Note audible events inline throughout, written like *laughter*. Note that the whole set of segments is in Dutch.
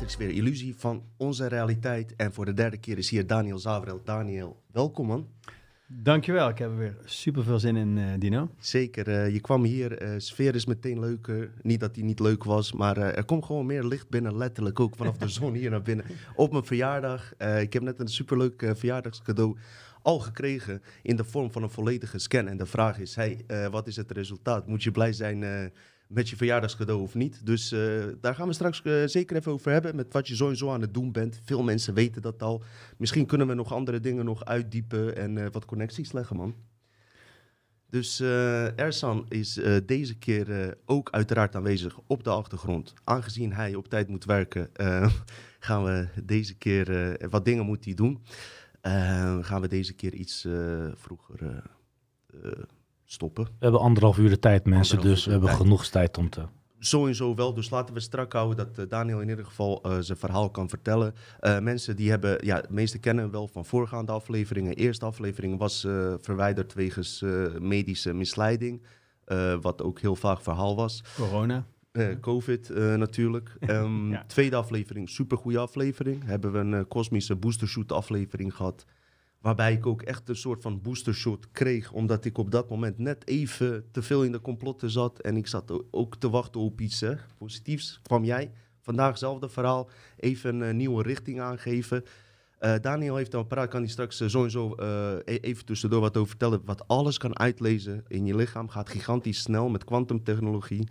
Matrix weer. Illusie van onze realiteit. En voor de derde keer is hier Daniel Zavrel. Daniel, welkom man. Dankjewel, ik heb er weer super veel zin in, uh, Dino. Zeker, uh, je kwam hier, uh, sfeer is meteen leuker. Niet dat die niet leuk was, maar er komt gewoon meer licht binnen, letterlijk ook vanaf de *laughs* zon hier naar binnen. Op mijn verjaardag. ik heb net een superleuk verjaardagscadeau al gekregen in de vorm van een volledige scan. En de vraag is, hey, wat is het resultaat? Moet je blij zijn met je verjaardagscadeau of niet. Dus uh, daar gaan we straks uh, zeker even over hebben. Met wat je sowieso aan het doen bent. Veel mensen weten dat al. Misschien kunnen we nog andere dingen nog uitdiepen en uh, wat connecties leggen, man. Dus Ersan is deze keer ook uiteraard aanwezig op de achtergrond. Aangezien hij op tijd moet werken, *laughs* gaan we deze keer wat dingen moet hij doen. gaan we deze keer iets vroeger stoppen. We hebben anderhalf uur de tijd, mensen, dus we hebben genoeg tijd om te... Sowieso wel, dus laten we strak houden dat uh, Daniel in ieder geval uh, zijn verhaal kan vertellen. Uh, mensen die hebben, ja, de meeste kennen wel van voorgaande afleveringen. Eerste aflevering was verwijderd wegens medische misleiding, wat ook heel vaak verhaal was. Corona. Covid natuurlijk. Um, *laughs* ja. Tweede aflevering, supergoeie aflevering. Hebben we een kosmische boostershoot aflevering gehad. Waarbij ik ook echt een soort van boostershot kreeg. Omdat ik op dat moment net even te veel in de complotten zat. En ik zat ook te wachten op iets positiefs. Kwam jij vandaag hetzelfde verhaal even een nieuwe richting aangeven. Uh, Daniel heeft al praat, kan hij straks sowieso uh, even tussendoor wat over vertellen. Wat alles kan uitlezen in je lichaam gaat gigantisch snel met kwantumtechnologie.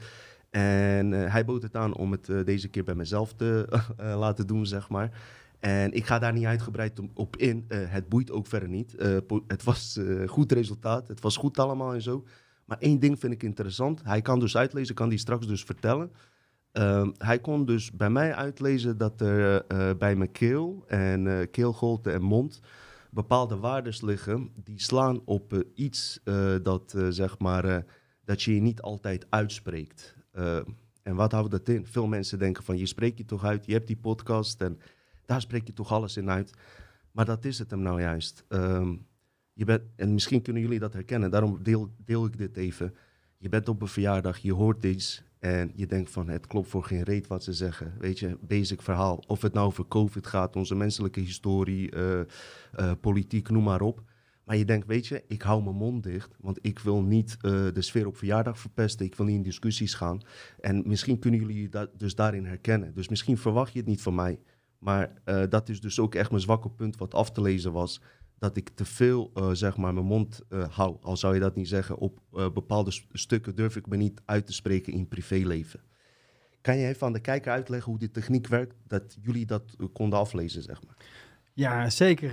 En hij bood het aan om het deze keer bij mezelf te *laughs* laten doen, zeg maar. En ik ga daar niet uitgebreid op in. Uh, het boeit ook verder niet. Uh, het was uh, goed resultaat. Het was goed allemaal en zo. Maar één ding vind ik interessant. Hij kan dus uitlezen, kan die straks dus vertellen. Ehm, hij kon dus bij mij uitlezen dat er bij mijn keel en keelgolte en mond bepaalde waardes liggen die slaan op iets dat zeg maar dat je je niet altijd uitspreekt. en wat houdt dat in? Veel mensen denken van je spreekt je toch uit, je hebt die podcast en daar spreek je toch alles in uit. Maar dat is het hem nou juist. Ehm, je bent, en misschien kunnen jullie dat herkennen, daarom deel, deel ik dit even. Je bent op een verjaardag, je hoort iets en je denkt van het klopt voor geen reet wat ze zeggen. Weet je, basic verhaal. Of het nou over COVID gaat, onze menselijke historie, uh, uh, politiek, noem maar op. Maar je denkt, weet je, ik hou mijn mond dicht, want ik wil niet uh, de sfeer op verjaardag verpesten. Ik wil niet in discussies gaan. En misschien kunnen jullie dat dus daarin herkennen. Dus misschien verwacht je het niet van mij. Maar uh, dat is dus ook echt mijn zwakke punt wat af te lezen was. Dat ik te veel, uh, zeg maar, mijn mond uh, hou. Al zou je dat niet zeggen. Op bepaalde st stukken durf ik me niet uit te spreken in privéleven. Kan je even aan de kijker uitleggen hoe die techniek werkt? Dat jullie dat konden aflezen, zeg maar. Ja, zeker,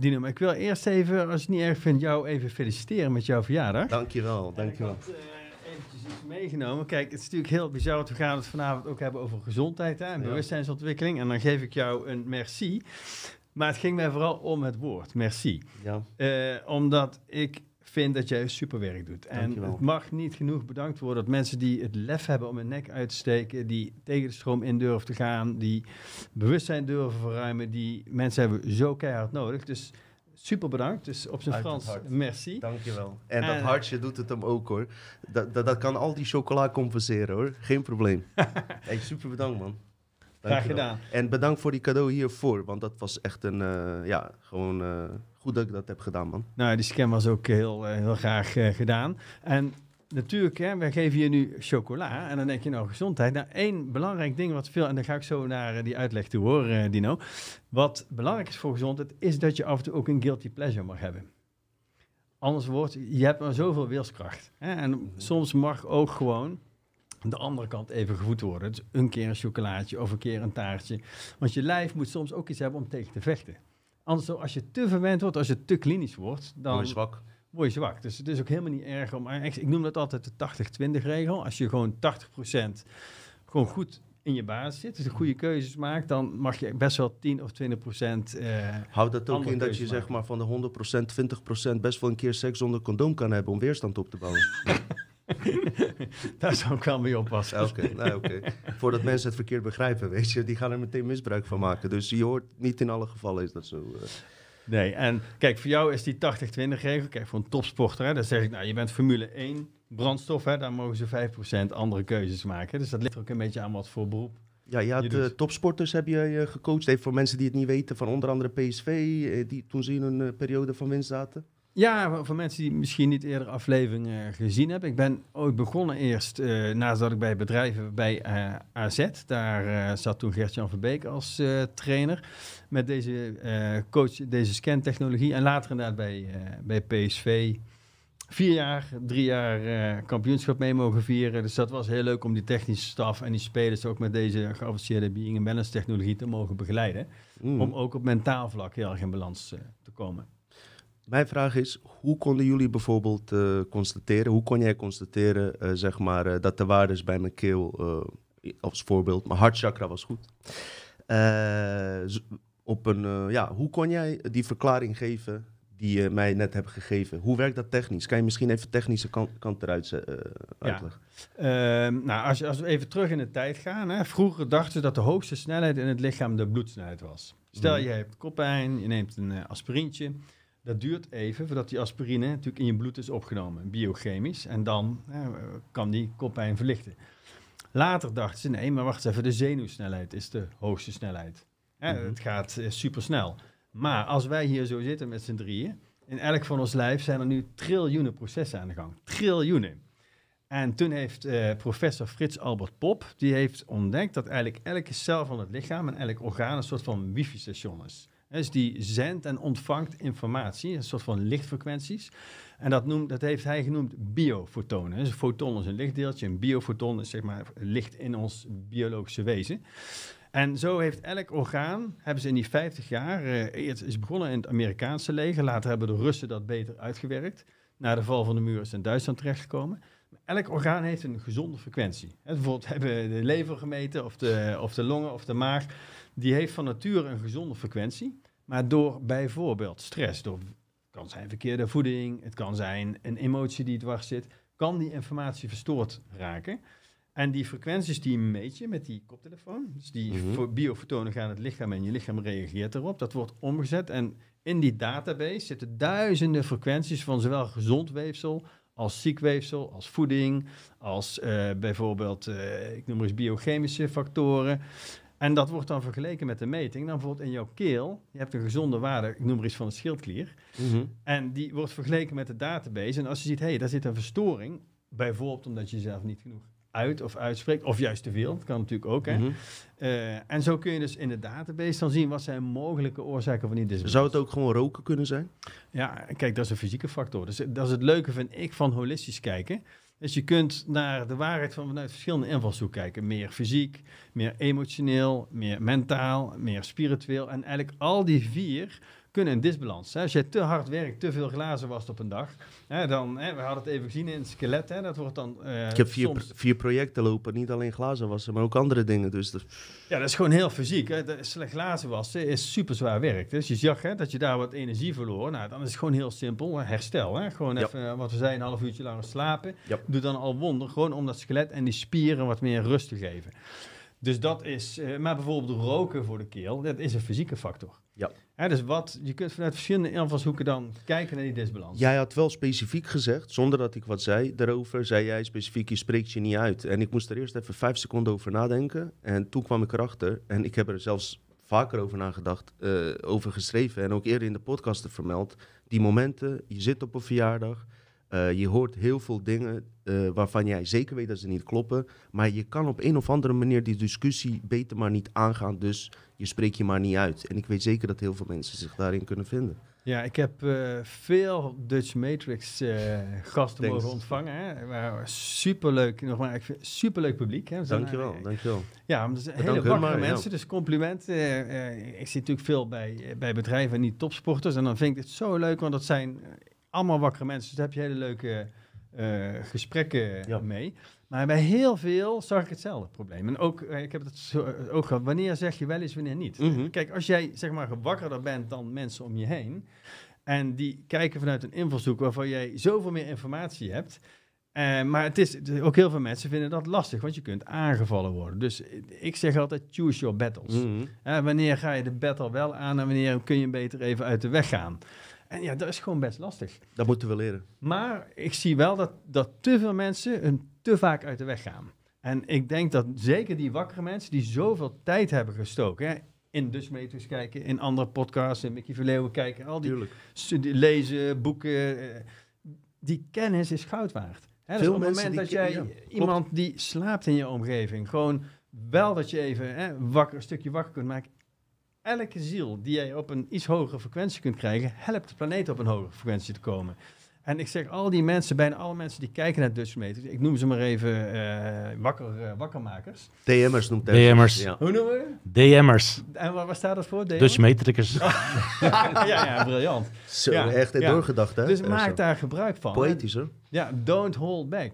Dino. Maar ik wil eerst even, als je het niet erg vindt, jou even feliciteren met jouw verjaardag. Dankjewel, dankjewel iets meegenomen. Kijk, het is natuurlijk heel bizar. We gaan het vanavond ook hebben over gezondheid hè, en bewustzijnsontwikkeling. En dan geef ik jou een merci. Maar het ging mij vooral om het woord, merci. Ja. Uh, omdat ik vind dat jij super werk doet. En het mag niet genoeg bedankt worden dat mensen die het lef hebben om hun nek uit te steken, die tegen de stroom in durven te gaan, die bewustzijn durven verruimen, die mensen hebben zo keihard nodig. Dus super bedankt. Dus op zijn Frans, merci. Dankjewel. En, en dat hartje doet het hem ook hoor. Dat, dat, dat, kan al die chocola compenseren hoor. Geen probleem. *laughs* hey, super bedankt man. Graag gedaan. En bedankt voor die cadeau hiervoor. Want dat was echt een, uh, ja, gewoon uh, goed dat ik dat heb gedaan man. Nou, die scan was ook heel, uh, heel graag gedaan. En natuurlijk, hè, wij geven je nu chocola. En dan denk je nou gezondheid. Nou, één belangrijk ding wat veel, en dan ga ik zo naar uh, die uitleg toe hoor, uh, Dino. Wat belangrijk is voor gezondheid, is dat je af en toe ook een guilty pleasure mag hebben. Anders wordt, je hebt maar zoveel wilskracht. Hè? En mhm. soms mag ook gewoon de andere kant even gevoed worden. Dus een keer een chocolaatje of een keer een taartje. Want je lijf moet soms ook iets hebben om tegen te vechten. Anders, als je te verwend wordt, als je te klinisch wordt, dan... Word je zwak je zwak. Dus het is ook helemaal niet erg om... Ik noem dat altijd de 80-20 regel. Als je gewoon 80% gewoon goed in je basis zit, dus de goede keuzes maakt, dan mag je best wel 10 of 20 procent. Uh, Houdt dat ook in dat je zeg maar van de 100 procent, 20 procent best wel een keer seks zonder condoom kan hebben om weerstand op te bouwen? *laughs* Daar zou ik wel mee oppassen. Oké, nou, oké. Voordat mensen het verkeerd begrijpen, weet je, die gaan er meteen misbruik van maken. Dus je hoort niet in alle gevallen is dat zo. Uh. Nee, en kijk, voor jou is die 80-20 regel, kijk, voor een topsporter, hè, dan zeg ik, nou, je bent Formule 1 brandstof, hè, daar mogen ze 5% andere keuzes maken. Dus dat ligt ook een beetje aan wat voor beroep Ja, je had je eh, topsporters heb je eh, gecoacht. Even voor mensen die het niet weten, van onder andere PSV, eh, die toen ze in een periode van winst zaten. Ja, voor- mensen die misschien niet eerder afleveringen gezien hebben. Ik ben ooit begonnen eerst, eh nadat ik bij bedrijven bij eh, AZ. Daar zat toen Gert-Jan Verbeek als trainer. Met deze eh, coach, deze scantechnologie. En later inderdaad bij, eh, bij PSV. Vier jaar, drie jaar eh, kampioenschap mee mogen vieren. Dus dat was heel leuk om die technische staf en die spelers ook met deze geavanceerde being and balance technologie te mogen begeleiden. Mm. Om ook op mentaal vlak heel erg in balans te komen. Mijn vraag is, hoe konden jullie bijvoorbeeld constateren, hoe kon jij constateren, zeg maar, dat de waardes bij mijn keel, als voorbeeld, mijn hartchakra was goed. Op een, eh, ja, hoe kon jij die verklaring geven die je mij net hebt gegeven? Hoe werkt dat technisch? Kan je misschien even de technische kant, kant eruit eh, uitleggen? Ehm, nou, als, je, als we even terug in de tijd gaan. Hè, vroeger dachten ze dat de hoogste snelheid in het lichaam de bloedsnelheid was. Stel, Mhm. je hebt koppijn, je neemt een eh, aspirintje. Dat duurt even voordat die aspirine natuurlijk in je bloed is opgenomen, biochemisch. En dan kan die koppijn verlichten. Later dachten ze, nee, maar wacht even, de zenuwsnelheid is de hoogste snelheid. Hè, Mhm. Het gaat eh, supersnel. Maar als wij hier zo zitten met z'n drieën, in elk van ons lijf zijn er nu triljoenen processen aan de gang. Triljoenen. En toen heeft eh, professor Frits Albert Pop, die heeft ontdekt dat eigenlijk elke cel van het lichaam en elk orgaan een soort van wifi-station is. Dus die zendt en ontvangt informatie, een soort van lichtfrequenties. En dat, noemt, dat heeft hij genoemd biofotonen. Dus een foton is een lichtdeeltje, een biofoton is zeg maar licht in ons biologische wezen. En zo heeft elk orgaan, hebben ze in die 50 jaar, eh het is begonnen in het Amerikaanse leger, later hebben de Russen dat beter uitgewerkt. Na de val van de muur is in Duitsland terechtgekomen. Elk orgaan heeft een gezonde frequentie. Bijvoorbeeld *laughs* hebben de lever gemeten, of de, of de longen, of de maag. Die heeft van nature een gezonde frequentie. Maar door bijvoorbeeld stress, door, het kan zijn verkeerde voeding, het kan zijn een emotie die dwars zit, kan die informatie verstoord raken. En die frequenties die meet je met die koptelefoon. Dus die Mhm. fo- biofotonen gaan het lichaam en je lichaam reageert erop. Dat wordt omgezet en in die database zitten duizenden frequenties van zowel gezond weefsel als ziek weefsel, als voeding, als eh, bijvoorbeeld, eh, ik noem maar eens biochemische factoren. En dat wordt dan vergeleken met de meting. Dan bijvoorbeeld in jouw keel, je hebt een gezonde waarde, ik noem maar eens van de schildklier. Mhm. En die wordt vergeleken met de database. En als je ziet, hé, hey, daar zit een verstoring. Bijvoorbeeld omdat je jezelf niet genoeg uit of uitspreekt. Of juist te veel. Dat kan natuurlijk ook. Hè? Mhm. Eh, en zo kun je dus in de database dan zien wat zijn mogelijke oorzaken van die dysbalans. Zou het ook gewoon roken kunnen zijn? Ja, kijk, dat is een fysieke factor. Dus dat is het leuke, vind ik, van holistisch kijken. Dus je kunt naar de waarheid van vanuit verschillende invalshoeken kijken. Meer fysiek, meer emotioneel, meer mentaal, meer spiritueel. En eigenlijk al die vier kunnen een disbalans. Hè. Als je te hard werkt, te veel glazen wast op een dag, hè, dan, hè, we hadden het even gezien in het skelet, hè, dat wordt dan eh, Ik heb vier, soms... vier projecten lopen, niet alleen glazen wassen, maar ook andere dingen. Dus dat, Ja, dat is gewoon heel fysiek. Hè. Slecht glazen wassen is super zwaar werk. Dus je zag hè, dat je daar wat energie verloor. Nou, dan is het gewoon heel simpel. Herstel. Hè. Gewoon even, eh, wat we zeiden, een half uurtje langer slapen. Ja. Doe dan al wonder. Gewoon om dat skelet en die spieren wat meer rust te geven. Dus dat is, eh, maar bijvoorbeeld roken voor de keel, dat is een fysieke factor. Ja. Dus wat, je kunt vanuit verschillende invalshoeken dan kijken naar die disbalans. Jij had wel specifiek gezegd, zonder dat ik wat zei daarover, zei jij specifiek, je spreekt je niet uit. En ik moest er eerst even vijf seconden over nadenken. En toen kwam ik erachter, en ik heb er zelfs vaker over nagedacht, eh, over geschreven en ook eerder in de podcast vermeld. Die momenten, je zit op een verjaardag, eh, je hoort heel veel dingen eh, waarvan jij zeker weet dat ze niet kloppen. Maar je kan op een of andere manier die discussie beter maar niet aangaan. Dus je spreekt je maar niet uit. En ik weet zeker dat heel veel mensen zich daarin kunnen vinden. Ja, ik heb eh, veel Dutch Matrix eh, gasten Thanks. mogen ontvangen. Hè. Superleuk, nogmaals, ik vind superleuk publiek. Hè. Dankjewel, eh, dankjewel. Ja, maar zijn hele maar, ja. mensen, dus compliment. Eh, ik zie natuurlijk veel bij, bij bedrijven en niet topsporters. En dan vind ik het zo leuk, want dat zijn allemaal wakkere mensen. Dus daar heb je hele leuke gesprekken Ja. mee. Maar bij heel veel zag ik hetzelfde probleem. En ook, eh, ik heb het zo, eh, ook gehad, wanneer zeg je wel eens, wanneer niet? Mhm. Kijk, als jij zeg maar wakkerder bent dan mensen om je heen... en die kijken vanuit een invalshoek waarvan jij zoveel meer informatie hebt... eh, maar het is, ook heel veel mensen vinden dat lastig, want je kunt aangevallen worden. Dus ik zeg altijd, choose your battles. Mhm. Wanneer ga je de battle wel aan en wanneer kun je beter even uit de weg gaan? En ja, dat is gewoon best lastig. Dat moeten we leren. Maar ik zie wel dat, dat te veel mensen een te vaak uit de weg gaan. En ik denk dat zeker die wakkere mensen die zoveel tijd hebben gestoken... Hè, in Matrix kijken, in andere podcasts, in Mickey Verleeuwen kijken, al die, lezen, boeken. eh, die kennis is goud waard. Hè, dus op het moment dat jij ja, iemand die slaapt in je omgeving, gewoon wel dat je even hè, wakker, een stukje wakker kunt maken. Elke ziel die jij op een iets hogere frequentie kunt krijgen, helpt de planeet op een hogere frequentie te komen. En ik zeg, al die mensen, bijna alle mensen die kijken naar Dutch ik noem ze maar even eh, wakker, eh, wakkermakers. DM'ers noemt hij. DM'ers. Ja. Hoe noemen we? DM'ers. En waar, waar staat dat voor? DM? Dutch *laughs* ja, ja, briljant. Zo, Ja, echt ja. doorgedacht, hè? Dus maak zo. daar gebruik van. Poëtisch, hoor. Ja, don't hold back.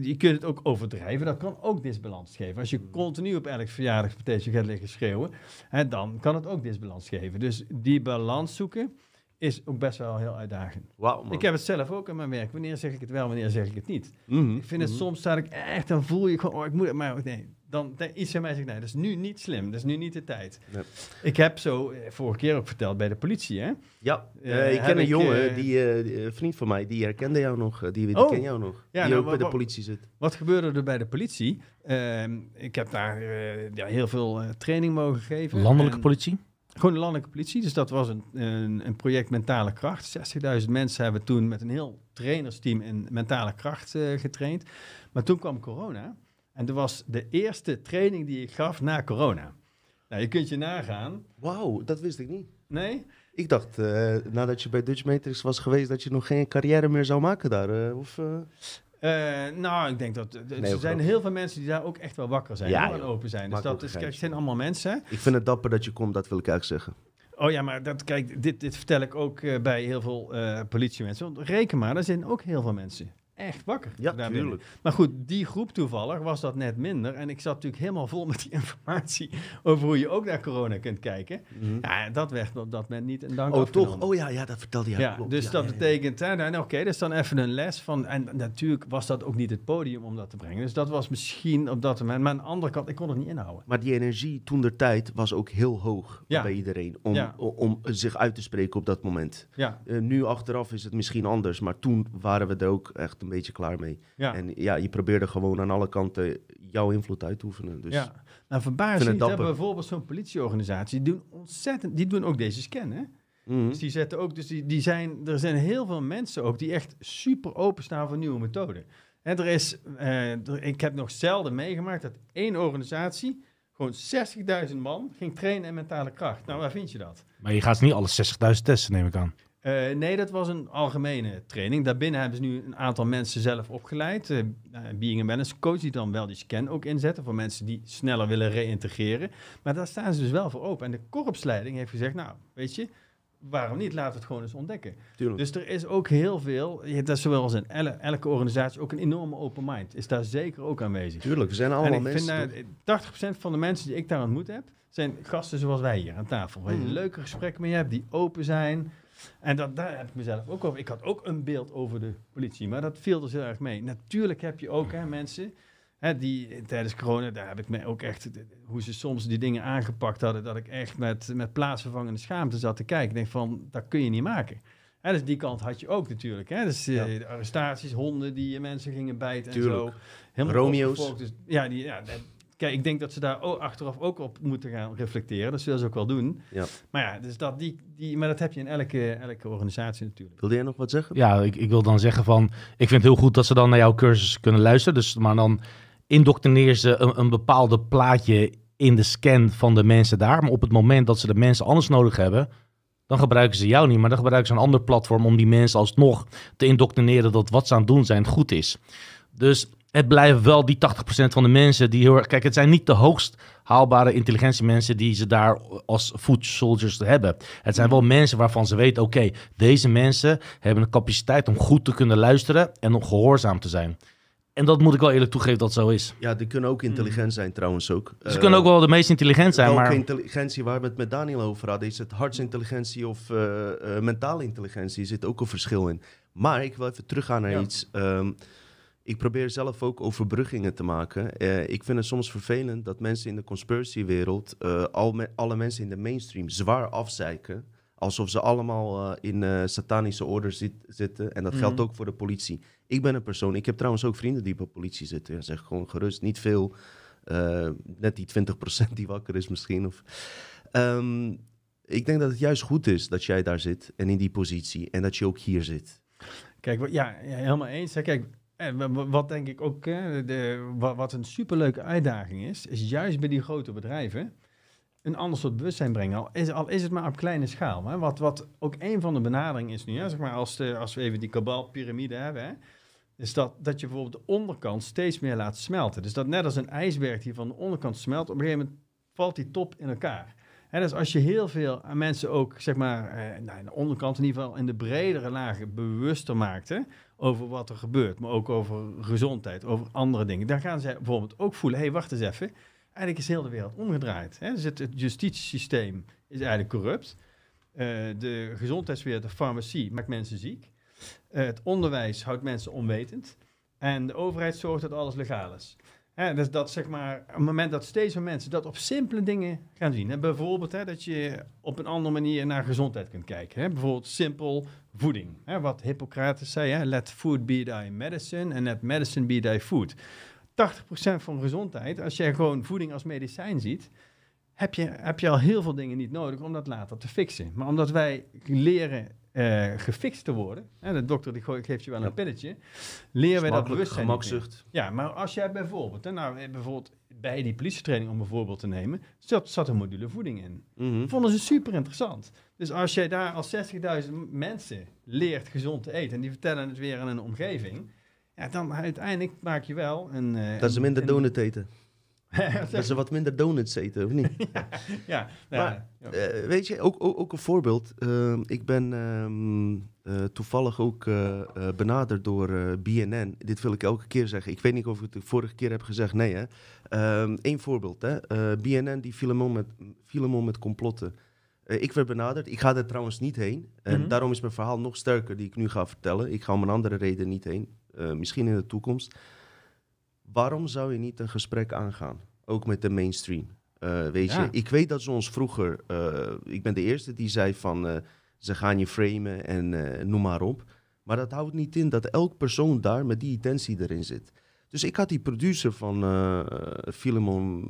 Je, kunt het ook overdrijven, dat kan ook disbalans geven. Als je Mm. continu op elk verjaardagspartijtje gaat liggen schreeuwen, hè, dan kan het ook disbalans geven. Dus die balans zoeken is ook best wel heel uitdagend. Man. Ik heb het zelf ook in mijn werk. Wanneer zeg ik het wel, wanneer zeg ik het niet? Mhm, Ik vind het mhm. soms staat ik echt, dan voel je gewoon, oh, ik moet het, maar nee. Dan iets in mij zegt, nee, dat is nu niet slim, dat is nu niet de tijd. Nee. Ik heb zo, eh, vorige keer ook verteld bij de politie, hè? Ja, Eh, eh, ik ken een ik, jongen, die, vriend van mij, die herkende jou nog. die die Oh. ken jou nog. Ja, die nou, ook bij de politie zit. Wat gebeurde er bij de politie? Ehm, ik heb daar ja, heel veel eh, training mogen geven. Landelijke En- politie. Gewoon de landelijke politie. Dus dat was een, een, een project Mentale Kracht. 60.000 mensen hebben toen met een heel trainersteam in mentale kracht eh, getraind. Maar toen kwam corona. En dat was de eerste training die ik gaf na corona. Nou, je kunt je nagaan. Wauw, dat wist ik niet. Nee? Ik dacht, eh, nadat je bij Dutch Matrix was geweest, dat je nog geen carrière meer zou maken daar. eh, of, eh, Eh, nou, ik denk dat... er Nee, zijn heel veel mensen die daar ook echt wel wakker zijn. Ja, hoor, en joh. open zijn. Dus dat is, kijk, zijn allemaal mensen. Ik vind het dapper dat je komt, dat wil ik eigenlijk zeggen. Oh ja, maar dat, kijk, dit, dit vertel ik ook eh, bij heel veel eh, politiemensen. Want reken maar, er zijn ook heel veel mensen echt wakker. Ja, daar binnen. tuurlijk. Maar goed, die groep toevallig was dat net minder. En ik zat natuurlijk helemaal vol met die *laughs* informatie over hoe je ook naar corona kunt kijken. Mhm. Ja, dat werd op dat moment niet een dank Oh, afgenomen. toch? Oh ja, ja, dat vertelde je. Ja, klopt. dus Ja, dat ja, betekent, hè, nou, oké, dat is dan even een les van. En natuurlijk was dat ook niet het podium om dat te brengen. Dus dat was misschien op dat moment. Maar aan de andere kant, ik kon het niet inhouden. Maar die energie toen der tijd was ook heel hoog bij iedereen. Om, om zich uit te spreken op dat moment. Ja, Eh, nu achteraf is het misschien anders, maar toen waren we er ook echt een beetje klaar mee. ja. En ja, je probeerde gewoon aan alle kanten jouw invloed uit te oefenen. Dus ja. Nou, verbaas je dapper. bijvoorbeeld zo'n politieorganisatie, die doen ontzettend, die doen ook deze scan, hè? Mhm. Dus die zetten ook, dus die, die zijn, er zijn heel veel mensen ook die echt super openstaan voor nieuwe methoden. En er is, eh, er- ik heb nog zelden meegemaakt dat één organisatie gewoon 60.000 man ging trainen in mentale kracht. Nou, waar vind je dat? Maar je gaat niet alle 60.000 testen, neem ik aan. Eh, nee, dat was een algemene training. Daarbinnen hebben ze nu een aantal mensen zelf opgeleid. eh, eh, being and wellness coach die dan wel die scan ook inzetten voor mensen die sneller willen reïntegreren. Maar daar staan ze dus wel voor open. En de korpsleiding heeft gezegd, nou, weet je, waarom niet? Laten we het gewoon eens ontdekken. Tuurlijk. Dus er is ook heel veel, dat is zowel als in elke organisatie, ook een enorme open mind. Is daar zeker ook aanwezig. Tuurlijk, we zijn En allemaal ik vind mensen. daar, 80% van de mensen die ik daar ontmoet heb, zijn gasten zoals wij hier aan tafel. Waar je een leuke gesprekken mee hebt, die open zijn. En dat, daar heb ik mezelf ook over. Ik had ook een beeld over de politie, maar dat viel dus heel erg mee. Natuurlijk heb je ook hè, mensen hè, die tijdens corona, daar heb ik me ook echt, hoe ze soms die dingen aangepakt hadden, dat ik echt met, met plaatsvervangende schaamte zat te kijken. Ik denk van, dat kun je niet maken. Hè, dus die kant had je ook natuurlijk. Hè? Dus eh, de arrestaties, honden die mensen gingen bijten en zo. Helemaal Romeo's. Dus, ja, die, ja, kijk, ik denk dat ze daar ook achteraf ook op moeten gaan reflecteren. Dat zullen ze ook wel doen. Ja. Maar ja, dus dat, die, die, maar dat heb je in elke, elke organisatie natuurlijk. Wilde jij nog wat zeggen? Ja, ik, ik wil dan zeggen van... Ik vind het heel goed dat ze dan naar jouw cursus kunnen luisteren. Dus, maar dan indoctrineer ze een, een bepaalde plaatje in de scan van de mensen daar. Maar op het moment dat ze de mensen anders nodig hebben... dan gebruiken ze jou niet. Maar dan gebruiken ze een ander platform om die mensen alsnog te indoctrineren... dat wat ze aan het doen zijn goed is. Dus het blijven wel die 80% van de mensen die heel erg... Kijk, het zijn niet de hoogst haalbare intelligentiemensen die ze daar als foot soldiers hebben. Het zijn wel mensen waarvan ze weten, oké, deze mensen hebben de capaciteit om goed te kunnen luisteren en om gehoorzaam te zijn. En dat moet ik wel eerlijk toegeven dat zo is. Ja, die kunnen ook intelligent zijn trouwens ook. Ze Eh, kunnen ook wel de meest intelligent zijn, welke maar intelligentie waar we het met Daniel over hadden, is het hartsintelligentie of eh, eh, mentale intelligentie, zit ook een verschil in. Maar ik wil even teruggaan naar Ja. iets. Ehm, ik probeer zelf ook overbruggingen te maken. Eh, ik vind het soms vervelend dat mensen in de conspiracywereld eh, al me- alle mensen in de mainstream zwaar afzeiken Alsof ze allemaal eh, in satanische orde zit, zitten. En dat geldt Mhm. ook voor de politie. Ik ben een persoon, ik heb trouwens ook vrienden die bij politie zitten. En zeg gewoon gerust, niet veel. net die 20% die wakker is misschien. Of, Ehm, ik denk dat het juist goed is dat jij daar zit en in die positie. En dat je ook hier zit. Kijk, ja, ja, helemaal eens. hè. Kijk, wat denk ik ook, de, wa- wat een superleuke uitdaging is, is juist bij die grote bedrijven een ander soort bewustzijn brengen. Al is, het maar op kleine schaal. Hè. Wat, wat ook een van de benaderingen is nu, zeg maar als, de, als we even die kabalpyramide hebben, hè, is dat, dat je bijvoorbeeld de onderkant steeds meer laat smelten. Dus dat net als een ijsberg die van de onderkant smelt, op een gegeven moment valt die top in elkaar. Dus als je heel veel aan mensen ook, zeg maar, eh, nou, aan de onderkant in ieder geval in de bredere lagen bewuster maakt hè, over wat er gebeurt, maar ook over gezondheid, over andere dingen, dan gaan zij bijvoorbeeld ook voelen, hé, hey, wacht eens even, eigenlijk is heel de wereld omgedraaid. Hè? Dus het, het justitiesysteem is eigenlijk corrupt. Eh, de gezondheidswereld, de farmacie, maakt mensen ziek. Eh, het onderwijs houdt mensen onwetend. En de overheid zorgt dat alles legaal is. Hè, dus dat zeg maar, op moment dat steeds meer mensen dat op simpele dingen gaan zien. Hè, bijvoorbeeld hè, dat je op een andere manier naar gezondheid kunt kijken. Hè, bijvoorbeeld simpel voeding. Hè, wat Hippocrates zei, hè, let food be thy medicine and let medicine be thy food. 80% van gezondheid, als jij gewoon voeding als medicijn ziet, heb je, heb je al heel veel dingen niet nodig om dat later te fixen. Maar omdat wij leren eh, gefixt te worden, de dokter die geeft je wel Ja. een pilletje, leren wij dat bewustzijn gemakzucht. Ja, maar als jij bijvoorbeeld, hè, nou, eh, bijvoorbeeld bij die politietraining om een voorbeeld te nemen, zat, zat een module voeding in. Mhm. Vonden ze super interessant. Dus als jij daar als 60.000 mensen leert gezond te eten en die vertellen het weer aan een omgeving, ja, dan uiteindelijk maak je wel een... eh, Dat ze minder donut eten. *laughs* Dat ze wat minder donuts eten, of niet? *laughs* Ja, Maar, ja. Eh, weet je, ook, ook, ook een voorbeeld. Ehm, ik ben ehm, eh, toevallig ook eh, eh, benaderd door eh, BNN. Dit wil ik elke keer zeggen. Ik weet niet of ik het de vorige keer heb gezegd. Nee, hè. Eén voorbeeld, hè. Eh, BNN die viel met, om met complotten. Eh, ik werd benaderd. Ik ga er trouwens niet heen. En Mhm. daarom is mijn verhaal nog sterker die ik nu ga vertellen. Ik ga om een andere reden niet heen. Eh, misschien in de toekomst. Waarom zou je niet een gesprek aangaan? Ook met de mainstream. Eh, weet Ja. je, ik weet dat ze ons vroeger. eh, ik ben de eerste die zei van. eh, ze gaan je framen en eh, noem maar op. Maar dat houdt niet in dat elk persoon daar met die intentie erin zit. Dus ik had die producer van eh Filemon.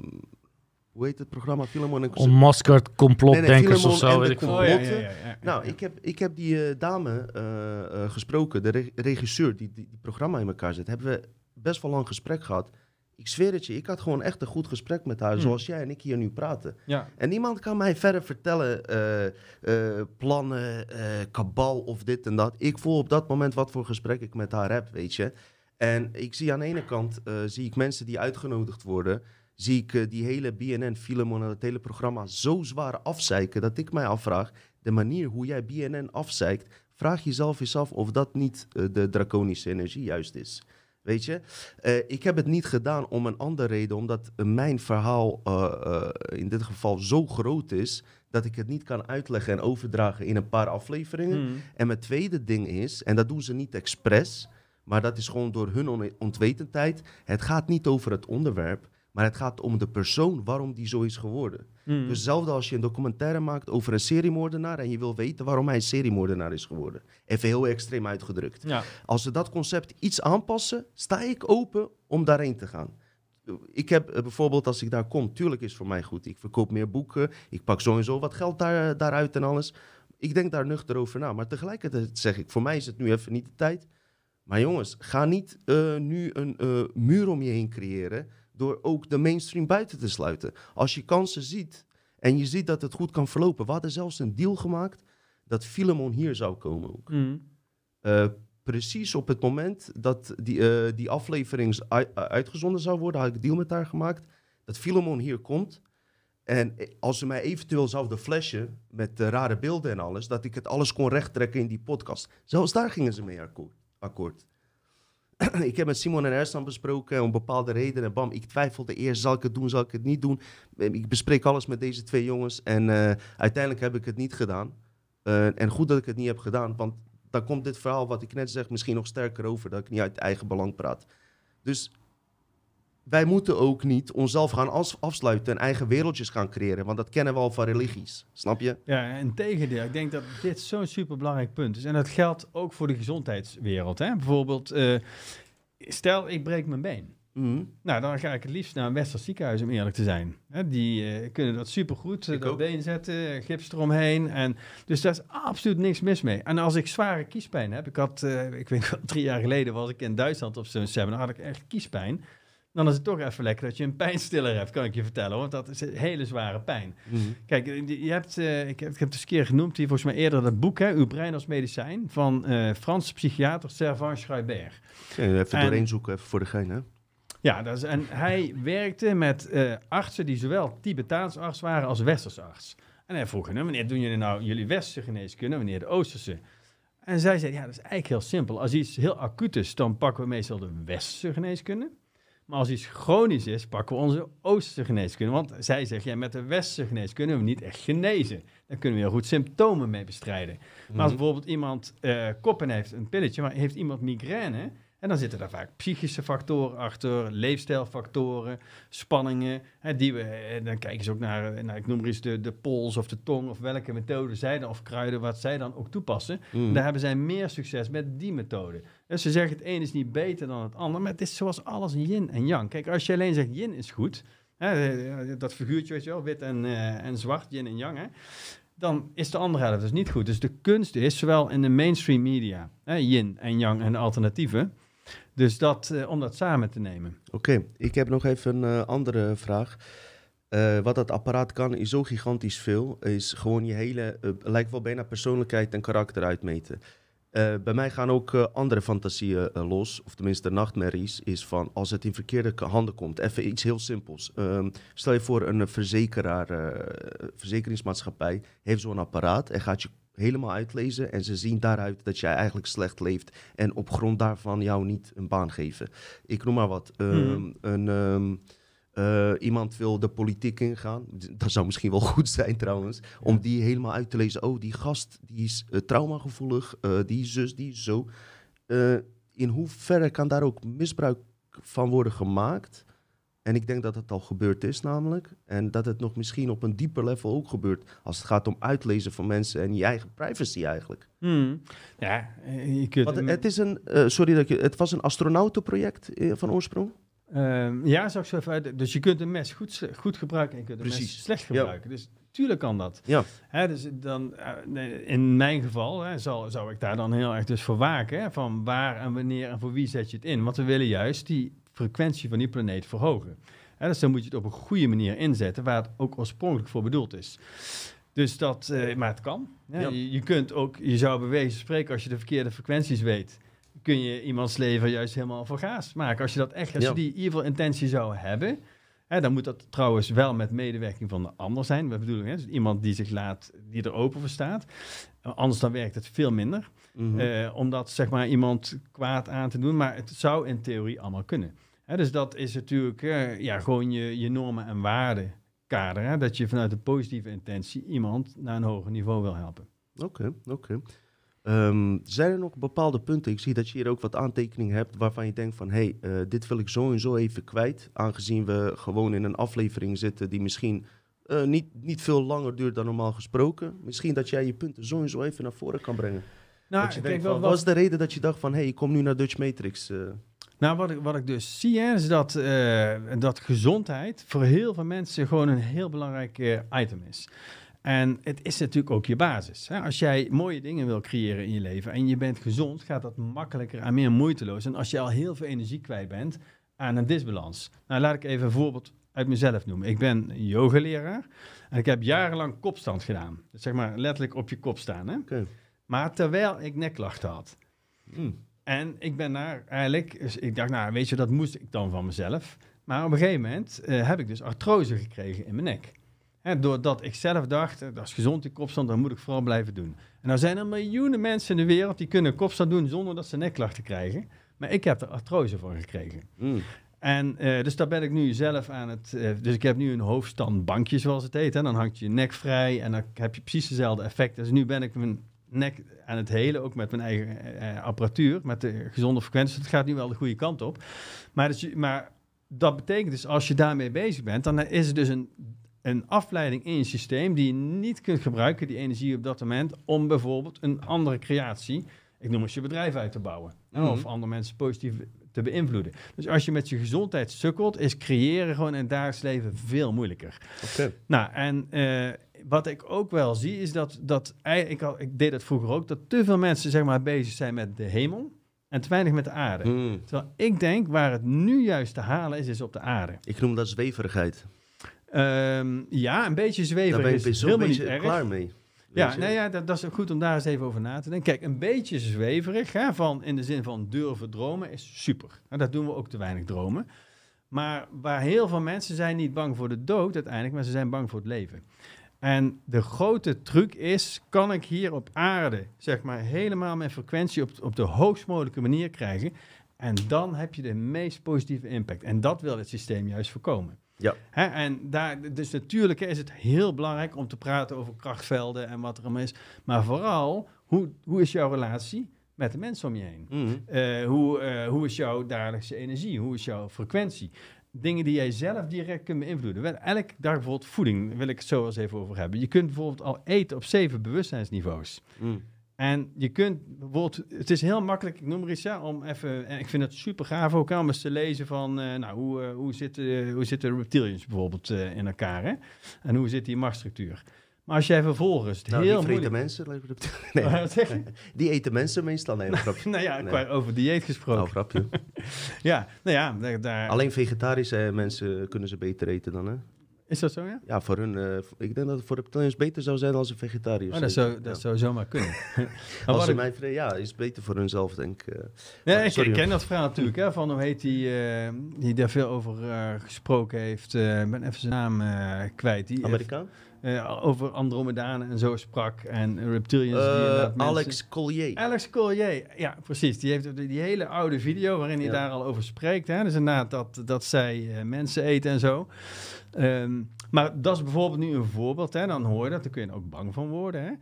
Hoe heet het programma? Filemon en Onmaskerd complotdenkers Filemon of zo, en weet de ik. Oh, ja, ja, complotten. ja, ja, ja. Nou, ik heb, ik heb die dame eh, eh, gesproken, de re- regisseur die, die die programma in elkaar zet. Hebben we best wel lang gesprek gehad. Ik zweer het je, ik had gewoon echt een goed gesprek met haar, Hmm. zoals jij en ik hier nu praten. Ja. En niemand kan mij verder vertellen, eh, eh, plannen, eh, kabal of dit en dat. Ik voel op dat moment wat voor gesprek ik met haar heb, weet je. En ik zie aan de ene kant, zie ik mensen die uitgenodigd worden, zie ik die hele BNN, Filemon en het hele programma zo zwaar afzeiken, dat ik mij afvraag, de manier hoe jij BNN afzeikt, vraag jezelf eens af of dat niet de draconische energie juist is. Weet je, Eh, ik heb het niet gedaan om een andere reden, omdat mijn verhaal eh, eh, in dit geval zo groot is dat ik het niet kan uitleggen en overdragen in een paar afleveringen. Hmm. En mijn tweede ding is, en dat doen ze niet expres, maar dat is gewoon door hun on- ontwetendheid. Het gaat niet over het onderwerp, maar het gaat om de persoon waarom die zo is geworden. Dus hetzelfde als je een documentaire maakt over een seriemoordenaar en je wil weten waarom hij een seriemoordenaar is geworden. Even heel extreem uitgedrukt. Ja. Als ze dat concept iets aanpassen, sta ik open om daarheen te gaan. Ik heb eh, bijvoorbeeld, als ik daar kom, tuurlijk is het voor mij goed. Ik verkoop meer boeken, ik pak sowieso wat geld daar, daaruit en alles. Ik denk daar nuchter over na. Maar tegelijkertijd zeg ik, voor mij is het nu even niet de tijd. Maar jongens, ga niet eh, nu een eh, muur om je heen creëren door ook de mainstream buiten te sluiten. Als je kansen ziet en je ziet dat het goed kan verlopen. We hadden zelfs een deal gemaakt dat Filemon hier zou komen ook. Hmm. Eh, precies op het moment dat die, eh, die aflevering ui- uitgezonden zou worden, had ik een deal met haar gemaakt. Dat Filemon hier komt. En eh, als ze mij eventueel zouden flashen met eh, rare beelden en alles, dat ik het alles kon rechttrekken in die podcast. Zelfs daar gingen ze mee akkoord. akkoord. *clears throat* ik heb met Simon en Ersan besproken om bepaalde redenen. Bam, ik twijfelde eerst, zal ik het doen, zal ik het niet doen? Eh, Ik bespreek alles met deze twee jongens en eh, uiteindelijk heb ik het niet gedaan. Eh, en goed dat ik het niet heb gedaan, want dan komt dit verhaal wat ik net zeg misschien nog sterker over, dat ik niet uit eigen belang praat. Dus wij moeten ook niet onszelf gaan afsluiten en eigen wereldjes gaan creëren. Want dat kennen we al van religies. Snap je? Ja, en tegendeel. Ik denk dat dit zo'n superbelangrijk punt is. En dat geldt ook voor de gezondheidswereld. Hè? Bijvoorbeeld, eh, stel ik breek mijn been. Mhm. Nou, dan ga ik het liefst naar een Westers ziekenhuis, om eerlijk te zijn. Hè, die eh, kunnen dat supergoed, eh, Ik dat ook. been zetten, gips eromheen. En, dus daar is absoluut niks mis mee. En als ik zware kiespijn heb, ik had, eh, ik weet wel, *laughs* drie jaar geleden was ik in Duitsland op zo'n seminar, had ik echt kiespijn. Dan is het toch even lekker dat je een pijnstiller hebt, kan ik je vertellen. Want dat is een hele zware pijn. Mhm. Kijk, eh, je hebt, eh, ik, heb, ik heb het eens een keer genoemd, hier volgens mij eerder dat boek, hè, Uw brein als medicijn, van eh Franse psychiater Servan Schreiber. Ja, even En- doorheen zoeken, even voor degene. hè? Ja, dat is, en hij werkte met artsen die zowel Tibetaans arts waren als Westers arts. En hij vroeg hen, wanneer doen jullie nou jullie Westerse geneeskunde, wanneer de Oosterse? En zij zeiden, ja, dat is eigenlijk heel simpel. Als iets heel acuut is, dan pakken we meestal de Westerse geneeskunde. Maar als iets chronisch is, pakken we onze Oosterse geneeskunde. Want zij zegt, ja, met de Westerse geneeskunde kunnen we niet echt genezen. Daar kunnen we heel goed symptomen mee bestrijden. Maar als Mhm. bijvoorbeeld iemand eh koppen heeft, een pilletje, maar heeft iemand migraine... En dan zitten daar vaak psychische factoren achter, leefstijlfactoren, spanningen. Hè, die we, en dan kijken ze ook naar, eh, naar ik noem maar eens de, de pols of de tong of welke methode zij dan, of kruiden, wat zij dan ook toepassen. Mhm. Daar hebben zij meer succes met die methode. Ze zeggen het een is niet beter dan het ander, maar het is zoals alles yin en yang. Kijk, als je alleen zegt yin is goed, hè, eh, dat figuurtje weet je wel, wit en, eh, en zwart, yin en yang, hè, dan is de andere helft dus niet goed. Dus de kunst is, zowel in de mainstream media, hè, yin en yang en alternatieven, dus dat, eh, om dat samen te nemen. Oké, ik heb nog even een eh, andere vraag. Eh, wat dat apparaat kan is zo gigantisch veel. Is gewoon je hele, eh, lijkt wel bijna persoonlijkheid en karakter uitmeten. Eh, bij mij gaan ook eh, andere fantasieën eh, los, of tenminste nachtmerries, is van als het in verkeerde handen komt. Even iets heel simpels. Ehm, stel je voor een verzekeraar, verzekeringsmaatschappij, heeft zo'n apparaat en gaat je helemaal uitlezen en ze zien daaruit dat jij eigenlijk slecht leeft en op grond daarvan jou niet een baan geven. Ik noem maar wat. Ehm, Mhm. een, ehm, eh, iemand wil de politiek ingaan. Dat zou misschien wel *laughs* goed zijn trouwens. Om die helemaal uit te lezen. Oh, die gast die is eh, traumagevoelig. eh, die zus, die is zo. Eh, in hoeverre kan daar ook misbruik van worden gemaakt? En ik denk dat het al gebeurd is namelijk. En dat het nog misschien op een dieper level ook gebeurt. Als het gaat om uitlezen van mensen en je eigen privacy eigenlijk. Hmm. Ja, je kunt... Want het is een, eh, sorry dat ik, het was een astronautenproject van oorsprong. Ehm, ja, zou ik zo even uit. Dus je kunt een mes goed, goed gebruiken en je kunt een mes slecht Ja. gebruiken. Dus tuurlijk kan dat. Ja. Hè, dus dan, eh, in mijn geval hè, zal, zou ik daar dan heel erg dus voor waken. Hè, van waar en wanneer en voor wie zet je het in. Want we willen juist die frequentie van die planeet verhogen. Hè, dus dan moet je het op een goede manier inzetten waar het ook oorspronkelijk voor bedoeld is. Dus dat, eh, maar het kan. Hè. Ja. Je, je kunt ook, je zou van spreken, als je de verkeerde frequenties weet, kun je iemands leven juist helemaal voor gaas maken. Als je dat echt, als Ja. je die evil intentie zou hebben, hè, dan moet dat trouwens wel met medewerking van de ander zijn. Wat bedoel ik? Hè? Dus iemand die zich laat, die er open voor staat. Anders dan werkt het veel minder. Mhm. eh, om dat zeg maar iemand kwaad aan te doen. Maar het zou in theorie allemaal kunnen. Hè, dus dat is natuurlijk eh, ja, gewoon je, je normen en waarden kader. Hè? Dat je vanuit een positieve intentie iemand naar een hoger niveau wil helpen. Oké, oké. Ehm, zijn er nog bepaalde punten? Ik zie dat je hier ook wat aantekeningen hebt waarvan je denkt van... hé, hey, eh, dit wil ik zo en zo even kwijt. Aangezien we gewoon in een aflevering zitten die misschien eh, niet, niet veel langer duurt dan normaal gesproken. Misschien dat jij je punten zo en zo even naar voren kan brengen. Nou, dat je kijk, denkt wel, van, wat- is de reden dat je dacht van... hé, hey, ik kom nu naar Dutch Matrix. eh. Nou, wat ik, wat ik dus zie, hè, is dat, dat gezondheid voor heel veel mensen gewoon een heel belangrijk item is. En het is natuurlijk ook je basis. Hè? Als jij mooie dingen wil creëren in je leven en je bent gezond, gaat dat makkelijker en meer moeiteloos. En als je al heel veel energie kwijt bent aan een disbalans. Nou, laat ik even een voorbeeld uit mezelf noemen. Ik ben yogaleraar en ik heb jarenlang kopstand gedaan. Dus zeg maar letterlijk op je kop staan. Hè? Maar terwijl ik nekklachten had. Hmm. En ik ben daar eigenlijk, dus ik dacht, nou weet je, dat moest ik dan van mezelf. Maar op een gegeven moment eh, heb ik dus artrose gekregen in mijn nek. Hè, doordat ik zelf dacht, eh, dat is gezond die kopstand, dat moet ik vooral blijven doen. En nou zijn er miljoenen mensen in de wereld die kunnen kopstand doen zonder dat ze nekklachten krijgen. Maar ik heb er artrose voor gekregen. Hmm. En eh, dus daar ben ik nu zelf aan het. eh, dus ik heb nu een hoofdstandbankje, zoals het heet. En dan hangt je nek vrij en dan heb je precies dezelfde effect. Dus nu ben ik mijn nek aan het helen, ook met mijn eigen apparatuur, met de gezonde frequentie. Het gaat nu wel de goede kant op. Maar, dus, maar dat betekent dus als je daarmee bezig bent, dan is er dus een, een afleiding in je systeem die je niet kunt gebruiken, die energie op dat moment, om bijvoorbeeld een andere creatie, ik noem eens je bedrijf uit te bouwen. Mhm. Of andere mensen positief te beïnvloeden. Dus als je met je gezondheid sukkelt, is creëren gewoon in het dagelijks leven veel moeilijker. Oké. Nou, en eh, wat ik ook wel zie, is dat, dat ik, al, ik deed dat vroeger ook, dat te veel mensen zeg maar bezig zijn met de hemel en te weinig met de aarde. Hmm. Terwijl ik denk, waar het nu juist te halen is, is op de aarde. Ik noem dat zweverigheid. Ehm, ja, een beetje Daar zweven ben je is helemaal niet erg. klaar mee. Ja, nou ja dat, dat is goed om daar eens even over na te denken. Kijk, een beetje zweverig, hè, van, in de zin van durven dromen, is super. En dat doen we ook te weinig dromen. Maar waar heel veel mensen zijn niet bang voor de dood uiteindelijk, maar ze zijn bang voor het leven. En de grote truc is, kan ik hier op aarde, zeg maar, helemaal mijn frequentie op, op de hoogst mogelijke manier krijgen. En dan heb je de meest positieve impact. En dat wil het systeem juist voorkomen. Ja. Hè, en daar, dus natuurlijk is het heel belangrijk om te praten over krachtvelden en wat er allemaal is. Maar vooral, hoe, hoe is jouw relatie met de mensen om je heen? Mhm. Eh, hoe, eh, hoe is jouw dagelijkse energie? Hoe is jouw frequentie? Dingen die jij zelf direct kunt beïnvloeden. Wel, Elke dag bijvoorbeeld voeding, daar wil ik het zo eens even over hebben. Je kunt bijvoorbeeld al eten op zeven bewustzijnsniveaus. Mhm. En je kunt bijvoorbeeld, het is heel makkelijk, ik noem er iets, ja, om even, en ik vind het super gaaf ook om eens te lezen van, eh, nou, hoe, eh, hoe, zitten, hoe zitten reptilians bijvoorbeeld eh, in elkaar, hè? En hoe zit die machtsstructuur? Maar als jij vervolgens het Nou, heel die moeilijk... mensen. *laughs* Nee, Wat zeg je? *laughs* die eten mensen meestal. Nee, een *laughs* grapje. nou ja, Nee. over dieet gesproken. Nou, grapje. Ja, nou ja, daar- Alleen vegetarische mensen kunnen ze beter eten dan, hè? Is dat zo, ja? Ja, voor hun... eh, ik denk dat het voor reptiliërs beter zou zijn als ze vegetariërs Oh, dat, eten. zou, dat Ja. zou zomaar kunnen. *laughs* Als ze mij ja, is beter voor hunzelf, denk ik. eh. Ah, ik, sorry, ik ken dat verhaal natuurlijk, hè, van hoe heet die, eh, die daar veel over gesproken heeft. Ik ben even zijn naam kwijt. Die Amerikaan? over Andromedanen en zo sprak. En reptilians. die mensen- Alex Collier. Alex Collier, ja precies. Die heeft die, hele oude video waarin hij Ja. daar al over spreekt. Hè? Dus inderdaad dat, dat zij mensen eten en zo. Ehm, maar dat is bijvoorbeeld nu een voorbeeld. Hè? Dan hoor je dat, daar kun je ook bang van worden. Hè?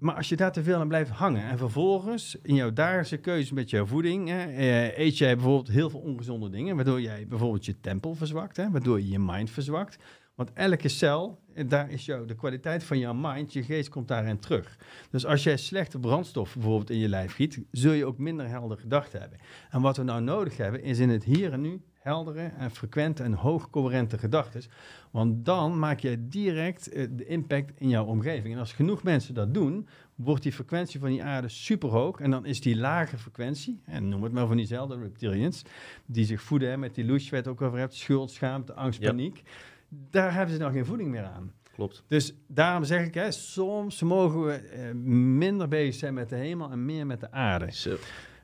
Maar als je daar te veel aan blijft hangen en vervolgens in jouw dagelijkse keuze met jouw voeding hè, eh, eet jij bijvoorbeeld heel veel ongezonde dingen, waardoor jij bijvoorbeeld je tempel verzwakt, hè, waardoor je je mind verzwakt. Want elke cel, eh, daar is jouw, de kwaliteit van jouw mind, je geest komt daarin terug. Dus als jij slechte brandstof bijvoorbeeld in je lijf giet, zul je ook minder helder gedachten hebben. En wat we nou nodig hebben, is in het hier en nu heldere en frequente en hoogcoherente gedachten. Want dan maak je direct eh, de impact in jouw omgeving. En als genoeg mensen dat doen, wordt die frequentie van die aarde superhoog. En dan is die lage frequentie, en noem het maar van diezelfde reptilians, die zich voeden hè, met die louche, waar je het ook over hebt, schuld, schaamte, angst, Ja. paniek. Daar hebben ze nog geen voeding meer aan. Klopt. Dus daarom zeg ik, hè, soms mogen we eh, minder bezig zijn met de hemel en meer met de aarde. Zo.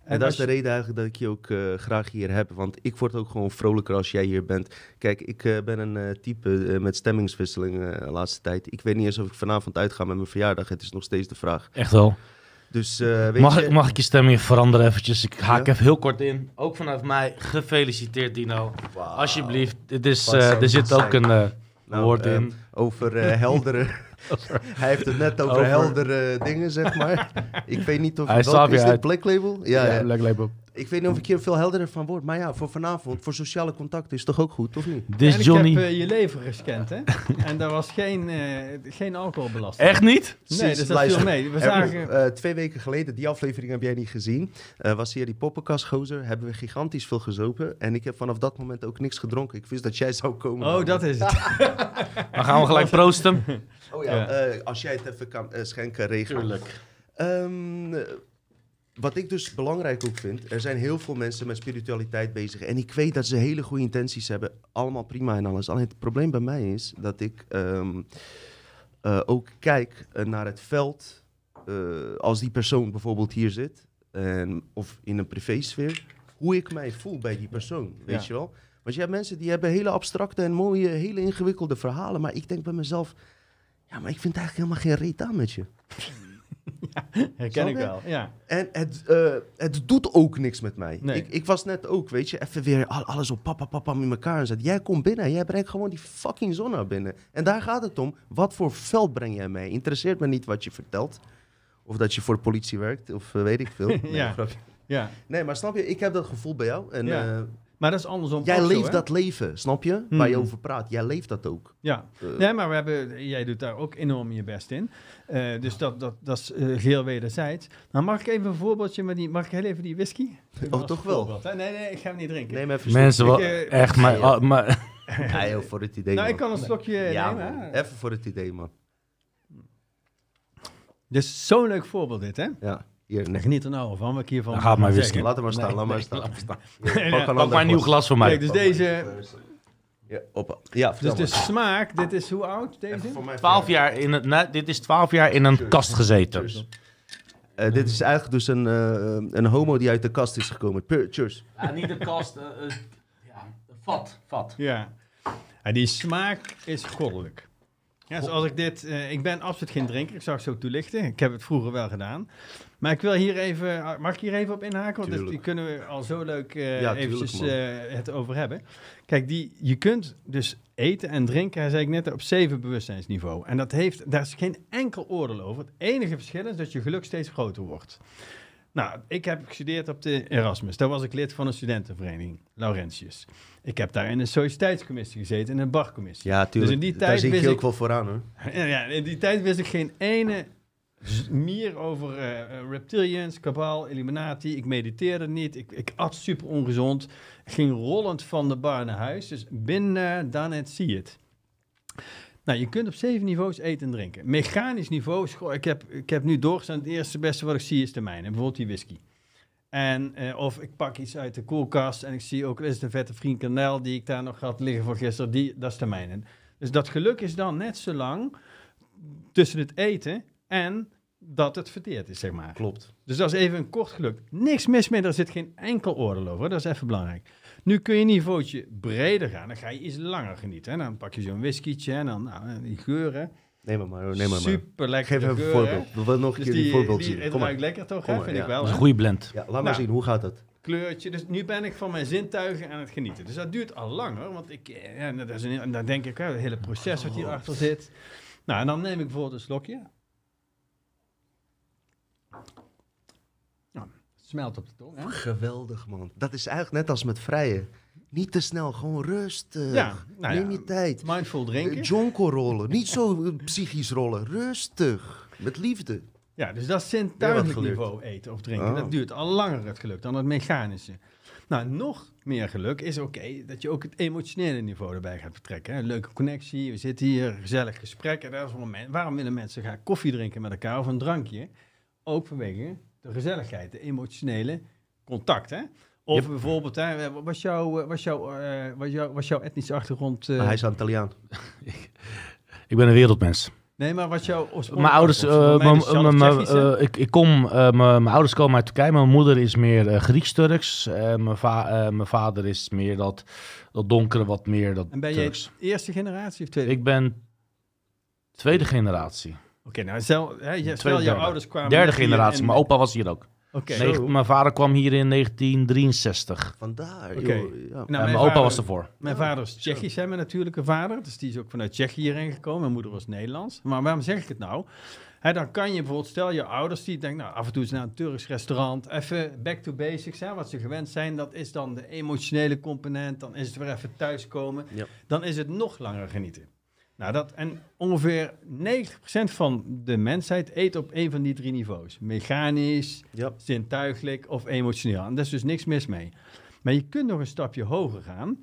En dat is de reden eigenlijk dat ik je ook eh, graag hier heb. Want ik word ook gewoon vrolijker als jij hier bent. Kijk, ik eh, ben een eh, type met stemmingswisseling eh, de laatste tijd. Ik weet niet eens of ik vanavond uitga met mijn verjaardag. Het is nog steeds de vraag. Echt wel. Dus weet Mag je... ik, mag ik je stemming veranderen eventjes? Ik haak Ja. even heel kort in. Ook vanuit mij, gefeliciteerd Dino. Alsjeblieft. Het is, er zit ook een Nou, woord in. Over heldere... *laughs* *laughs* Hij heeft het net over, Over- heldere dingen, zeg maar. ik weet niet of... Hij is dit. Black Label? Ja, ja. leuk label. Ik weet niet of ik hier veel helderder van word. Maar ja, voor vanavond, voor sociale contacten is toch ook goed, of niet? Dit en is ik Johnny. heb eh, je lever gescand, hè? *laughs* en daar was geen, eh, geen alcoholbelasting. Echt niet? Nee, dus dat luister. viel mee. We zagen... we, eh, twee weken geleden, die aflevering heb jij niet gezien, eh, was hier die poppenkastgozer, hebben we gigantisch veel gezopen. En ik heb vanaf dat moment ook niks gedronken. Ik wist dat jij zou komen. Oh, dat is het. *laughs* Dan gaan we gelijk proosten. Oh ja, Ja. eh, als jij het even kan schenken, regelen. Ehm, eh, wat ik dus belangrijk ook vind, er zijn heel veel mensen met spiritualiteit bezig. En ik weet dat ze hele goede intenties hebben. Allemaal prima en alles. Alleen het probleem bij mij is dat ik ehm, eh, ook kijk eh, naar het veld. eh, als die persoon bijvoorbeeld hier zit, en, of in een privésfeer, hoe ik mij voel bij die persoon. Weet Ja. je wel? Want je hebt mensen die hebben hele abstracte en mooie, hele ingewikkelde verhalen. Maar ik denk bij mezelf, ja, maar ik vind eigenlijk helemaal geen reet aan met je. *laughs* Herken Snap ik wel, ja. En het, eh, het doet ook niks met mij. Nee. Ik, ik was net ook, weet je, even weer al- alles op papa, papa in elkaar zet. Jij komt binnen, jij brengt gewoon die fucking zon naar binnen. En daar gaat het om. Wat voor veld breng jij mee? Interesseert me niet wat je vertelt. Of dat je voor de politie werkt, of eh, weet ik veel. *laughs* Nee, Ja. grapje. ja. nee, maar snap je, ik heb dat gevoel bij jou. En Ja. eh, Maar dat is andersom Jij ook zo, leeft hè? dat leven, snap je? Waar je Hmm. over praat. Jij leeft dat ook. Ja. Eh, Nee, maar we hebben, jij doet daar ook enorm je best in. Eh, dus dat, dat, dat is eh, geheel wederzijds. Nou, mag ik even een voorbeeldje met die... Mag ik heel even die whisky? Oh, toch wel? Hè? Nee, nee, ik ga hem niet drinken. Neem even een Mensen, wel, Ik, echt, maar, ja. ah, maar *laughs* Ja, joh, voor het idee, nou, man. ik kan een slokje Ja, nemen. man. Even voor het idee, man. Dus zo'n leuk voorbeeld dit, hè? Ja, hier. Ik Nee. geniet er nou van wat ik hiervan Dan gaat maar whisky. Laat hem maar staan, Nee, laat maar nee, staan. laat maar staan. Hier, *laughs* Nee, pak een maar een nieuw glas voor mij. Kijk, dus deze... Ja, oppa. Ja, Dus de maar. smaak, dit is hoe oud deze? Even voor mij 12 jaar in het, nee, dit is 12 jaar in een kast gezeten. Eh, dit is eigenlijk dus een, eh, een homo die uit de kast is gekomen. Pur- Cheers. Ja, niet de kast, ja, vat, vat. Ja. ja. Die smaak is goddelijk. Ja, zoals ik dit... eh, ik ben absoluut geen drinker, ik zal het zo toelichten. Ik heb het vroeger wel gedaan. Maar ik wil hier even... Mag ik hier even op inhaken? Want die Tuurlijk. kunnen we al zo leuk Ja, tuurlijk, eventjes man. eh, het over hebben. Kijk, die, je kunt dus eten en drinken, zei ik net, op zeven bewustzijnsniveau. En dat heeft, daar is geen enkel oordeel over. Het enige verschil is dat je geluk steeds groter wordt. Nou, ik heb gestudeerd op de Erasmus. Daar was ik lid van een studentenvereniging, Laurentius. Ik heb daar in een sociëteitscommissie gezeten, in een barcommissie. Ja, tuurlijk. Dus in die Daar tijd zie ik je ik- ook wel vooraan, hoor. *laughs* Ja, in die tijd wist ik geen ene meer over eh, reptilians, kabal, Illuminati. Ik mediteerde niet. Ik, ik at super ongezond. Ging rollend van de bar naar huis. Dus binnen dan het zie het. Nou, je kunt op zeven niveaus eten en drinken. Mechanisch niveau, ik heb, ik heb nu doorgestaan. Het eerste beste wat ik zie is de mijne. Bijvoorbeeld die whisky. En, eh, of ik pak iets uit de koelkast en ik zie ook, is een vette frikandel die ik daar nog had liggen van gisteren, die, dat is de mijne. Dus dat geluk is dan net zo lang tussen het eten en dat het verteerd is, zeg maar. Klopt. Dus dat is even een kort geluk. Niks mis mee, daar zit geen enkel oordeel over. Dat is even belangrijk. Nu kun je een niveautje breder gaan, dan ga je iets langer genieten. Hè? Dan pak je zo'n whiskietje en dan nou, die geuren. Neem maar, hoor. Neem maar. maar. Super lekker. Geef even een voorbeeld. We willen nog een Dus keer die voorbeeld zien. het maar. ruikt lekker toch, Kom hè? maar, vind ja. ik wel. Dat is een goede blend. Ja, laat maar Nou. zien. Hoe gaat het? kleurtje. Dus nu ben ik van mijn zintuigen aan het genieten. Dus dat duurt al langer, want ik, eh, ja, dat is een, en dan denk ik, hè, het hele proces wat hierachter zit. Nou, en dan neem ik bijvoorbeeld een slokje. Smelt op de tong. Hè? Geweldig, man. Dat is eigenlijk net als met vrijen. Niet te snel, gewoon rustig. Ja, nou Neem ja. je tijd. Mindful drinken. Eh, Jonko rollen. Niet zo eh, psychisch rollen. Rustig. Met liefde. Ja, dus dat is zintuigelijk niveau eten of drinken. Oh. Dat duurt al langer het geluk dan het mechanische. Nou, nog meer geluk is oké dat je ook het emotionele niveau erbij gaat betrekken. Hè. Leuke connectie, we zitten hier, gezellig gesprek. En dat is een moment. Waarom willen mensen gaan koffie drinken met elkaar of een drankje? Ook vanwege de gezelligheid, de emotionele contact. Hè? Of Yep. bijvoorbeeld, hè, was, jouw, was, jouw, eh, was, jouw, was jouw etnische achtergrond... eh, hij is aan Italiaan. *laughs* Ik ben een wereldmens. nee, maar was jouw Mijn ouders, eh, eh, ik, ik kom, eh, mijn mijn ouders komen uit Turkije. Mijn moeder is meer eh, Grieks-Turks. Eh, mijn, va- eh, mijn vader is meer dat, dat donkere, wat meer dat En ben je Turks. eerste generatie of tweede? Ik ben tweede generatie. Oké, nou stel, hè, je, stel Tweede, jouw derde. ouders kwamen... Derde hier generatie. en- Mijn opa was hier ook. Oké. Zo. Mijn vader kwam hier in 1963. Vandaar. Oké. joh, Ja. Nou, en mijn vader- opa was ervoor. Mijn vader is Tsjechisch, hè, mijn natuurlijke vader. Dus die is ook vanuit Tsjechië hierheen gekomen. Mijn moeder was Nederlands. Maar waarom zeg ik het nou? Hè, dan kan je bijvoorbeeld, stel je ouders die denken, nou af en toe eens naar een Turks restaurant, even back to basics, hè, wat ze gewend zijn. Dat is dan de emotionele component. Dan is het weer even thuiskomen. Ja. Dan is het nog langer genieten. Nou, dat, en ongeveer 90% van de mensheid eet op een van die drie niveaus. Mechanisch, zintuigelijk of emotioneel. En daar is dus niks mis mee. Maar je kunt nog een stapje hoger gaan.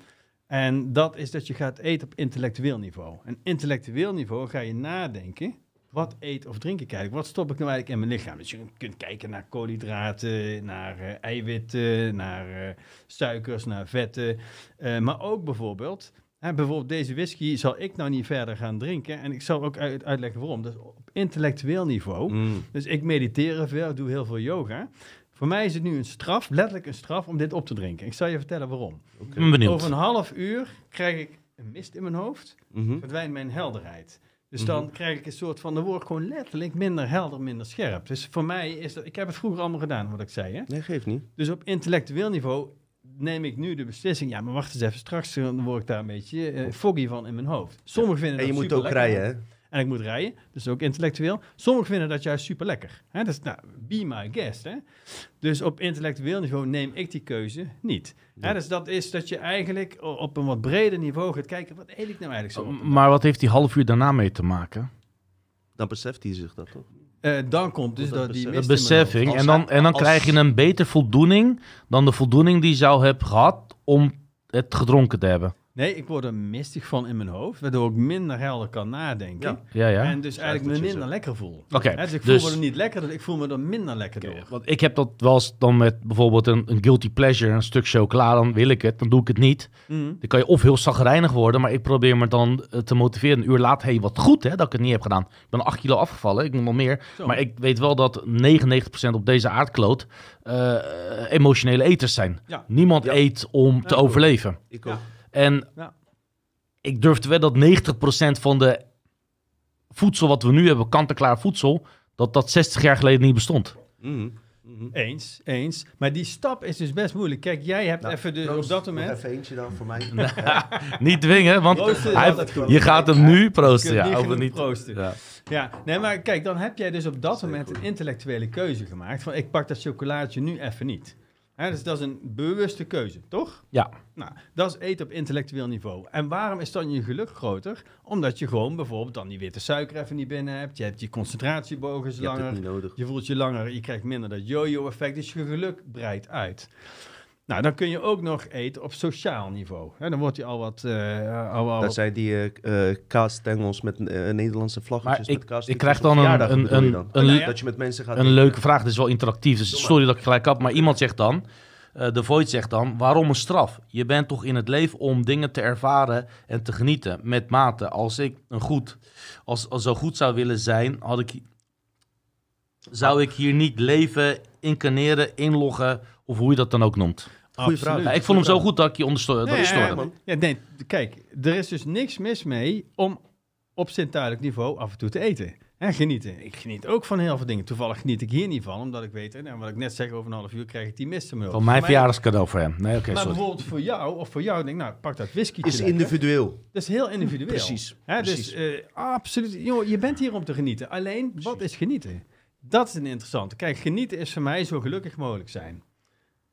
En dat is dat je gaat eten op intellectueel niveau. En intellectueel niveau ga je nadenken. Wat eet of drink ik eigenlijk? Wat stop ik nou eigenlijk in mijn lichaam? Dus je kunt kijken naar koolhydraten, naar eh, eiwitten, naar eh, suikers, naar vetten. Eh, maar ook bijvoorbeeld, bijvoorbeeld deze whisky zal ik nou niet verder gaan drinken. En ik zal ook uit, uitleggen waarom. Dus op intellectueel niveau. Mm. Dus ik mediteer veel, doe heel veel yoga. Voor mij is het nu een straf, letterlijk een straf, om dit op te drinken. Ik zal je vertellen waarom. Ik ben benieuwd. Over een half uur krijg ik een mist in mijn hoofd, Mhm. verdwijnt mijn helderheid. Dus Mhm. dan krijg ik een soort van, dan word ik gewoon letterlijk minder helder, minder scherp. Dus voor mij is dat, ik heb het vroeger allemaal gedaan, wat ik zei. Hè? Nee, geeft niet. Dus op intellectueel niveau neem ik nu de beslissing, ja, maar wacht eens even, straks dan word ik daar een beetje eh, foggy van in mijn hoofd. Sommigen vinden En je dat moet ook rijden, hè? En ik moet rijden, dus ook intellectueel. Sommigen vinden dat juist super lekker. Hè? Dus, nou, be my guest. Hè? Dus op intellectueel niveau neem ik die keuze niet. Hè? Dus dat is dat je eigenlijk op een wat breder niveau gaat kijken, wat eet ik nou eigenlijk zo? dag? Maar wat heeft die half uur daarna mee te maken? Dan beseft hij zich dat toch? Eh, dan komt dus Dat dat die besef- beseffing. Als En dan, en dan als- krijg je een beter voldoening dan de voldoening die je zou hebben gehad om het gedronken te hebben. Nee, ik word er mistig van in mijn hoofd, waardoor ik minder helder kan nadenken. Ja. Ja, ja. En dus eigenlijk me minder zegt. lekker voel. Oké, Hè, dus ik voel dus- me er niet lekker, ik voel me er minder lekker door. Want ik heb dat wel eens dan met bijvoorbeeld een, een guilty pleasure, een stuk chocola, dan wil ik het, dan doe ik het niet. Mhm. Dan kan je of heel zagrijnig worden, maar ik probeer me dan eh, te motiveren. Een uur later, hey, wat goed hè, dat ik het niet heb gedaan. Ik ben 8 kilo afgevallen, ik moet nog meer. Zo. Maar ik weet wel dat 99% op deze aardkloot eh, emotionele eters zijn. Ja. Niemand Ja. eet om te Ja, overleven. Ik Ja. ook. En Ja. ik durf te wedden dat 90% van de voedsel wat we nu hebben, kant-en-klaar voedsel, dat dat 60 jaar geleden niet bestond. Mhm. Eens, eens. Maar die stap is dus best moeilijk. Kijk, jij hebt Nou, even de, op dat moment... even eentje dan voor mij. *laughs* Niet dwingen, want hij- je gaat hem nu proosten. Ja, over niet. proosten. Ja. Ja, nee, maar kijk, dan heb jij dus op dat Zeker moment een intellectuele keuze gemaakt. Van, ik pak dat chocolaatje nu even niet. Dus dat is een bewuste keuze, toch? Ja. Nou, dat is eten op intellectueel niveau. En waarom is dan je geluk groter? Omdat je gewoon bijvoorbeeld dan die witte suiker even niet binnen hebt. Je hebt je concentratiebogen is Je hebt het langer. niet nodig. Je voelt je langer, je krijgt minder dat yo-yo-effect. Dus je geluk breidt uit. Nou, dan kun je ook nog eten op sociaal niveau. Hè, dan wordt je al wat... eh, al, al Dat wat zijn die eh eh, kaasstengels met eh, Nederlandse vlaggetjes met kaas. ik krijg dan een, een, een, een, ja. Dat je met mensen gaat een eten. leuke vraag. Dit is wel interactief, dus sorry dat ik gelijk heb. Maar iemand zegt dan, eh de Void zegt dan, waarom een straf? Je bent toch in het leven om dingen te ervaren en te genieten met mate. Als ik een goed, als, als zo goed zou willen zijn, had ik, zou ik hier niet leven, incarneren, inloggen of hoe je dat dan ook noemt. Goeie vraag. Ja, ik vond hem zo goed dat ik je ondersteunde. Nee, ja, ja, nee, kijk, er is dus niks mis mee om op zintuigelijk niveau af en toe te eten. En genieten. Ik geniet ook van heel veel dingen. Toevallig geniet ik hier niet van, omdat ik weet, hè, wat ik net zeg, over een half uur krijg ik die mist mijn. Van mijn Voor mij- verjaardagscadeau voor hem. Nee, oké, Maar sorry. bijvoorbeeld voor jou, of voor jou, denk ik, nou, pak dat whisky. Is individueel. Dat is heel individueel. Precies. Hè, precies. Dus eh, absoluut, joh, je bent hier om te genieten. Alleen, wat is genieten? Dat is een interessante. Kijk, genieten is voor mij zo gelukkig mogelijk zijn.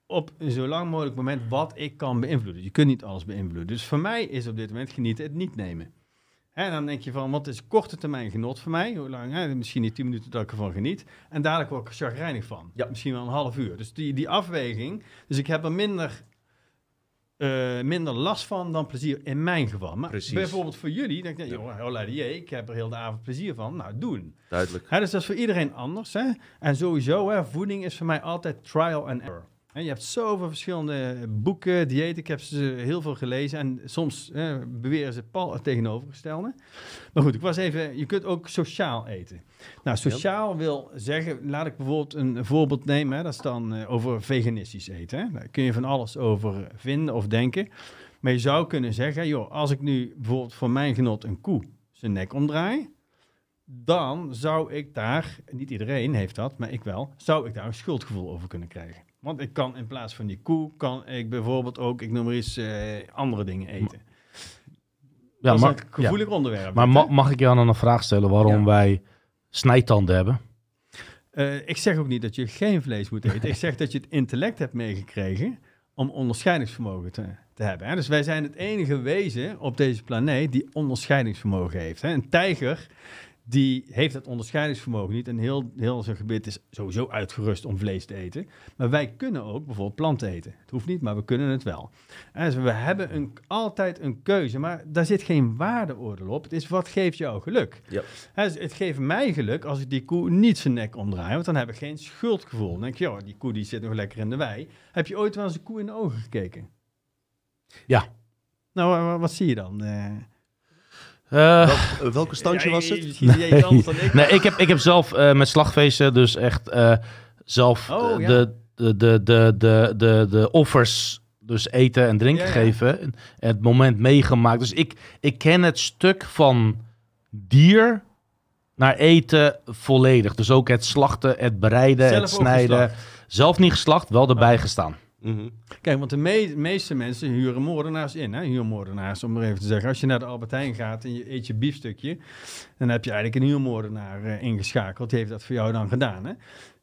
Op een zo lang mogelijk moment wat ik kan beïnvloeden. Je kunt niet alles beïnvloeden. Dus voor mij is op dit moment genieten het niet nemen. En dan denk je van, wat is korte termijn genot voor mij? Hoe lang? Hè? Misschien niet 10 minuten dat ik ervan geniet. En dadelijk word ik er chagrijnig van. Ja. Misschien wel een half uur. Dus die, die afweging. Dus ik heb er minder, eh, minder last van dan plezier in mijn geval. Maar Precies. bijvoorbeeld voor jullie, denk ik, joh, hola die, ik heb er heel de avond plezier van. Nou, doen. Duidelijk. Hè, dus dat is voor iedereen anders. Hè? En sowieso, hè, voeding is voor mij altijd trial and error. Hè, je hebt zoveel verschillende boeken, diëten. Ik heb ze heel veel gelezen. En soms hè, beweren ze pal het tegenovergestelde. Maar goed, ik was even... Je kunt ook sociaal eten. Nou, sociaal wil zeggen... Laat ik bijvoorbeeld een voorbeeld nemen. Hè, dat is dan eh, over veganistisch eten. Hè. Daar kun je van alles over vinden of denken. Maar je zou kunnen zeggen... joh, als ik nu bijvoorbeeld voor mijn genot een koe zijn nek omdraai dan zou ik daar, niet iedereen heeft dat, maar ik wel, zou ik daar een schuldgevoel over kunnen krijgen. Want ik kan in plaats van die koe, kan ik bijvoorbeeld ook, ik noem maar eens, eh, andere dingen eten. Ja, dat maar, is een gevoelig onderwerp. maar ma- mag ik jou dan een vraag stellen waarom Ja. wij snijtanden hebben? Eh, ik zeg ook niet dat je geen vlees moet eten. ik zeg dat je het intellect hebt meegekregen om onderscheidingsvermogen te, te hebben. Hè? Dus wij zijn het enige wezen op deze planeet die onderscheidingsvermogen heeft. Hè? Een tijger die heeft het onderscheidingsvermogen niet. En heel, heel zijn gebit is sowieso uitgerust om vlees te eten. Maar wij kunnen ook bijvoorbeeld planten eten. Het hoeft niet, maar we kunnen het wel. En dus we hebben een, altijd een keuze, maar daar zit geen waardeoordeel op. Het is wat geeft jou geluk. Ja. Hè, dus het geeft mij geluk als ik die koe niet zijn nek omdraai, want dan heb ik geen schuldgevoel. Dan denk je, joh, die koe die zit nog lekker in de wei. Heb je ooit wel eens een koe in de ogen gekeken? Ja. Nou, wa- wa- wat zie je dan? Welk- eh, welke standje ja, was het? Je dan ik. nee, ik heb, ik heb zelf eh, met slagfeesten dus echt eh, zelf Oh, ja. de, de, de, de, de, de, de offers, dus eten en drinken Ja, ja. geven, en het moment meegemaakt. Dus ik, ik ken het stuk van dier naar eten volledig. Dus ook het slachten, het bereiden, Zelf het snijden. Zelf niet geslacht, wel erbij Oh. gestaan. Mhm. Kijk, want de me- meeste mensen huren moordenaars in. Hè? Huurmoordenaars, om maar even te zeggen. Als je naar de Albert Heijn gaat en je eet je biefstukje... dan heb je eigenlijk een huurmoordenaar eh, ingeschakeld. Die heeft dat voor jou dan gedaan. Hè?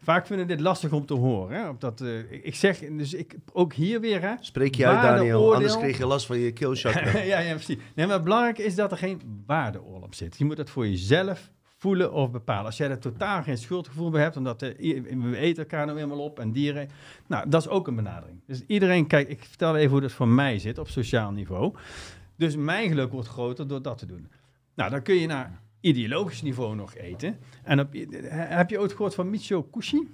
Vaak vinden dit lastig om te horen. Hè? Eh, ik- zeg, dus ik, ook hier weer... Hè? Spreek je uit. Daniel, anders kreeg je last van je *laughs* keelchakra. ja, ja, precies. Nee, maar het belangrijke is dat er geen waardeoorlog op zit. Je moet dat voor jezelf voelen of bepalen. Als jij er totaal geen schuldgevoel bij hebt, omdat we eten elkaar nou eenmaal op en dieren, nou, dat is ook een benadering. Dus iedereen, kijk, ik vertel even hoe dat voor mij zit op sociaal niveau. Dus mijn geluk wordt groter door dat te doen. Nou, dan kun je naar ideologisch niveau nog eten. En heb je ooit gehoord van Michio Kushi?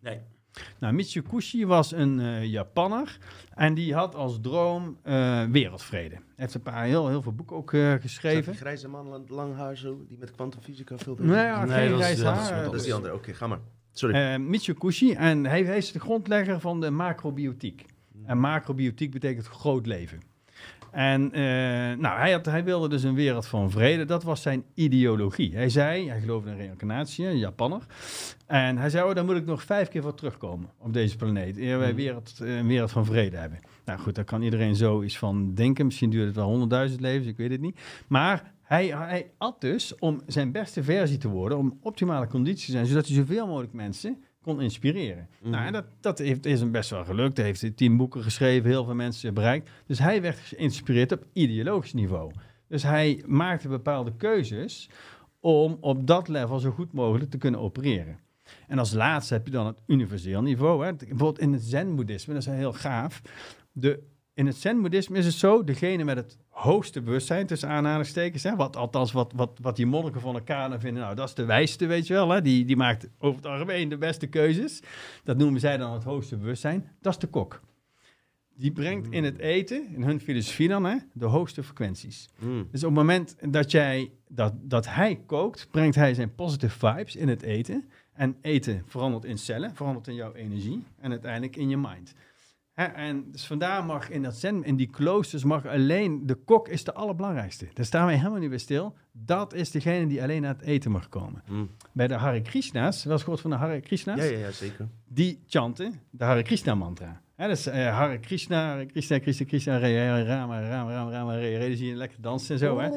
Nee. Nou, Michio Kushi was een eh, Japanner en die had als droom eh, wereldvrede. Hij heeft een paar heel, heel veel boeken ook eh, geschreven. die grijze man, lang, lang haar zo, die met kwantumfysica veel Nee, ja, Nee, geen dat is- grijs dat is Dat die andere. Oké, ga maar. Sorry. eh, Michio Kushi en hij, hij is de grondlegger van de macrobiotiek. En macrobiotiek betekent groot leven. En eh, nou, hij, had, hij wilde dus een wereld van vrede. Dat was zijn ideologie. Hij zei, hij geloofde in reïncarnatie, een Japanner. En hij zei, oh, daar moet ik nog vijf keer voor terugkomen op deze planeet. Eer wij Mhm. wereld, eh, een wereld van vrede hebben. Nou goed, daar kan iedereen zo iets van denken. Misschien duurt het wel honderdduizend levens, ik weet het niet. Maar hij, hij at dus om zijn beste versie te worden, om optimale condities te zijn, zodat hij zoveel mogelijk mensen kon inspireren. Mhm. Nou, en dat, dat heeft, is hem best wel gelukt. Hij heeft tien boeken geschreven, heel veel mensen bereikt. Dus hij werd geïnspireerd op ideologisch niveau. Dus hij maakte bepaalde keuzes om op dat level zo goed mogelijk te kunnen opereren. En als laatste heb je dan het universeel niveau. Hè. Bijvoorbeeld in het zen-boeddhisme, dat is heel gaaf. De, in het zen-boeddhisme is het zo, degene met het hoogste bewustzijn, tussen aanhalingstekens, hè, wat, althans wat, wat, wat die monniken van elkaar vinden, nou dat is de wijste, weet je wel. Hè. Die, die maakt over het algemeen de beste keuzes. Dat noemen zij dan het hoogste bewustzijn. Dat is de kok. Die brengt in het eten, in hun filosofie dan, hè, de hoogste frequenties. Mm. Dus op het moment dat, jij, dat, dat hij kookt, brengt hij zijn positive vibes in het eten. En eten verandert in cellen, verandert in jouw energie en uiteindelijk in je mind. En dus vandaar mag in dat zen, in die kloosters, mag alleen, de kok is de allerbelangrijkste. Daar staan wij helemaal niet bij stil. Dat is degene die alleen naar het eten mag komen. Mm. Bij de Hare Krishna's, wel eens gehoord van de Hare Krishna's? Ja, ja, ja, zeker. die chanten de Hare Krishna mantra. Hè, dat is eh, Hare Krishna, Hare Krishna, Krishna, Krishna, Rama, Rama, Rama, Rama. Dan zie je lekker dansen en zo. Hè.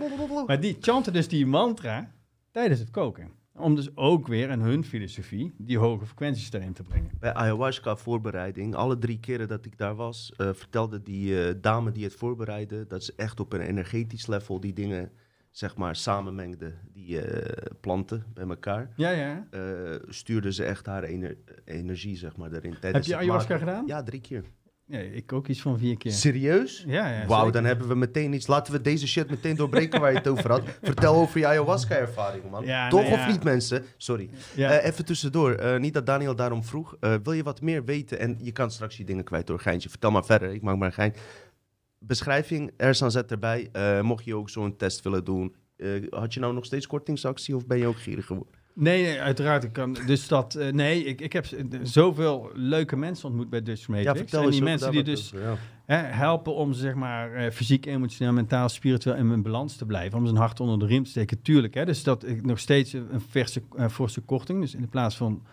Maar die chanten dus die mantra tijdens het koken. Om dus ook weer in hun filosofie die hoge frequenties erin te brengen. Bij ayahuasca voorbereiding, alle drie keren dat ik daar was, eh, vertelde die eh, dame die het voorbereidde, dat ze echt op een energetisch level die dingen, zeg maar, samenmengde, die eh, planten bij elkaar. Ja, ja. stuurde ze echt haar ener- energie, zeg maar, erin. Heb je ayahuasca gedaan? Ja, drie keer. Ja, ik ook iets van vier keer. Serieus? Ja, ja. Wauw, dan hebben we meteen iets. Laten we deze shit meteen doorbreken waar je het over had. *laughs* Vertel over je ayahuasca-ervaring, man. Ja, Toch nou ja. of niet, mensen? Sorry. Ja. Eh, even tussendoor. Eh, niet dat Daniel daarom vroeg. Eh, wil je wat meer weten? En je kan straks je dingen kwijt door Geintje. Vertel maar verder. Ik maak maar een gein. Beschrijving, Ersan zet erbij. Mocht je ook zo'n test willen doen. had je nou nog steeds kortingsactie of ben je ook gierig geworden? Nee, nee, uiteraard. Ik kan, dus dat, eh, nee, ik, ik heb zoveel leuke mensen ontmoet bij Dutch Matrix. en die mensen die dus hè, ja. helpen om zeg maar eh, fysiek, emotioneel, mentaal, spiritueel in mijn balans te blijven. Om zijn hart onder de riem te steken, tuurlijk. Hè, dus dat ik nog steeds een verse, eh, forse korting. Dus in plaats van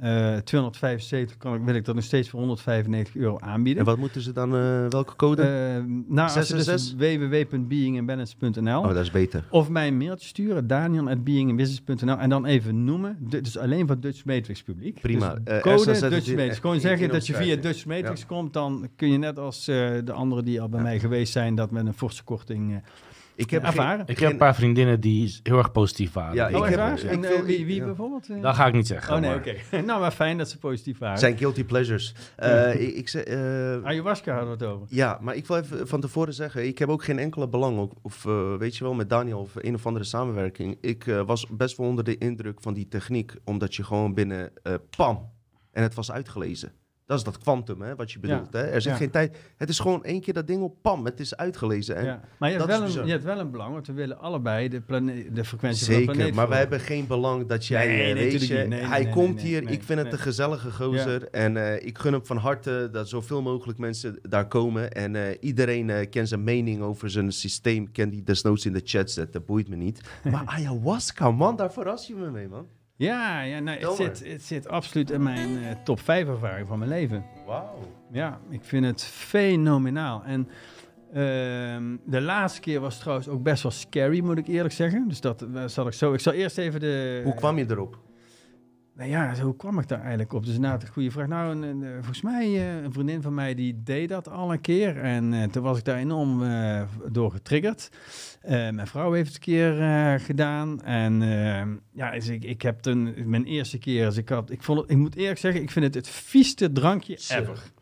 eh 275 kan ik, wil ik dat nog steeds voor 195 euro aanbieden. En wat moeten ze dan, eh, welke code? Eh, nou, als Zes je en dus zes? www.beingandbalance.nl oh, dat is beter. of mij een mailtje sturen, daniel.beingandbusiness.nl en dan even noemen, Du- dus alleen voor Dutch Matrix publiek. Prima. Dus Eh, code Dutch Matrix. Gewoon zeggen dat je via. Dutch Matrix komt, dan kun je net als eh, de anderen die al bij mij geweest zijn, dat met een forse korting eh, Ik heb geen- ervaren. Ik heb een paar vriendinnen die heel erg positief waren. Ja, oh, ik heb- waar? En eh, wil- wie, wie ja. bijvoorbeeld? eh? Dat ga ik niet zeggen. oh nee, oké. *laughs* nou, maar fijn dat ze positief waren. zijn guilty pleasures. Eh, ik, ik zeg, eh, Ayahuasca hadden we het over. Ja, maar ik wil even van tevoren zeggen, ik heb ook geen enkele belang, ook- of weet je wel, met Daniel of een of andere samenwerking. Ik was best wel onder de indruk van die techniek, omdat je gewoon binnen, eh, pam, en het was uitgelezen. Dat is dat kwantum, hè, wat je bedoelt. Hè? Er zit Ja. geen tijd. Het is gewoon één keer dat ding op, pam, het is uitgelezen. En Ja. Maar je hebt, dat is wel een, je hebt wel een belang, want we willen allebei de, de frequentie van de Zeker, planeet maar wij volgen. hebben geen belang dat jij, Nee, eh, nee, weet tuurlijk je, niet. Nee, nee, hij komt hier, ik vind het een gezellige gozer en eh, ik gun hem van harte dat zoveel mogelijk mensen daar komen en eh, iedereen kent zijn mening over zijn systeem, kan die desnoods in de chat zetten, boeit me niet. *laughs* Maar ayahuasca, man, daar verras je me mee, man. Ja, ja nou, het, zit, het zit absoluut in mijn eh, top 5 ervaring van mijn leven. Wauw. Ja, ik vind het fenomenaal. En ehm, de laatste keer was trouwens ook best wel scary, moet ik eerlijk zeggen. Dus dat eh, zal ik zo. Ik zal eerst even de. Hoe kwam je erop? Nou ja, hoe kwam ik daar eigenlijk op? Dus inderdaad een goede vraag. Nou, een, een, eh, volgens mij eh, een vriendin van mij die deed dat al een keer. En eh, toen was ik daar enorm door getriggerd. Mijn vrouw heeft het een keer gedaan. En eh, ja, dus ik, ik heb toen mijn eerste keer, dus ik had, ik vond het, ik moet eerlijk zeggen, ik vind het het vieste drankje ever.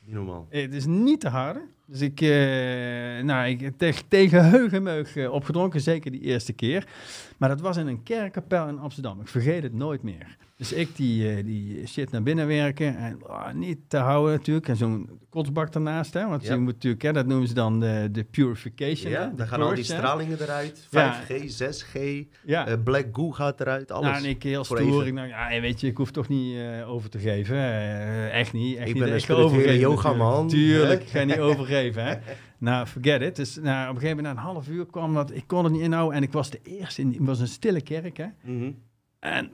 Niet normaal. Het is niet te harde. Dus ik, eh, nou, ik heb tegen, tegen heug en meug eh, opgedronken, zeker die eerste keer. Maar dat was in een kerkkapel in Amsterdam. Ik vergeet het nooit meer. Dus ik die, eh, die shit naar binnen werken en ah, niet te houden natuurlijk. En zo'n kotsbak ernaast, hè. Want Ja. je moet natuurlijk, hè, dat noemen ze dan de, de purification. Ja, dan gaan al die stralingen eruit. Ja. 5G, 6G, Ja. Black Goo gaat eruit, alles. Nou, en ik heel stoer. Ik dacht, ja, weet je, ik hoef toch niet over te geven. echt niet. Echt Ik niet. ben een ga spirituele overgeven yogaman, natuurlijk. Tuurlijk, ik ga niet overgeven. *laughs* Hè. *laughs* Nou, forget it. Dus nou, op een gegeven moment, na een half uur kwam dat. Ik kon het niet inhouden. En ik was de eerste. In, het was een stille kerk, hè. Mhm. En...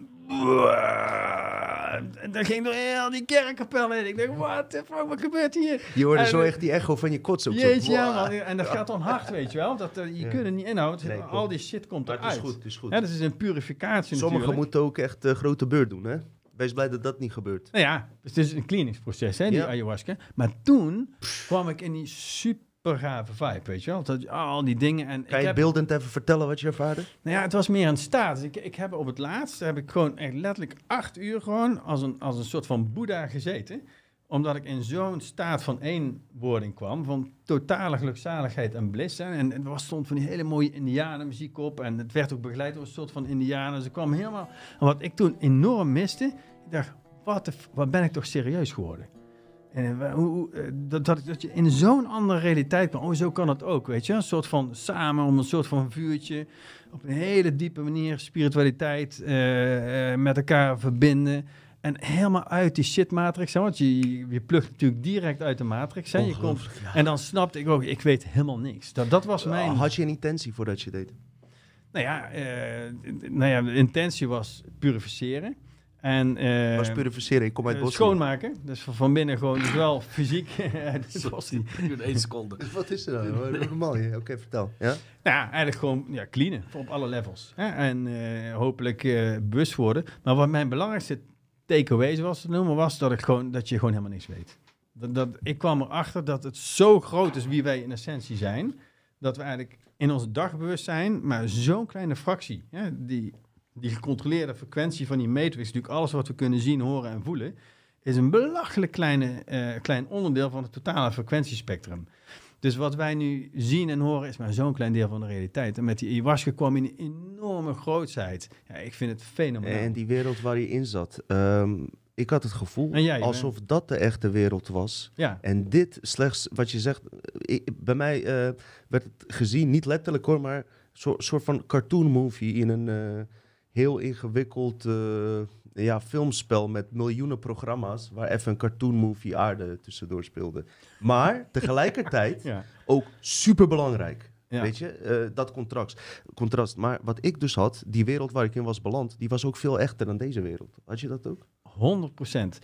En dat ging door heel die kerkkapel heen. Ik dacht, what the fuck, wat gebeurt hier? Je hoorde En, zo eh, echt die echo van je kots zo. Jeetje, ja, man. En dat gaat dan hard, weet je wel. Dat, eh, je Ja. kunt het niet inhouden. Nee, Al die shit komt Maar het is eruit. goed, het is goed. Ja, het is een purificatie Sommigen moeten ook echt een grote beurt doen, hè? Wees blij dat dat niet gebeurt. Nou ja, het is een cleaningsproces, hè, die Ja. ayahuasca. Maar toen kwam ik in die super gave vibe, weet je wel. Dat, al die dingen. En Kan ik je heb, beeldend even vertellen wat je ervaarde? nou ja, het was meer een staat. Ik, ik heb op het laatst, heb ik gewoon echt letterlijk acht uur gewoon als een, als een soort van boeddha gezeten. Omdat ik in zo'n staat van eenwording kwam, van totale gelukzaligheid en bliss. En er stond van die hele mooie indianenmuziek op. En het werd ook begeleid door een soort van indianen. Dus ik kwam helemaal... En wat ik toen enorm miste, ik dacht, wat, de wat ben ik toch serieus geworden? En eh, hoe, eh, dat, dat, je in zo'n andere realiteit kan. Oh, zo kan het ook, weet je. Een soort van samen om een soort van vuurtje. Op een hele diepe manier spiritualiteit eh, met elkaar verbinden. En helemaal uit die shit-matrix. hè, Want je, je plukt natuurlijk direct uit de matrix. Hè. Je komt, ja. en dan snapte ik ook, ik weet helemaal niks. Dat, dat was mijn... Had je een intentie voordat je deed? Nou ja, eh, nou ja, de intentie was purificeren. En, eh, Was purificeren, ik kom uit eh, Bosnië. schoonmaken. Dus van- van binnen gewoon dus wel fysiek. *laughs* Dit was één seconde. *laughs* Wat is er dan? Normaal, ja. Oké, vertel. Ja? Ja, eigenlijk gewoon ja, cleanen op alle levels. Hè? En eh, hopelijk eh, bewust worden. Maar wat mijn belangrijkste takeaway, zoals het noemen, was dat, ik gewoon, dat je gewoon helemaal niks weet. Dat, dat, ik kwam erachter dat het zo groot is wie wij in essentie zijn, dat we eigenlijk in ons dagbewustzijn, maar zo'n kleine fractie, die, die gecontroleerde frequentie van die matrix, natuurlijk alles wat we kunnen zien, horen en voelen, is een belachelijk kleine, eh, klein onderdeel van het totale frequentiespectrum. Dus wat wij nu zien en horen is maar zo'n klein deel van de realiteit. En met die ayahuasca kwam in een enorme grootheid. Ja, ik vind het fenomenaal. En die wereld waar je in zat. ehm, ik had het gevoel jij, alsof dat de echte wereld was. ja, En dit slechts, wat je zegt, eh, ik- bij mij eh, werd het gezien, niet letterlijk hoor, maar een soort, soort van cartoon movie in een eh, heel ingewikkeld ja, filmspel met miljoenen programma's, waar even een cartoon movie aarde tussendoor speelde. Maar *laughs* tegelijkertijd ja, ook super belangrijk. ja. Weet je, eh, dat contrast, contrast. Maar wat ik dus had, die wereld waar ik in was beland, die was ook veel echter dan deze wereld. Had je dat ook? 100 procent.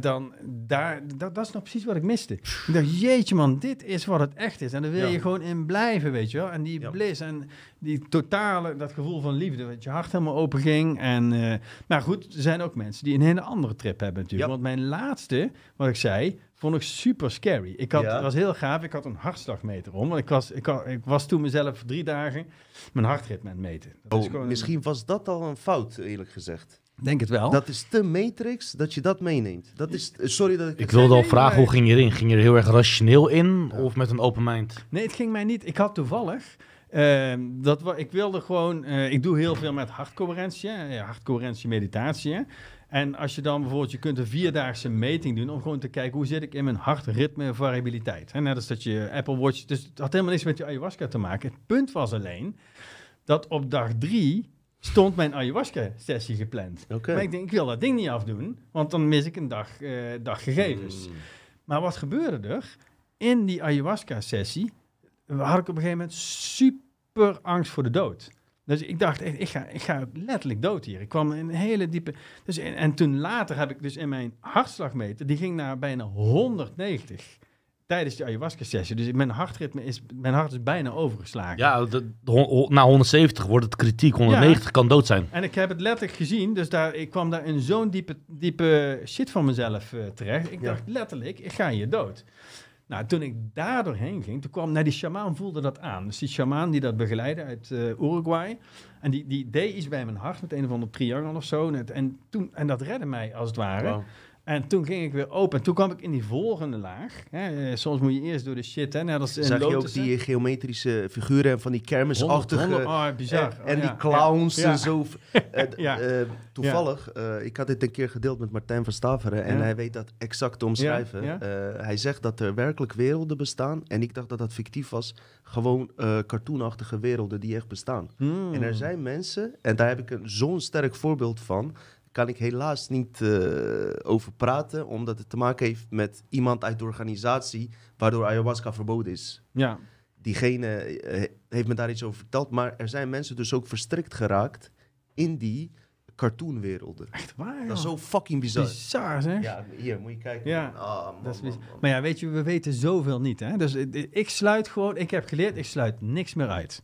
Dan, daar, dat, dat is nou precies wat ik miste. Ik dacht, jeetje man, dit is wat het echt is. En daar wil Ja. je gewoon in blijven, weet je wel. En die Ja. bliss en die totale, dat gevoel van liefde, dat je hart helemaal open ging. En, eh, maar goed, er zijn ook mensen die een hele andere trip hebben natuurlijk. Ja. Want mijn laatste, wat ik zei, vond ik super scary. Ik had, was heel gaaf, ik had een hartslagmeter om. Want ik was, ik, had- ik was toen mezelf drie dagen mijn hartritme aan het meten. Dat Oh, een- misschien was dat al een fout, eerlijk gezegd. Denk het wel. Dat is te matrix dat je dat meeneemt. Dat is, eh, sorry dat ik... Ik wilde al vragen, hoe ging je erin? Ging je er heel erg rationeel in Ja. of met een open mind? Nee, het ging mij niet. Ik had toevallig. ehm, dat ik wilde gewoon. eh, ik doe heel veel met hartcoherentie, hartcoherentie meditatie. En als je dan bijvoorbeeld, je kunt een vierdaagse meting doen om gewoon te kijken hoe zit ik in mijn hartritme variabiliteit. Hè, net als dat je Apple Watch. Dus het had helemaal niks met je ayahuasca te maken. Het punt was alleen dat op dag drie stond mijn ayahuasca-sessie gepland. Oké. Maar ik denk, ik wil dat ding niet afdoen, want dan mis ik een dag, eh, dag gegevens. Mm. Maar wat gebeurde er? In die ayahuasca-sessie had ik op een gegeven moment super angst voor de dood. Dus ik dacht, echt, ik ga, ik ga letterlijk dood hier. Ik kwam in een hele diepe... Dus, en, en toen later heb ik dus in mijn hartslagmeter... die ging naar bijna 190 tijdens die ayahuasca-sessie. Dus mijn hartritme is... Mijn hart is bijna overgeslagen. Ja, de, de na 170 wordt het kritiek. 190 kan dood zijn. En ik heb het letterlijk gezien, dus daar, ik kwam daar in zo'n diepe, diepe shit van mezelf eh, terecht. Ik Ja. dacht letterlijk, ik ga hier dood. Nou, toen ik daar doorheen ging, toen kwam, nou die shamaan voelde dat aan. Dus die shamaan die dat begeleidde uit eh, Uruguay. En die, die deed iets bij mijn hart met een of ander triangel of zo. En, het- en, toen, en dat redde mij als het ware. En toen ging ik weer open. En toen kwam ik in die volgende laag. Hè. Eh, Soms moet je eerst door de shit, hè. Net als in Zag je ook die geometrische figuren en van die kermisachtige... 100, oh, bizar. En, en Oh, die clowns Ja. en zo. Eh, *laughs* eh, toevallig, ik had dit een keer gedeeld met Martijn van Staveren en hij weet dat exact te omschrijven. Hij zegt dat er werkelijk werelden bestaan en ik dacht dat dat fictief was. Gewoon cartoonachtige werelden die echt bestaan. Hmm. En er zijn mensen, en daar heb ik een zo'n sterk voorbeeld van, kan ik helaas niet eh, over praten, omdat het te maken heeft met iemand uit de organisatie waardoor ayahuasca verboden is. Ja. Diegene eh, heeft me daar iets over verteld, maar er zijn mensen dus ook verstrikt geraakt in die cartoonwerelden. Echt waar, Dat is zo fucking bizar. Bizar, zeg. Ja, hier moet je kijken. Ja. Ah, man, Dat is man, mis- man. Maar ja, weet je, we weten zoveel niet. Hè? Dus eh, ik sluit gewoon, ik heb geleerd, ik sluit niks meer uit.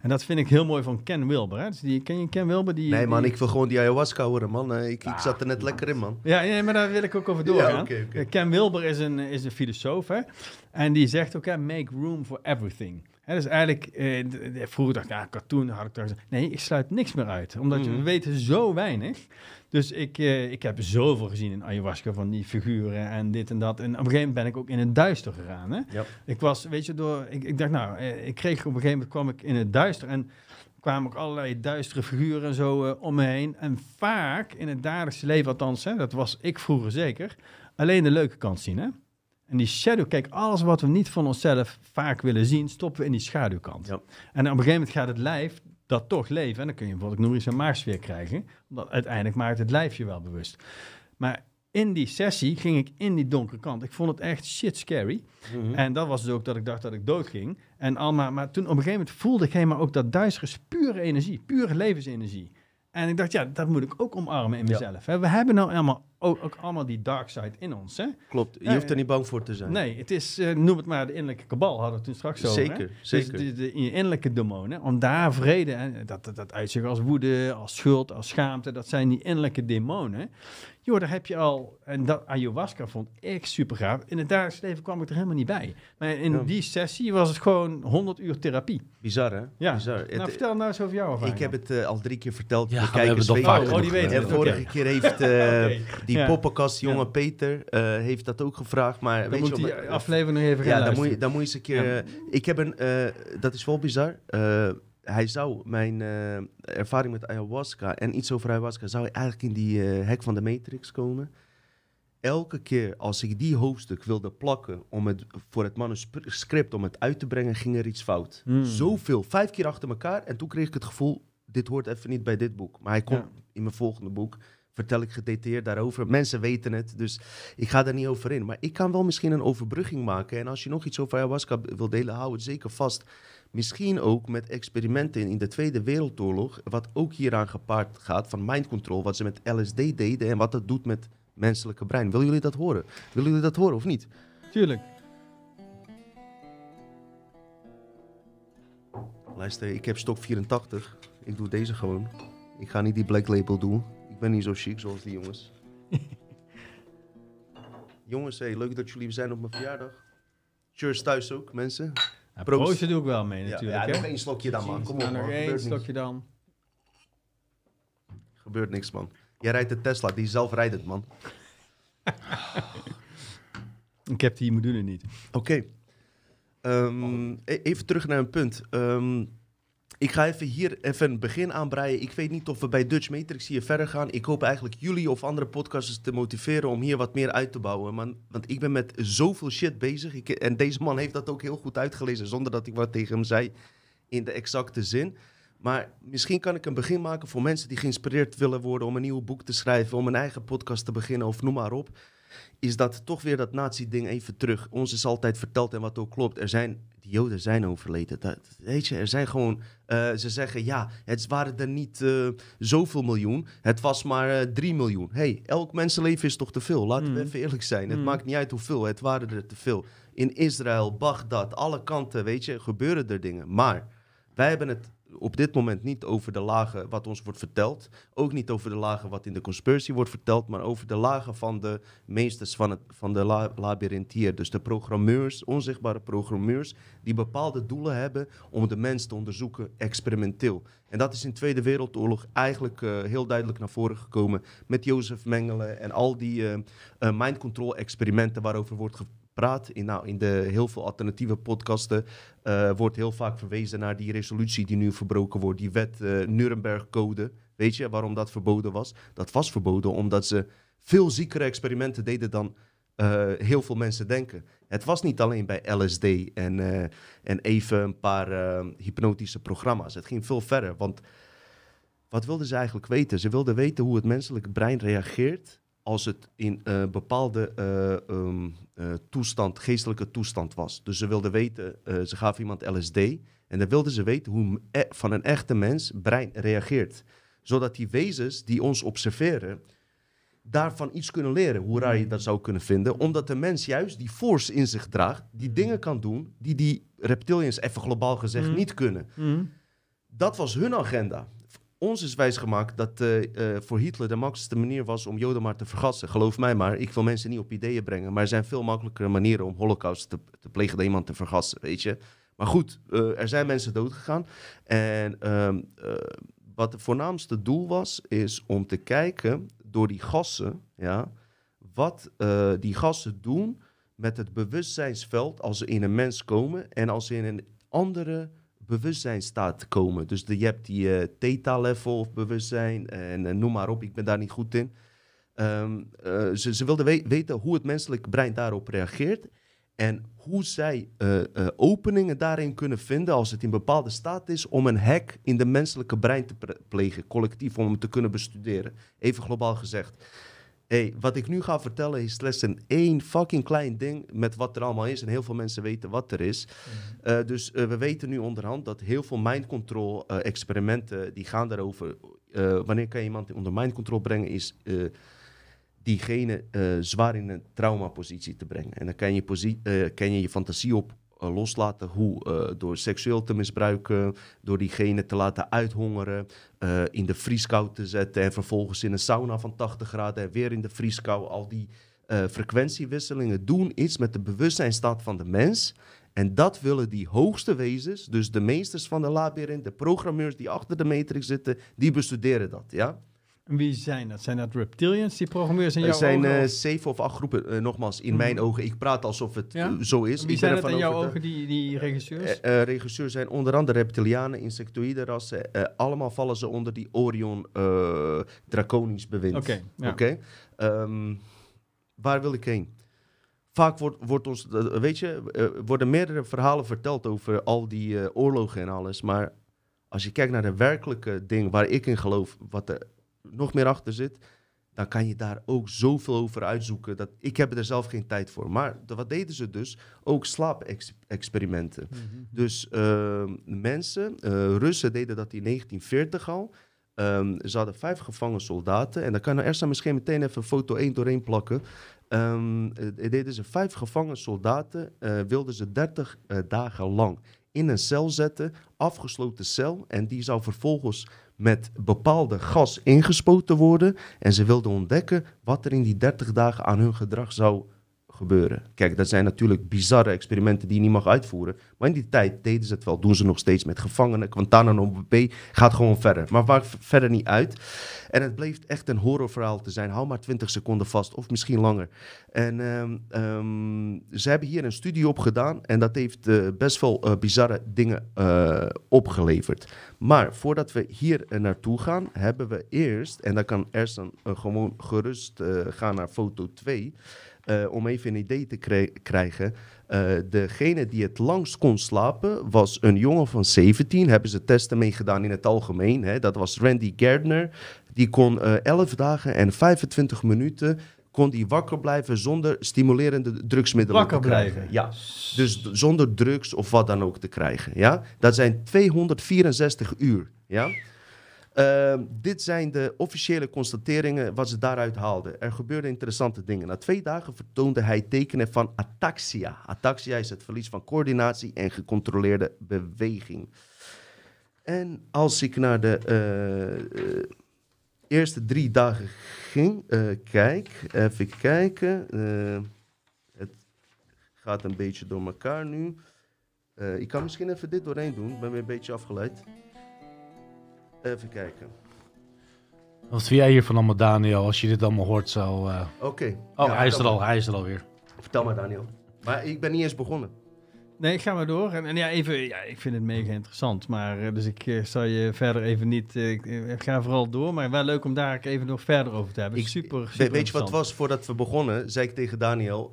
En dat vind ik heel mooi van Ken Wilber. Hè? Dus die, ken je Ken Wilber? Die, Nee man, die- ik wil gewoon die ayahuasca horen man. Eh, Ik, ik zat er net lekker in man. Ja, nee, maar daar wil ik ook over doorgaan. Ja, Ken Wilber is een, is een filosoof, hè? En die zegt ook, hè, make room for everything. Hè, dus eigenlijk, eh, vroeger dacht ik, ja, cartoon had ik gezegd. Nee, ik sluit niks meer uit. Omdat je- Mhm. we weten zo weinig. Dus ik, eh, ik heb zoveel gezien in ayahuasca van die figuren en dit en dat. En op een gegeven moment ben ik ook in het duister gegaan, hè? Ik was, weet je, door, ik, ik dacht, nou, eh, ik kreeg op een gegeven moment kwam ik in het duister en kwamen ook allerlei duistere figuren en zo eh, om me heen. En vaak in het dagelijkse leven, althans, hè, dat was ik vroeger zeker, alleen de leuke kant zien, hè. En die shadow, kijk, alles wat we niet van onszelf vaak willen zien, stoppen we in die schaduwkant. Ja. En op een gegeven moment gaat het lijf dat toch leven. En dan kun je bijvoorbeeld, ik noem eens een maagsfeer krijgen. Omdat uiteindelijk maakt het lijf je wel bewust. Maar in die sessie ging ik in die donkere kant. Ik vond het echt shit scary. Mhm. En dat was dus ook dat ik dacht dat ik dood ging. En allemaal, maar toen op een gegeven moment voelde ik helemaal ook dat duister is pure energie, pure levensenergie. En ik dacht, ja, dat moet ik ook omarmen in mezelf. We hebben nou allemaal, ook, ook allemaal die dark side in ons. Hè? Klopt, je hoeft er niet bang voor te zijn. Nee, het is, eh, noem het maar de innerlijke kabal, hadden we het toen straks over. hè. Zeker, Dus zeker. de, de, je innerlijke demonen, om daar vrede, en dat, dat, dat uitzicht als woede, als schuld, als schaamte, dat zijn die innerlijke demonen. Joh, daar heb je al, en dat ayahuasca vond ik super gaaf. In het dagelijks leven kwam ik er helemaal niet bij. Maar in Ja. die sessie was het gewoon 100 uur therapie. Bizar hè? Ja. Bizar. nou, Het- vertel nou eens over jouw ervaring. ik heb het eh, al drie keer verteld. Ja, de we hebben kijkers het al vaak Oh, oh, die weten En vorige keer heeft eh, *laughs* die Ja. poppenkastjongen Ja. Peter eh, heeft dat ook gevraagd. Maar Dan weet moet je, die om- eh, aflevering nog even Ja, dan moet, je, dan moet je eens een keer... Eh, ik heb een... dat is wel bizar. Hij zou mijn ervaring met ayahuasca en iets over ayahuasca... zou eigenlijk in die hek van de Matrix komen. Elke keer als ik die hoofdstuk wilde plakken om het, voor het manuscript om het uit te brengen, ging er iets fout. Hmm. Zoveel, vijf keer achter elkaar. En toen kreeg ik het gevoel, dit hoort even niet bij dit boek. Maar hij komt Ja. in mijn volgende boek. Vertel ik gedetailleerd daarover. Mensen weten het, dus ik ga daar niet over in. Maar ik kan wel misschien een overbrugging maken. En als je nog iets over ayahuasca wil delen, hou het zeker vast. Misschien ook met experimenten in de Tweede Wereldoorlog. Wat ook hieraan gepaard gaat van mind control. Wat ze met LSD deden en wat dat doet met menselijke brein. Willen jullie dat horen? Willen jullie dat horen of niet? Tuurlijk. Luister, ik heb stok 84. Ik doe deze gewoon. Ik ga niet die black label doen. Ik ben niet zo chic zoals die jongens. *laughs* jongens, hey, leuk dat jullie er zijn op mijn verjaardag. Cheers thuis ook, mensen. Ja, Proost. proosten doe ik wel mee Ja, natuurlijk. ja, hè? nog één slokje dan, man. Kom op, Nou, man. nog één stokje dan. Gebeurt niks, man. Jij rijdt de Tesla, die is zelfrijdend, man. *laughs* Ik heb die modulen niet. Oké. Ehm, e- even terug naar een punt. Ehm, ik ga even hier even een begin aanbreien. Ik weet niet of we bij Dutch Matrix hier verder gaan. Ik hoop eigenlijk jullie of andere podcasters te motiveren om hier wat meer uit te bouwen. Want ik ben met zoveel shit bezig. Ik, en deze man heeft dat ook heel goed uitgelezen zonder dat ik wat tegen hem zei in de exacte zin. Maar misschien kan ik een begin maken voor mensen die geïnspireerd willen worden om een nieuw boek te schrijven, om een eigen podcast te beginnen of noem maar op. is dat toch weer dat nazi-ding even terug. Ons is altijd verteld en wat ook klopt. Er zijn, die Joden zijn overleden. Dat, weet je, er zijn gewoon, eh, ze zeggen ja, het waren er niet uh, zoveel miljoen. Het was maar uh, 3 miljoen. hey, elk mensenleven is toch te veel? Laten we Mm. even eerlijk zijn. Het Mm. maakt niet uit hoeveel, het waren er te veel. In Israël, Bagdad, alle kanten, weet je, gebeuren er dingen. Maar wij hebben het op dit moment niet over de lagen wat ons wordt verteld. Ook niet over de lagen wat in de conspiracy wordt verteld. Maar over de lagen van de meesters van, het, van de la, labyrinthier. Dus de programmeurs, onzichtbare programmeurs. Die bepaalde doelen hebben om de mens te onderzoeken experimenteel. En dat is in de Tweede Wereldoorlog eigenlijk eh, heel duidelijk naar voren gekomen. Met Jozef Mengele en al die eh, mind control experimenten waarover wordt gepraat. In, nou, in de heel veel alternatieve podcasten eh, wordt heel vaak verwezen naar die resolutie die nu verbroken wordt. Die wet eh Nuremberg-code. Weet je waarom dat verboden was? Dat was verboden omdat ze veel ziekere experimenten deden dan eh, heel veel mensen denken. Het was niet alleen bij LSD en, en even een paar hypnotische programma's. Het ging veel verder. Want wat wilden ze eigenlijk weten? Ze wilden weten hoe het menselijke brein reageert als het in een bepaalde eh, ehm, eh, toestand, geestelijke toestand was. Dus ze wilden weten, eh, ze gaven iemand LSD en dan wilden ze weten hoe e- van een echte mens brein reageert. Zodat die wezens die ons observeren, daarvan iets kunnen leren. Hoe raar je dat zou kunnen vinden. Omdat de mens juist die force in zich draagt, die dingen kan doen die die reptilians, even globaal gezegd, Mm. niet kunnen. Mhm. Dat was hun agenda. Ons is wijsgemaakt dat eh, eh, voor Hitler de makkelijkste manier was om Joden maar te vergassen. Geloof mij maar, ik wil mensen niet op ideeën brengen. Maar er zijn veel makkelijkere manieren om holocaust te, te plegen dan iemand te vergassen, weet je. Maar goed, eh, er zijn mensen doodgegaan. En ehm, eh, wat het voornaamste doel was, is om te kijken door die gassen, ja, wat die gassen doen met het bewustzijnsveld als ze in een mens komen en als ze in een andere bewustzijnstaat komen. Dus de, je hebt die eh, theta-level of bewustzijn en eh, noem maar op, ik ben daar niet goed in. Ehm, eh, ze, ze wilden we- weten hoe het menselijke brein daarop reageert en hoe zij openingen daarin kunnen vinden als het in bepaalde staat is om een hack in de menselijke brein te plegen, collectief, om hem te kunnen bestuderen. Even globaal gezegd. Hey, wat ik nu ga vertellen is slechts een één fucking klein ding met wat er allemaal is. En heel veel mensen weten wat er is. Eh, dus eh, we weten nu onderhand dat heel veel mind control eh, experimenten, die gaan daarover. wanneer kan je iemand onder mind control brengen, is diegene zwaar in een traumapositie te brengen. En dan kan je kan je, je fantasie op loslaten hoe eh, door seksueel te misbruiken, door diegene te laten uithongeren, eh, in de vrieskou te zetten en vervolgens in een sauna van 80 graden en weer in de vrieskou. Al die eh, frequentiewisselingen doen iets met de bewustzijnstaat van de mens. En dat willen die hoogste wezens, dus de meesters van de labyrint, de programmeurs die achter de matrix zitten, die bestuderen dat, ja. En wie zijn dat? Zijn dat reptilians, die programmeurs in Er jouw zijn ogen? eh, zeven of acht groepen, eh, nogmaals, in Mhm. mijn ogen. Ik praat alsof het Ja? eh, zo is. wie Ik zijn dat in jouw ogen, die, die regisseurs? Regisseurs zijn onder andere reptilianen, insectoïde rassen. allemaal vallen ze onder die Orion draconisch bewind. Oké, ja. Oké? Ehm, waar wil ik heen? Vaak wordt, wordt ons, weet je, er worden meerdere verhalen verteld over al die oorlogen en alles. Maar als je kijkt naar de werkelijke ding waar ik in geloof, wat er nog meer achter zit, dan kan je daar ook zoveel over uitzoeken. Dat, ik heb er zelf geen tijd voor. Maar de- wat deden ze dus? Ook slaapexperimenten. Mhm. Dus ehm, mensen, eh, Russen deden dat in 1940 al. Ehm, ze hadden vijf gevangen soldaten. En dan kan er eerst misschien meteen even foto 1 doorheen plakken. Ehm, eh, deden ze vijf gevangen soldaten, eh, wilden ze 30 eh, dagen lang in een cel zetten, afgesloten cel. En die zou vervolgens met bepaalde gas ingespoten worden. En ze wilden ontdekken wat er in die 30 dagen aan hun gedrag zou gebeuren. Kijk, dat zijn natuurlijk bizarre experimenten die je niet mag uitvoeren. Maar in die tijd deden ze het wel. Doen ze nog steeds met gevangenen. Guantanamo Bay gaat gewoon verder. Maar v- verder niet uit. En het bleef echt een horrorverhaal te zijn. Hou maar 20 seconden vast, of misschien langer. En ehm, ehm, ze hebben hier een studie op gedaan. En dat heeft eh, best wel eh, bizarre dingen eh, opgeleverd. Maar voordat we hier naartoe gaan, hebben we eerst... En dan kan Ersan gewoon gerust gaan naar foto 2... Eh, om even een idee te krij- krijgen. Eh, degene die het langst kon slapen was een jongen van 17. Hebben ze testen mee gedaan in het algemeen. Hè. Dat was Randy Gardner. Die kon eh 11 dagen en 25 minuten kon hij wakker blijven zonder stimulerende drugsmiddelen Wakker te krijgen. blijven? Ja, dus zonder drugs of wat dan ook te krijgen. Ja? Dat zijn 264 uur. Ja? Ehm, dit zijn de officiële constateringen wat ze daaruit haalden. Er gebeurden interessante dingen. Na twee dagen vertoonde hij tekenen van ataxia. Ataxia is het verlies van coördinatie en gecontroleerde beweging. En als ik naar de eh, eh, eerste drie dagen ging, eh, kijk, even kijken. het gaat een beetje door elkaar nu. Ik kan misschien even dit doorheen doen. Ik ben weer een beetje afgeleid. Even kijken. Wat vind jij hiervan allemaal, Daniel, als je dit allemaal hoort zo... eh, Oké. Oh, Ja, hij is er al, hij is er alweer. Vertel maar, Daniel. Maar ik ben niet eens begonnen. Nee, ga maar door. En, en ja, even, ja, ik vind het mega interessant. Maar eh, dus ik eh, zal je verder even niet. eh, ik, ga vooral door. Maar wel leuk om daar even nog verder over te hebben. Ik- super, super weet je wat was? Voordat we begonnen, zei ik tegen Daniel...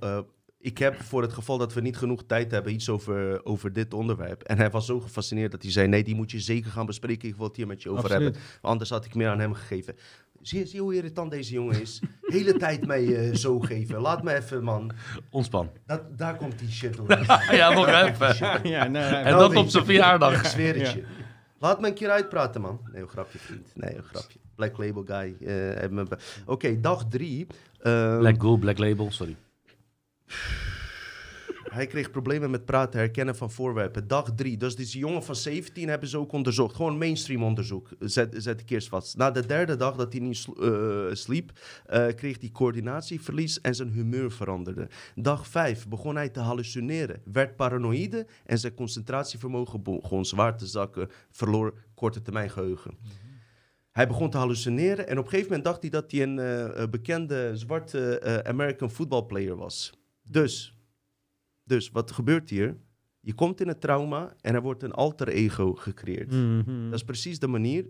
ik heb voor het geval dat we niet genoeg tijd hebben iets over, over dit onderwerp. En hij was zo gefascineerd dat hij zei... nee, die moet je zeker gaan bespreken. Ik wil het hier met je over Absoluut. hebben. Anders had ik meer aan hem gegeven. Zie, je- zie hoe irritant deze jongen is? *laughs* Hele tijd mij eh, zo geven. Laat me even, man. Ontspan. Dat, daar komt die shit door. *laughs* ja, nog even. Ja, nou, En dat op zijn verjaardag. *laughs* Ik zweer het je. Laat me een keer uitpraten, man. Nee, een grapje, vriend. Nee, een grapje. Black Label guy. eh, Oké, dag drie. Ehm, Black Gold, Black Label, sorry. Hij kreeg problemen met praten, herkennen van voorwerpen. Dag drie. Dus deze jongen van 17 hebben ze ook onderzocht. Gewoon mainstream onderzoek. Zet, zet ik vast. Na de derde dag dat hij niet eh, sliep, eh, kreeg hij coördinatieverlies en zijn humeur veranderde. Dag vijf begon hij te hallucineren, werd paranoïde en zijn concentratievermogen begon zwaar te zakken, verloor korte termijn geheugen. Hij begon te hallucineren en op een gegeven moment dacht hij dat hij een eh, bekende zwarte American football player was. Dus, dus wat gebeurt hier? Je komt in het trauma en er wordt een alter ego gecreëerd. Mhm. Dat is precies de manier.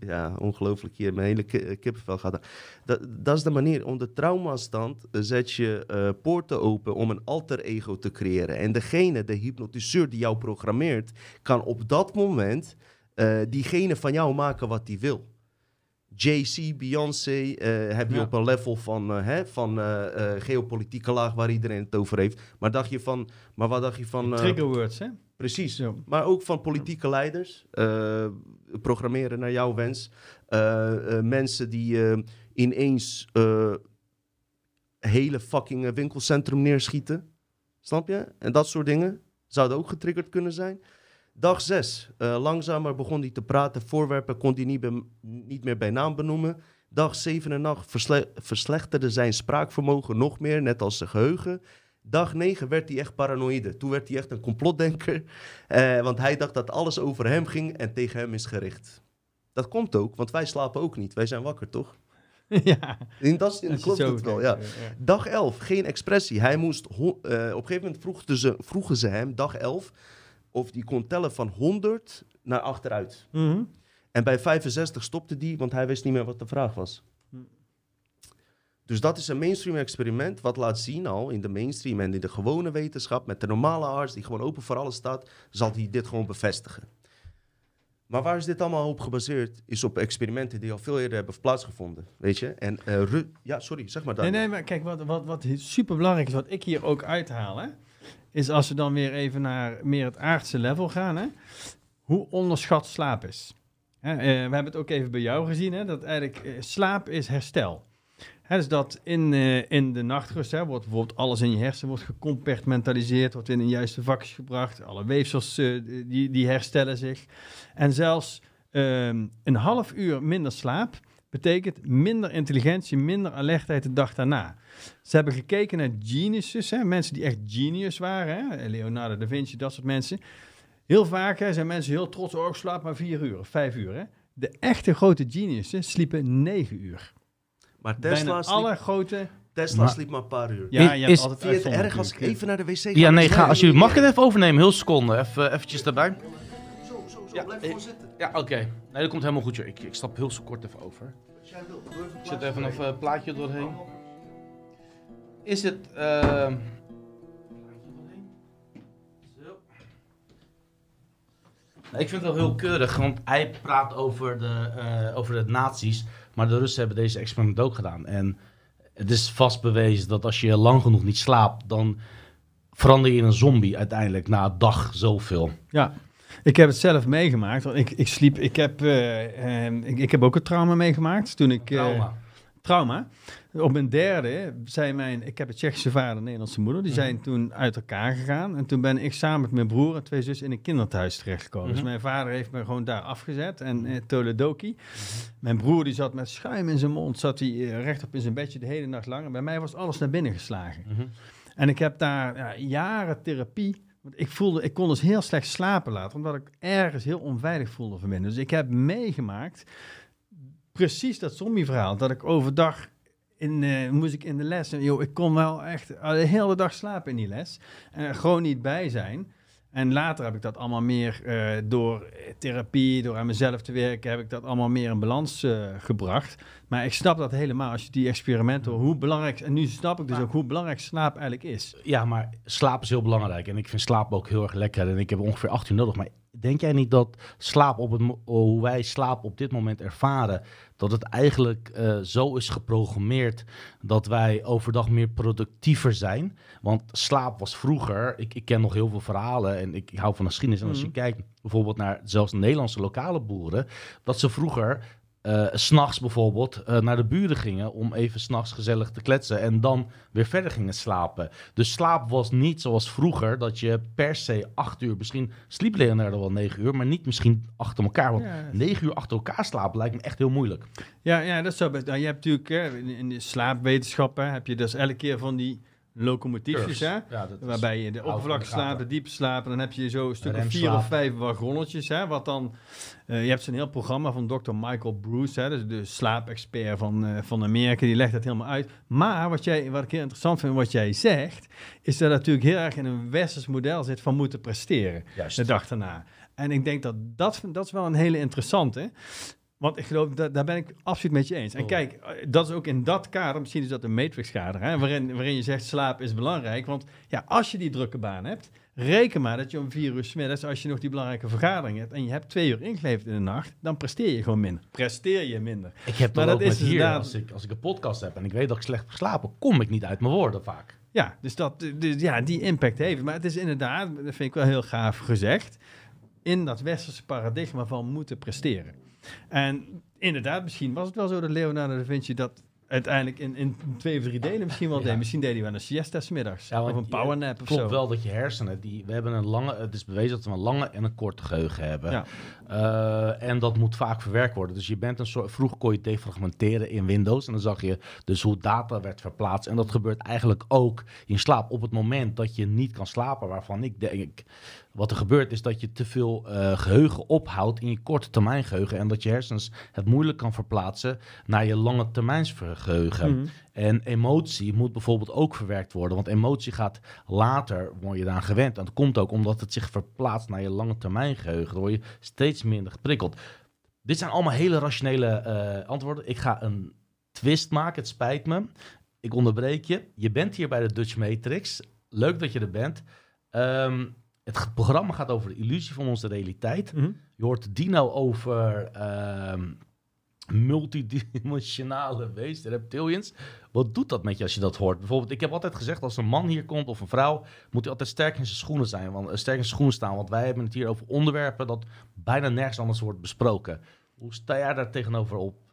Ja, ongelooflijk hier. Mijn hele ki- kippenvel gaat. aan. Dat, dat is de manier. Onder traumastand eh, zet je eh, poorten open om een alter ego te creëren. En degene, de hypnotiseur die jou programmeert, kan op dat moment eh, diegene van jou maken wat hij wil. JC, Beyoncé, eh, heb je Ja. op een level van, eh, hè, van eh, geopolitieke laag waar iedereen het over heeft. Maar dacht je van, maar wat dacht je van? Trigger words, hè? Precies. Maar ook van politieke leiders. programmeren naar jouw wens. Mensen die ineens hele fucking winkelcentrum neerschieten. Snap je? En dat soort dingen zouden ook getriggerd kunnen zijn. Dag 6. langzamer begon hij te praten. Voorwerpen kon hij niet, meer bij naam benoemen. Dag 7 en 8 versle- verslechterde zijn spraakvermogen nog meer, net als zijn geheugen. Dag 9 werd hij echt paranoïde. Toen werd hij echt een complotdenker. Eh, want hij dacht dat alles over hem ging en tegen hem is gericht. Dat komt ook, want wij slapen ook niet. Wij zijn wakker, toch? *laughs* ja. In dat zin klopt het wel, ja. Dag 11, geen expressie. Hij moest, eh, op een gegeven moment vroegen ze, vroegen ze hem, dag 11, of hij kon tellen van 100 naar achteruit. Mhm. En bij 65 stopte die, want hij wist niet meer wat de vraag was. Hm. Dus dat is een mainstream experiment wat laat zien al in de mainstream en in de gewone wetenschap met de normale arts die gewoon open voor alles staat, zal hij dit gewoon bevestigen. Maar waar is dit allemaal op gebaseerd? Is op experimenten die al veel eerder hebben plaatsgevonden, weet je? En eh, ja, sorry, zeg maar dat. Nee, nee, maar kijk, wat, wat, wat super belangrijk is, wat ik hier ook uithaal, hè, is als we dan weer even naar meer het aardse level gaan, hè, hoe onderschat slaap is. Hè, eh, we hebben het ook even bij jou gezien, hè, dat eigenlijk eh, slaap is herstel. Hè, dus dat in, eh, in de nachtrust hè, wordt bijvoorbeeld alles in je hersenen wordt gecompartmentaliseerd, wordt in de juiste vakjes gebracht, alle weefsels die, die herstellen zich. En zelfs ehm, een half uur minder slaap betekent minder intelligentie, minder alertheid de dag daarna. Ze hebben gekeken naar geniuses, hè, mensen die echt genius waren, hè, Leonardo da Vinci, dat soort mensen. Heel vaak hè, zijn mensen heel trots, oh, ik slaap maar vier uur of vijf uur. Hè. De echte grote geniussen sliepen negen uur. maar Tesla, Bijna sliep, alle grote... Tesla Maar- sliep maar een paar uur. Ja, Is- je hebt is- altijd Vind je het erg als ik even naar de wc ga? Ja, nee, ga nee, alsjeblieft. Mag ik het even overnemen? Heel seconde. Even eventjes daarbij. Ja, blijf eh, gewoon zitten. Ja, oké. Nee, dat komt helemaal goed. joh. Ik, ik stap heel zo kort even over. Als jij wil, doe even Ik zet even een eh, plaatje doorheen. Is het... ehm, Zo. Nou, ik vind het wel heel keurig, want hij praat over de, eh, over de nazi's. Maar de Russen hebben deze experiment ook gedaan. En het is vast bewezen dat als je lang genoeg niet slaapt, dan verander je in een zombie uiteindelijk na een dag zoveel. Ja, ik heb het zelf meegemaakt. Want ik, ik sliep, ik heb, eh, eh, ik, ik heb ook een trauma meegemaakt toen ik... eh, Trauma. trauma. Op mijn derde zei mijn, ik heb een Tsjechische vader en een Nederlandse moeder, die zijn toen uit elkaar gegaan. En toen ben ik samen met mijn broer en twee zussen in een kinderthuis terechtgekomen. Mhm. Dus mijn vader heeft me gewoon daar afgezet en eh, Toledoki. Mijn broer die zat met schuim in zijn mond, zat hij rechtop in zijn bedje de hele nacht lang. En bij mij was alles naar binnen geslagen. Mhm. En ik heb daar ja, jaren therapie. Want ik voelde, ik kon dus heel slecht slapen later, omdat ik ergens heel onveilig voelde van binnen. Dus ik heb meegemaakt precies dat zombie-verhaal. Dat ik overdag in, eh, moest ik in de les. En joh, ik kon wel echt al de hele dag slapen in die les. En er gewoon niet bij zijn. En later heb ik dat allemaal meer eh, door therapie, door aan mezelf te werken, heb ik dat allemaal meer in balans eh, gebracht. Maar ik snap dat helemaal als je die experimenten, hoe belangrijk, en nu snap ik dus ook hoe belangrijk slaap eigenlijk is. Ja, maar slaap is heel belangrijk. En ik vind slaap ook heel erg lekker. En ik heb ongeveer 8 uur nodig. Maar denk jij niet dat slaap op het, hoe wij slaap op dit moment ervaren, dat het eigenlijk eh, zo is geprogrammeerd dat wij overdag meer productiever zijn? Want slaap was vroeger, ik, ik ken nog heel veel verhalen en ik, ik hou van geschiedenis. En als je Mhm. kijkt bijvoorbeeld naar zelfs Nederlandse lokale boeren, dat ze vroeger eh, s s'nachts bijvoorbeeld eh, naar de buren gingen om even s'nachts gezellig te kletsen en dan weer verder gingen slapen. Dus slaap was niet zoals vroeger, dat je per se acht uur, misschien sliep Leonardo wel negen uur, maar niet misschien achter elkaar. Want Ja. negen uur achter elkaar slapen lijkt me echt heel moeilijk. Ja, ja dat zou best. Nou, je hebt natuurlijk hè, in, in de slaapwetenschappen heb je dus elke keer van die locomotiefjes, hè? Ja, Waarbij je de oppervlakte de gaten. slaap, de diepe slaap. En dan heb je zo een stuk of vier of vijf wagonnetjes. Hè, wat dan, eh, je hebt zo'n heel programma van Dr. Michael Bruce. Hè, dus de slaapexpert van, eh, van Amerika. Die legt dat helemaal uit. Maar wat, jij, wat ik heel interessant vind, wat jij zegt. Is dat natuurlijk heel erg in een westers model zit van moeten presteren. Juist. De dag daarna. En ik denk dat dat, dat is wel een hele interessante. Want ik geloof, dat, daar ben ik absoluut met je eens. En Oh. kijk, eh, dat is ook in dat kader, misschien is dat een matrix-kader, hè, waarin, waarin je zegt slaap is belangrijk. Want ja, als je die drukke baan hebt, reken maar dat je om vier uur 's middags, als je nog die belangrijke vergadering hebt en je hebt twee uur ingeleverd in de nacht, dan presteer je gewoon minder. Presteer je minder. Ik heb Maar dat is met hier, inderdaad- als ik, als ik een podcast heb en ik weet dat ik slecht heb geslapen, kom ik niet uit mijn woorden vaak. Ja, dus, dat, dus ja, die impact heeft. Maar het is inderdaad, dat vind ik wel heel gaaf gezegd, in dat westerse paradigma van moeten presteren. En inderdaad, misschien was het wel zo dat Leonardo da Vinci dat uiteindelijk in, in twee of drie delen misschien wel Ja. deed. Misschien deed hij wel een siesta 's middags. Ja, of een powernap of Klopt zo. wel dat je hersenen, die, we hebben een lange, het is bewezen dat we een lange en een kort geheugen hebben. Ja. Eh, en dat moet vaak verwerkt worden. Dus je bent een soort, vroeger kon je defragmenteren in Windows en dan zag je dus hoe data werd verplaatst. En dat gebeurt eigenlijk ook in slaap op het moment dat je niet kan slapen, waarvan ik denk, wat er gebeurt is dat je te veel eh, geheugen ophoudt in je korte termijn geheugen en dat je hersens het moeilijk kan verplaatsen naar je lange termijns geheugen. Mhm. En emotie moet bijvoorbeeld ook verwerkt worden. Want emotie gaat later, word je eraan gewend. En dat komt ook omdat het zich verplaatst naar je lange termijn geheugen. Dan word je steeds minder geprikkeld. Dit zijn allemaal hele rationele eh, antwoorden. Ik ga een twist maken, het spijt me. Ik onderbreek je. Je bent hier bij de Dutch Matrix. Leuk dat je er bent. Ehm, het programma gaat over de illusie van onze realiteit. Mhm. Je hoort Dino over ehm, multidimensionale wezens, reptilians. Wat doet dat met je als je dat hoort? Bijvoorbeeld, ik heb altijd gezegd, als een man hier komt of een vrouw, moet hij altijd sterk in zijn schoenen zijn, want, eh, sterk in zijn schoenen staan. Want wij hebben het hier over onderwerpen dat bijna nergens anders wordt besproken. Hoe sta jij daar tegenover op?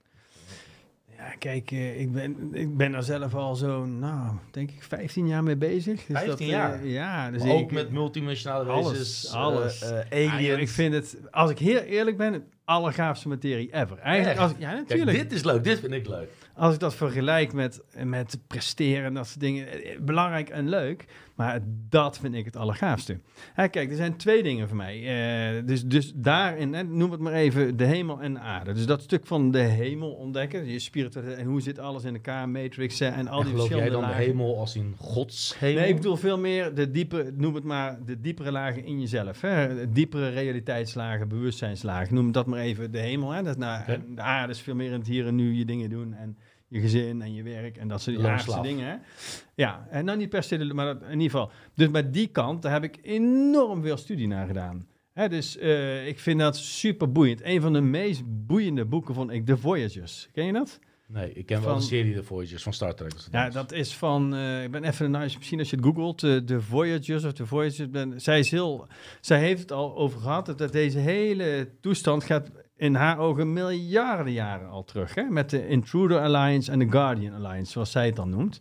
Ja, kijk, eh, ik, ben, ik ben er zelf al zo, nou, denk ik 15 jaar mee bezig. Dus 15 dat, eh, jaar? ja, dus Maar ook ik, met multidimensionale alles, wezens, alles. eh, eh, Ah, aliens. ik vind het, als ik heel eerlijk ben, het allergaafste materie ever. Eigenlijk, Echt? als, ja, Kijk, natuurlijk. dit is leuk, dit vind ik leuk. Als ik dat vergelijk met, met presteren en dat soort dingen, eh, belangrijk en leuk, maar dat vind ik het allergaafste. Hè, kijk, er zijn twee dingen voor mij. Eh, dus, dus daarin, hè, noem het maar even de hemel en de aarde. Dus dat stuk van de hemel ontdekken, je spirituele en hoe zit alles in elkaar, matrix hè, en al En die geloof jij dan de hemel als in Gods hemel? Nee, ik bedoel veel meer de diepe, noem het maar, de diepere lagen in jezelf. Hè? Diepere realiteitslagen, bewustzijnslagen. Noem dat maar even de hemel. Hè? Dat nou. De aarde is veel meer in het hier en nu je dingen doen. En je gezin en je werk en dat soort loonslaaf. dingen. Hè? Ja, en nou niet per se, maar dat, in ieder geval. Dus met die kant, daar heb ik enorm veel studie naar gedaan. Hè, dus eh, ik vind dat super boeiend. Een van de meest boeiende boeken vond ik The Voyagers. Ken je dat? Nee, ik ken wel de serie The Voyagers van Star Trek. Ja, dat is van, eh, ik ben even, nou, misschien als je het googelt, eh, de Voyagers of de Voyagers, ben, zij is heel, zij heeft het al over gehad, dat- dat deze hele toestand gaat in haar ogen miljarden jaren al terug, hè? met de Intruder Alliance en de Guardian Alliance, zoals zij het dan noemt.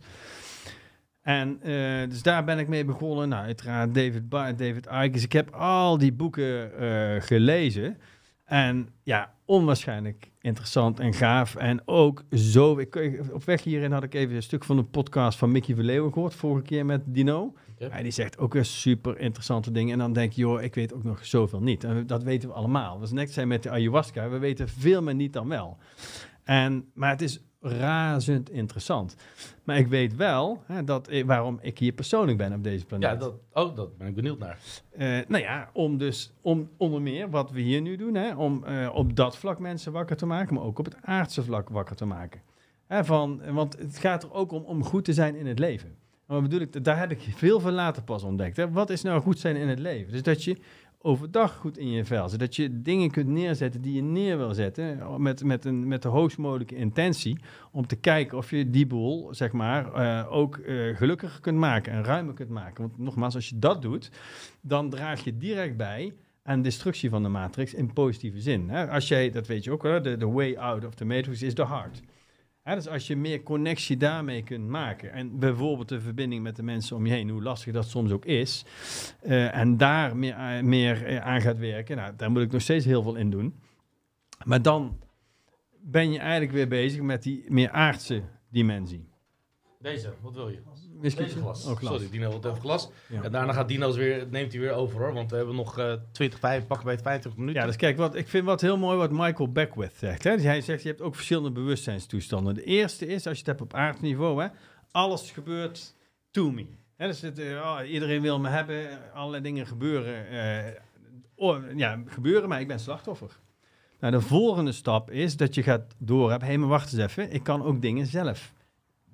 En eh, dus daar ben ik mee begonnen. Nou, uiteraard David Barr, David Icke. Ik heb al die boeken eh, gelezen. En ja, onwaarschijnlijk interessant en gaaf. En ook zo... Ik- op weg hierin had ik even een stuk van de podcast van Mickey Verleeuwen gehoord. Vorige keer met Dino. Oké. Ja, die zegt ook weer super interessante dingen. En dan denk je, joh, ik weet ook nog zoveel niet. En dat weten we allemaal. Dat is net zijn met de ayahuasca. We weten veel meer niet dan wel. En, maar het is razend interessant. Maar ik weet wel hè, dat, waarom ik hier persoonlijk ben op deze planeet. Ja, dat, oh, dat ben ik benieuwd naar. Eh, nou ja, om dus om onder meer wat we hier nu doen, hè, om eh, op dat vlak mensen wakker te maken, maar ook op het aardse vlak wakker te maken. Hè, van, want het gaat er ook om om goed te zijn in het leven. Wat bedoel ik? Daar heb ik veel van later pas ontdekt. Hè. Wat is nou goed zijn in het leven? Dus dat je overdag goed in je vel zit. Dat je dingen kunt neerzetten die je neer wil zetten. Met, met, een, met de hoogst mogelijke intentie. Om te kijken of je die boel, zeg maar, eh, ook eh, gelukkiger kunt maken en ruimer kunt maken. Want nogmaals, als je dat doet, dan draag je direct bij aan destructie van de matrix in positieve zin. Hè? Als jij, dat weet je ook wel, de, de way out of the matrix is the heart. Dus als je meer connectie daarmee kunt maken en bijvoorbeeld de verbinding met de mensen om je heen, hoe lastig dat soms ook is, eh, en daar meer, aan- meer eh, aan gaat werken, nou, daar moet ik nog steeds heel veel in doen. Maar dan ben je eigenlijk weer bezig met die meer aardse dimensie. Deze, wat wil je? Whisky? Glas. Oh, glas. Sorry, Dino wil even glas. Ja. En daarna gaat Dino's weer, neemt hij weer over hoor. Want we hebben nog eh 20, 5, pakken bij het 50 minuten. Ja, dus kijk, wat, ik vind wat heel mooi wat Michael Beckwith zegt. Hè? Dus hij zegt, je hebt ook verschillende bewustzijnstoestanden. De eerste is, als je het hebt op aardniveau, hè, alles gebeurt to me. Hè, dus het, eh, oh, iedereen wil me hebben, allerlei dingen gebeuren, eh, oh, ja, gebeuren, maar ik ben slachtoffer. Nou, de volgende stap is dat je gaat doorhebben, hé, maar wacht eens even, ik kan ook dingen zelf.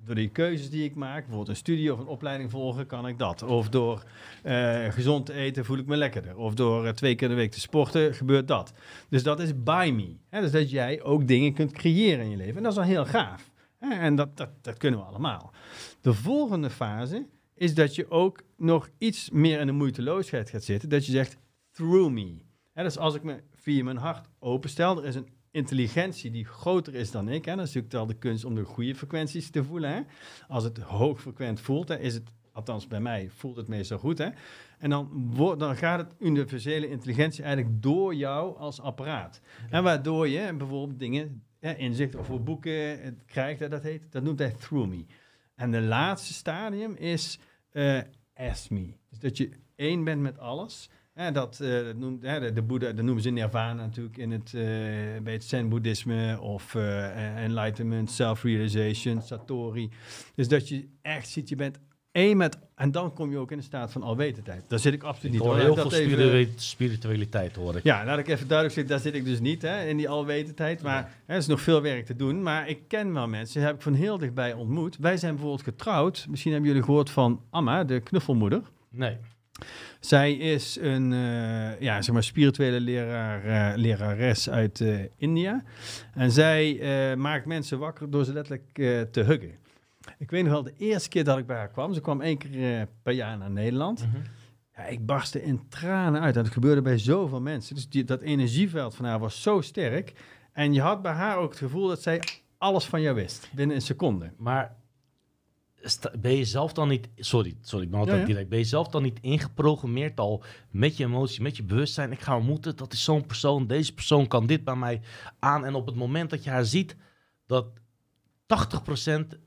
Door die keuzes die ik maak, bijvoorbeeld een studie of een opleiding volgen, kan ik dat. Of door eh, gezond te eten voel ik me lekkerder. Of door eh, twee keer de week te sporten gebeurt dat. Dus dat is by me. Hè? Dus dat jij ook dingen kunt creëren in je leven. En dat is dan heel gaaf. Hè? En dat, dat, dat kunnen we allemaal. De volgende fase is dat je ook nog iets meer in de moeiteloosheid gaat zitten. Dat je zegt, through me. Hè? Dus als ik me via mijn hart openstel, er is een intelligentie die groter is dan ik. Hè? Dat is natuurlijk wel de kunst om de goede frequenties te voelen. Hè? Als het hoogfrequent voelt, hè, is het, althans bij mij, voelt het meestal goed. Hè? En dan, dan gaat het universele intelligentie eigenlijk door jou als apparaat. En waardoor je bijvoorbeeld dingen, hè, inzicht over boeken eh, krijgt, hè, dat heet, dat noemt hij through me. En de laatste stadium is eh as me. Dus dat je één bent met alles. Hè, dat, eh, dat noemt, hè, de, de Boeddha, dat noemen ze nirvana natuurlijk in het, eh, bij het zen-boeddhisme of eh, enlightenment, self-realization, satori. Dus dat je echt ziet, je bent één met, en dan kom je ook in een staat van alwetendheid. Daar zit ik absoluut Ik niet. hoor heel veel even- spiritualiteit hoor ik. ja, laat ik even duidelijk zeggen, daar zit ik dus niet, hè, in die alwetendheid. Maar hè, er is nog veel werk te doen. Maar ik ken wel mensen, die heb ik van heel dichtbij ontmoet. Wij zijn bijvoorbeeld getrouwd. Misschien hebben jullie gehoord van Amma, de knuffelmoeder. Nee. Zij is een eh, ja, zeg maar spirituele leraar, eh, lerares uit eh, India. En zij maakt mensen wakker door ze letterlijk te huggen. Ik weet nog wel, de eerste keer dat ik bij haar kwam, ze kwam één keer per jaar naar Nederland. Mhm. Ja, ik barstte in tranen uit. En dat gebeurde bij zoveel mensen. Dus die, dat energieveld van haar was zo sterk. En je had bij haar ook het gevoel dat zij alles van jou wist. Binnen een seconde. Maar ben je zelf dan niet... Sorry, sorry, ik ben altijd Ja, ja. direct. Ben je zelf dan niet ingeprogrammeerd al met je emotie, met je bewustzijn? Ik ga ontmoeten, dat is zo'n persoon. Deze persoon kan dit bij mij aan. En op het moment dat je haar ziet, dat 80%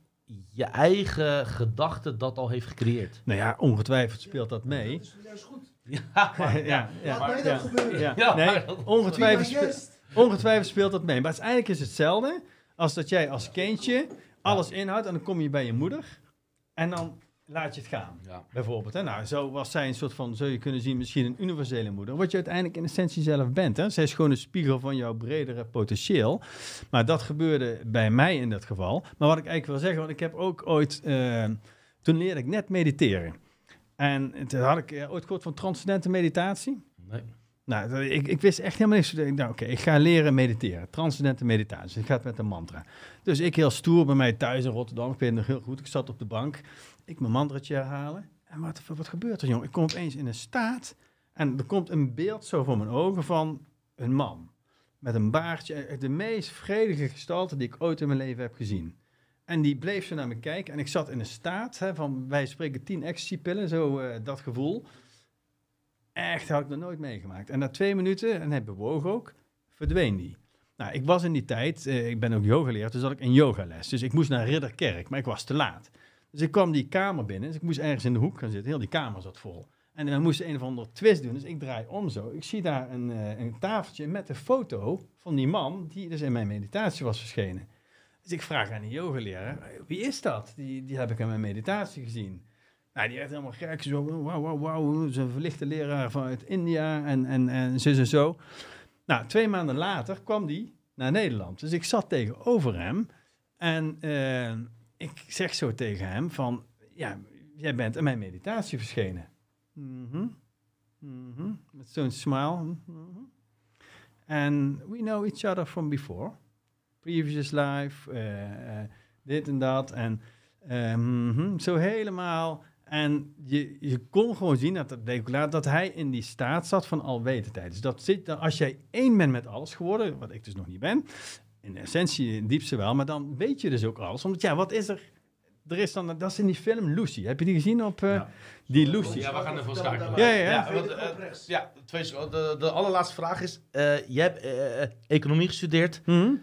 je eigen gedachte dat al heeft gecreëerd. Nou ja, ongetwijfeld speelt dat mee. Dat is juist goed. *laughs* Ja, *laughs* ja, ja, Laat maar- mij ja, dat gebeuren. ja. Ja, nee, ongetwijfeld, ongetwijfeld speelt dat mee. Maar uiteindelijk is het hetzelfde als dat jij als kindje alles inhoudt en dan kom je bij je moeder en dan laat je het gaan. Ja. Bijvoorbeeld. Hè? Nou, zo was zij een soort van, zou je kunnen zien, misschien een universele moeder. Wat je uiteindelijk in essentie zelf bent. Hè? Zij is gewoon een spiegel van jouw bredere potentieel. Maar dat gebeurde bij mij in dat geval. Maar wat ik eigenlijk wil zeggen, want ik heb ook ooit, eh, toen leerde ik net mediteren. En toen had ik eh, ooit gehoord van transcendente meditatie. Nee. Nou, ik, ik wist echt helemaal niks. Nou, oké, ik ga leren mediteren. Transcendente meditatie. Ik ga het met een mantra. Dus ik heel stoer bij mij thuis in Rotterdam. Ik weet nog heel goed. Ik zat op de bank. Ik mijn mantraatje herhalen. En wat, wat gebeurt er, jongen? Ik kom opeens in een staat. En er komt een beeld zo voor mijn ogen van een man. Met een baardje. De meest vredige gestalte die ik ooit in mijn leven heb gezien. En die bleef zo naar me kijken. En ik zat in een staat hè, van, wij spreken tien ecstasy-pillen, zo uh, dat gevoel. Echt, had ik nog nooit meegemaakt. En na twee minuten, en hij bewoog ook, verdween die. Nou, ik was in die tijd, uh, ik ben ook yogaleer, dus had ik een yogales. Dus ik moest naar Ridderkerk, maar ik was te laat. Dus ik kwam die kamer binnen, dus ik moest ergens in de hoek gaan zitten. Heel die kamer zat vol. En dan moest een of andere twist doen, dus ik draai om zo. Ik zie daar een, uh, een tafeltje met een foto van die man die dus in mijn meditatie was verschenen. Dus ik vraag aan die yogaleraar, wie is dat? Die, die heb ik in mijn meditatie gezien. Nou, die werd helemaal gek. Zo, wauw, wauw, wauw. Zo'n verlichte leraar vanuit India en, en, en zo en zo. Nou, twee maanden later kwam die naar Nederland. Dus ik zat tegenover hem. En uh, ik zeg zo tegen hem van... Ja, jij bent in mijn meditatie verschenen. Mm. Mm -hmm. Met zo'n smile. En we know each other from before. Previous life, uh, uh, dit en dat. En mm -hmm. zo helemaal... En je, je kon gewoon zien dat, dat, dat hij in die staat zat van alwetendheid. Dus dat zit, als jij één bent met alles geworden, wat ik dus nog niet ben, in essentie, in diepste wel, maar dan weet je dus ook alles. Omdat ja, wat is er? Er is dan, dat is in die film Lucy. Heb je die gezien op uh, ja. die Lucy? Ja, we gaan ervoor schakelen. Ja, ja, ja. ja, want, uh, ja twee, de, de allerlaatste vraag is, uh, je hebt economie gestudeerd. Mm -hmm.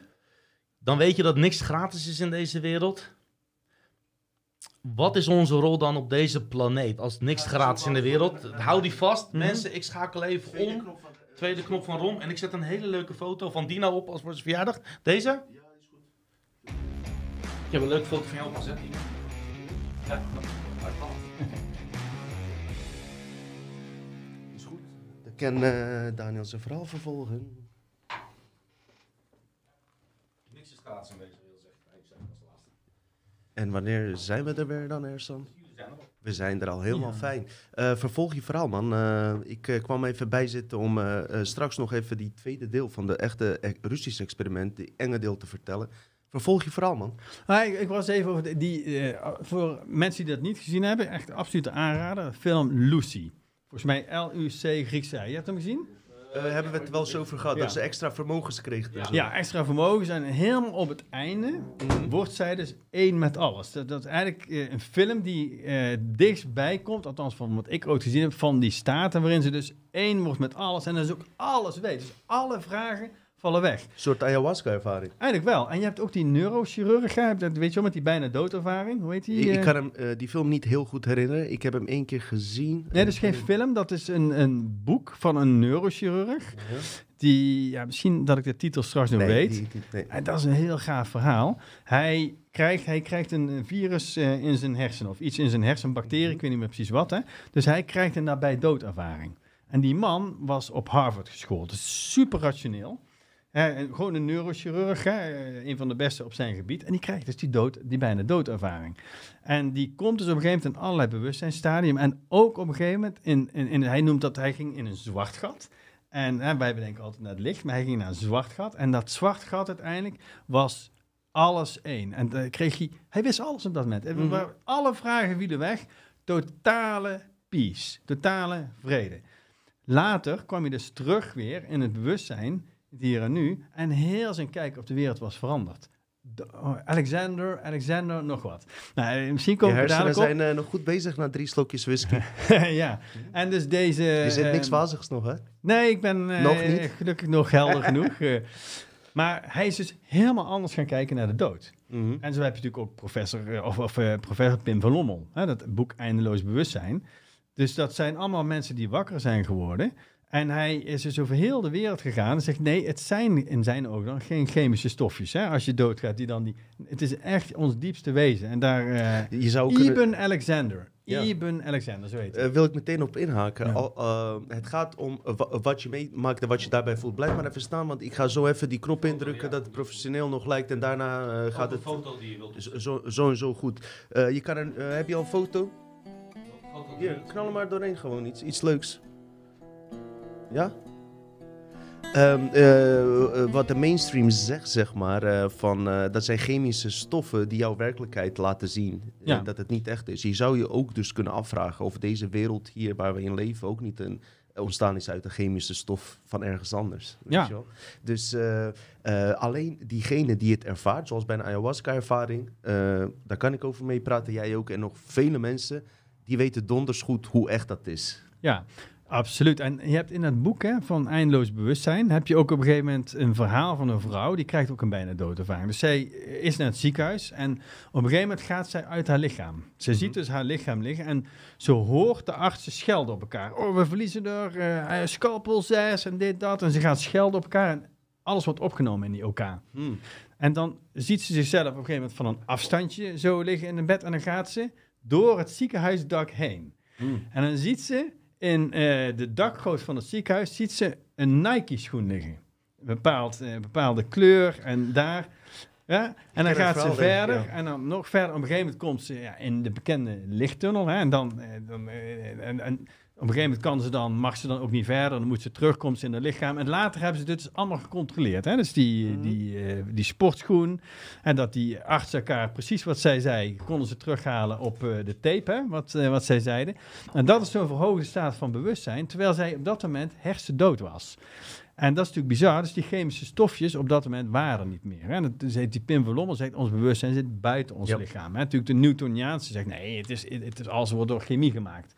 Dan weet je dat niks gratis is in deze wereld. Wat is onze rol dan op deze planeet? Als niks ja, gratis in de wereld. Hou die vast. Mm -hmm. Mensen, ik schakel even Tweede om. Knop van, Tweede knop van Rom. En ik zet een hele leuke foto van Dino op als voor zijn verjaardag. Deze? Ja, die is goed. Ik heb een leuke foto van jou opgezet. Ja, *laughs* is goed. Dan kan uh, Daniel zijn verhaal vervolgen. Niks is gratis in deze wereld, zegt hij. En wanneer zijn we er weer dan, Ersan? We zijn er al helemaal ja. fijn. Uh, vervolg je verhaal, man. Uh, ik uh, kwam even bijzitten om straks nog even die tweede deel van de echte Russische experiment, die enge deel te vertellen. Vervolg je verhaal, man. Ah, ik, ik, was even over de, die, voor mensen die dat niet gezien hebben, echt absoluut aanraden. Film Lucy. Volgens mij L-U-C Grieks. Je hebt hem gezien? Uh, hebben we het wel zo over gehad, Ja. dat ze extra vermogens kreeg. Ja. ja, extra vermogens. En helemaal op het einde Mhm. wordt zij dus één met alles. Dat, dat is eigenlijk eh, een film die eh dichtstbij komt, althans van wat ik ooit gezien heb, van die staten waarin ze dus één wordt met alles en dus ook alles weet. Dus alle vragen vallen weg. Een soort ayahuasca-ervaring. Eigenlijk wel. En je hebt ook die neurochirurg, dat weet je wel, met die bijna doodervaring. Hoe heet die? Ik, ik eh? kan hem, eh, die film niet heel goed herinneren. Ik heb hem één keer gezien. Nee, dat is geen film. Dat is een, een boek van een neurochirurg. Die, ja, misschien dat ik de titel straks nog Nee, weet. die- die- nee. En dat is een heel gaaf verhaal. Hij krijgt, hij krijgt een virus eh, in zijn hersenen, of iets in zijn hersen, een bacterie, ik weet niet meer precies wat. Hè? Dus hij krijgt een nabij doodervaring. En die man was op Harvard geschoold. Dus super rationeel. Hè, gewoon een neurochirurg, hè, eh, een van de beste op zijn gebied. En die krijgt dus die, dood, die bijna doodervaring. En die komt dus op een gegeven moment in allerlei bewustzijnstadium. En ook op een gegeven moment, in, in, in, hij noemt dat, hij ging in een zwart gat. En hè, wij bedenken altijd naar het licht, maar hij ging naar een zwart gat. En dat zwart gat uiteindelijk was alles één. En dan kreeg hij, hij wist alles op dat moment. En we waren- Alle vragen vielen weg. Totale peace, totale vrede. Later kwam hij dus terug weer in het bewustzijn, het hier en nu. En heel zijn kijk op de wereld was veranderd. De- oh, Alexander, Alexander, nog wat. Nou, eh, misschien Je kom ik er hersenen dadelijk op. zijn eh, nog goed bezig na drie slokjes whisky. *laughs* ja, en dus deze... Je zit niks eh, wazigs nog, hè? Nee, ik ben Nog niet? gelukkig nog helder *laughs* genoeg. maar hij is dus helemaal anders gaan kijken naar de dood. Mhm. En zo heb je natuurlijk ook professor, of, of, professor Pim van Lommel. Hè, dat boek Eindeloos Bewustzijn. Dus dat zijn allemaal mensen die wakker zijn geworden. En hij is dus over heel de wereld gegaan en zegt... nee, het zijn in zijn ogen dan geen chemische stofjes. Hè, als je doodgaat, die dan die... Het is echt ons diepste wezen. En daar... eh Je zou kunnen, Ibn Alexander. Ja. Ibn Alexander, zo heet hij. eh, wil ik meteen op inhaken. Ja. Al, eh, het gaat om wa- wat je meemaakt en wat je daarbij voelt. Blijf maar even staan, want ik ga zo even die knop indrukken dat het professioneel nog lijkt. En daarna gaat het foto die je wilt. zo, zo, zo en zo goed. Eh, je kan een, heb je al een foto? Hier, knal er maar doorheen gewoon. Iets, iets leuks. Ja? Ehm, eh, eh, wat de mainstream zegt, zeg maar, eh, van, dat zijn chemische stoffen die jouw werkelijkheid laten zien. Ja. dat het niet echt is. Je zou je ook dus kunnen afvragen of deze wereld hier waar we in leven ook niet een, ontstaan is uit een chemische stof van ergens anders. Weet Ja. je wel? Dus alleen diegene die het ervaart, zoals bij een ayahuasca-ervaring, daar kan ik over meepraten, jij ook en nog vele mensen, die weten donders goed hoe echt dat is. Ja, absoluut. En je hebt in het boek hè, van Eindeloos Bewustzijn, heb je ook op een gegeven moment een verhaal van een vrouw, die krijgt ook een bijna doodervaring. Dus zij is naar het ziekenhuis en op een gegeven moment gaat zij uit haar lichaam. Ze ziet dus haar lichaam liggen en ze hoort de artsen schelden op elkaar. Oh, we verliezen er, eh scalpel 6 en dit, dat. En ze gaan schelden op elkaar en alles wordt opgenomen in die OK. Hmm. En dan ziet ze zichzelf op een gegeven moment van een afstandje zo liggen in een bed en dan gaat ze door het ziekenhuisdak heen. Hmm. En dan ziet ze in eh, de dakgoot van het ziekenhuis ziet ze een Nike-schoen liggen. Een bepaald, eh, bepaalde kleur en daar. Ja, en dan gaat ze denk verder ja. en dan nog verder. Op een gegeven moment komt ze ja, in de bekende lichttunnel. Hè, en, dan, eh, dan, en, en op een gegeven moment kan ze dan, mag ze dan ook niet verder. Dan moet ze terug, komt ze in haar lichaam. En later hebben ze dit dus allemaal gecontroleerd. Hè? Dus die, Mhm. die, eh, die sportschoen. En dat die arts elkaar precies wat zij zei, konden ze terughalen op eh, de tape, hè? Wat, eh, wat zij zeiden. En dat is zo'n verhoogde staat van bewustzijn, terwijl zij op dat moment hersendood was. En dat is natuurlijk bizar. Dus die chemische stofjes op dat moment waren niet meer. Hè? En dat heet die Pim van Lommel zegt, ons bewustzijn zit buiten ons lichaam. Hè? Natuurlijk de Newtoniaanse zegt, nee, het is, het is alles wordt door chemie gemaakt.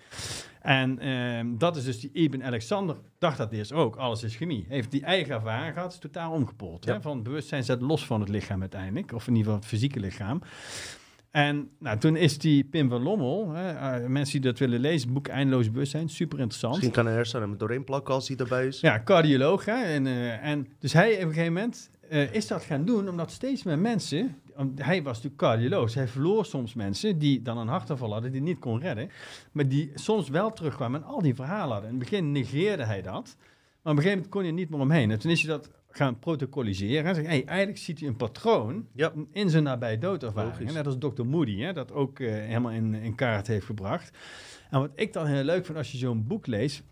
En ehm, dat is dus die Ibn Alexander, dacht dat eerst ook, alles is chemie. Heeft die eigen ervaring gehad, is totaal omgepoeld. Hè? Van bewustzijn zet los van het lichaam uiteindelijk, of in ieder geval het fysieke lichaam. En nou, toen is die Pim van Lommel, hè, eh, mensen die dat willen lezen, het boek Eindeloos Bewustzijn, super interessant. Misschien kan er hem doorheen plakken als hij erbij is. Ja, cardioloog. Hè? En, eh, en dus hij op een gegeven moment eh, is dat gaan doen, omdat steeds meer mensen... Hij was natuurlijk cardioloog, dus hij verloor soms mensen die dan een hartaanval hadden, die niet kon redden. Maar die soms wel terugkwamen en al die verhalen hadden. In het begin negeerde hij dat, maar op een gegeven moment kon je er niet meer omheen. En toen is hij dat gaan protocoliseren. En zei, hey, eigenlijk ziet hij een patroon Ja. in zijn nabij doodervaring. Logisch. Net als Dr. Moody, hè, dat ook eh, helemaal in, in kaart heeft gebracht. En wat ik dan heel leuk vind als je zo'n boek leest,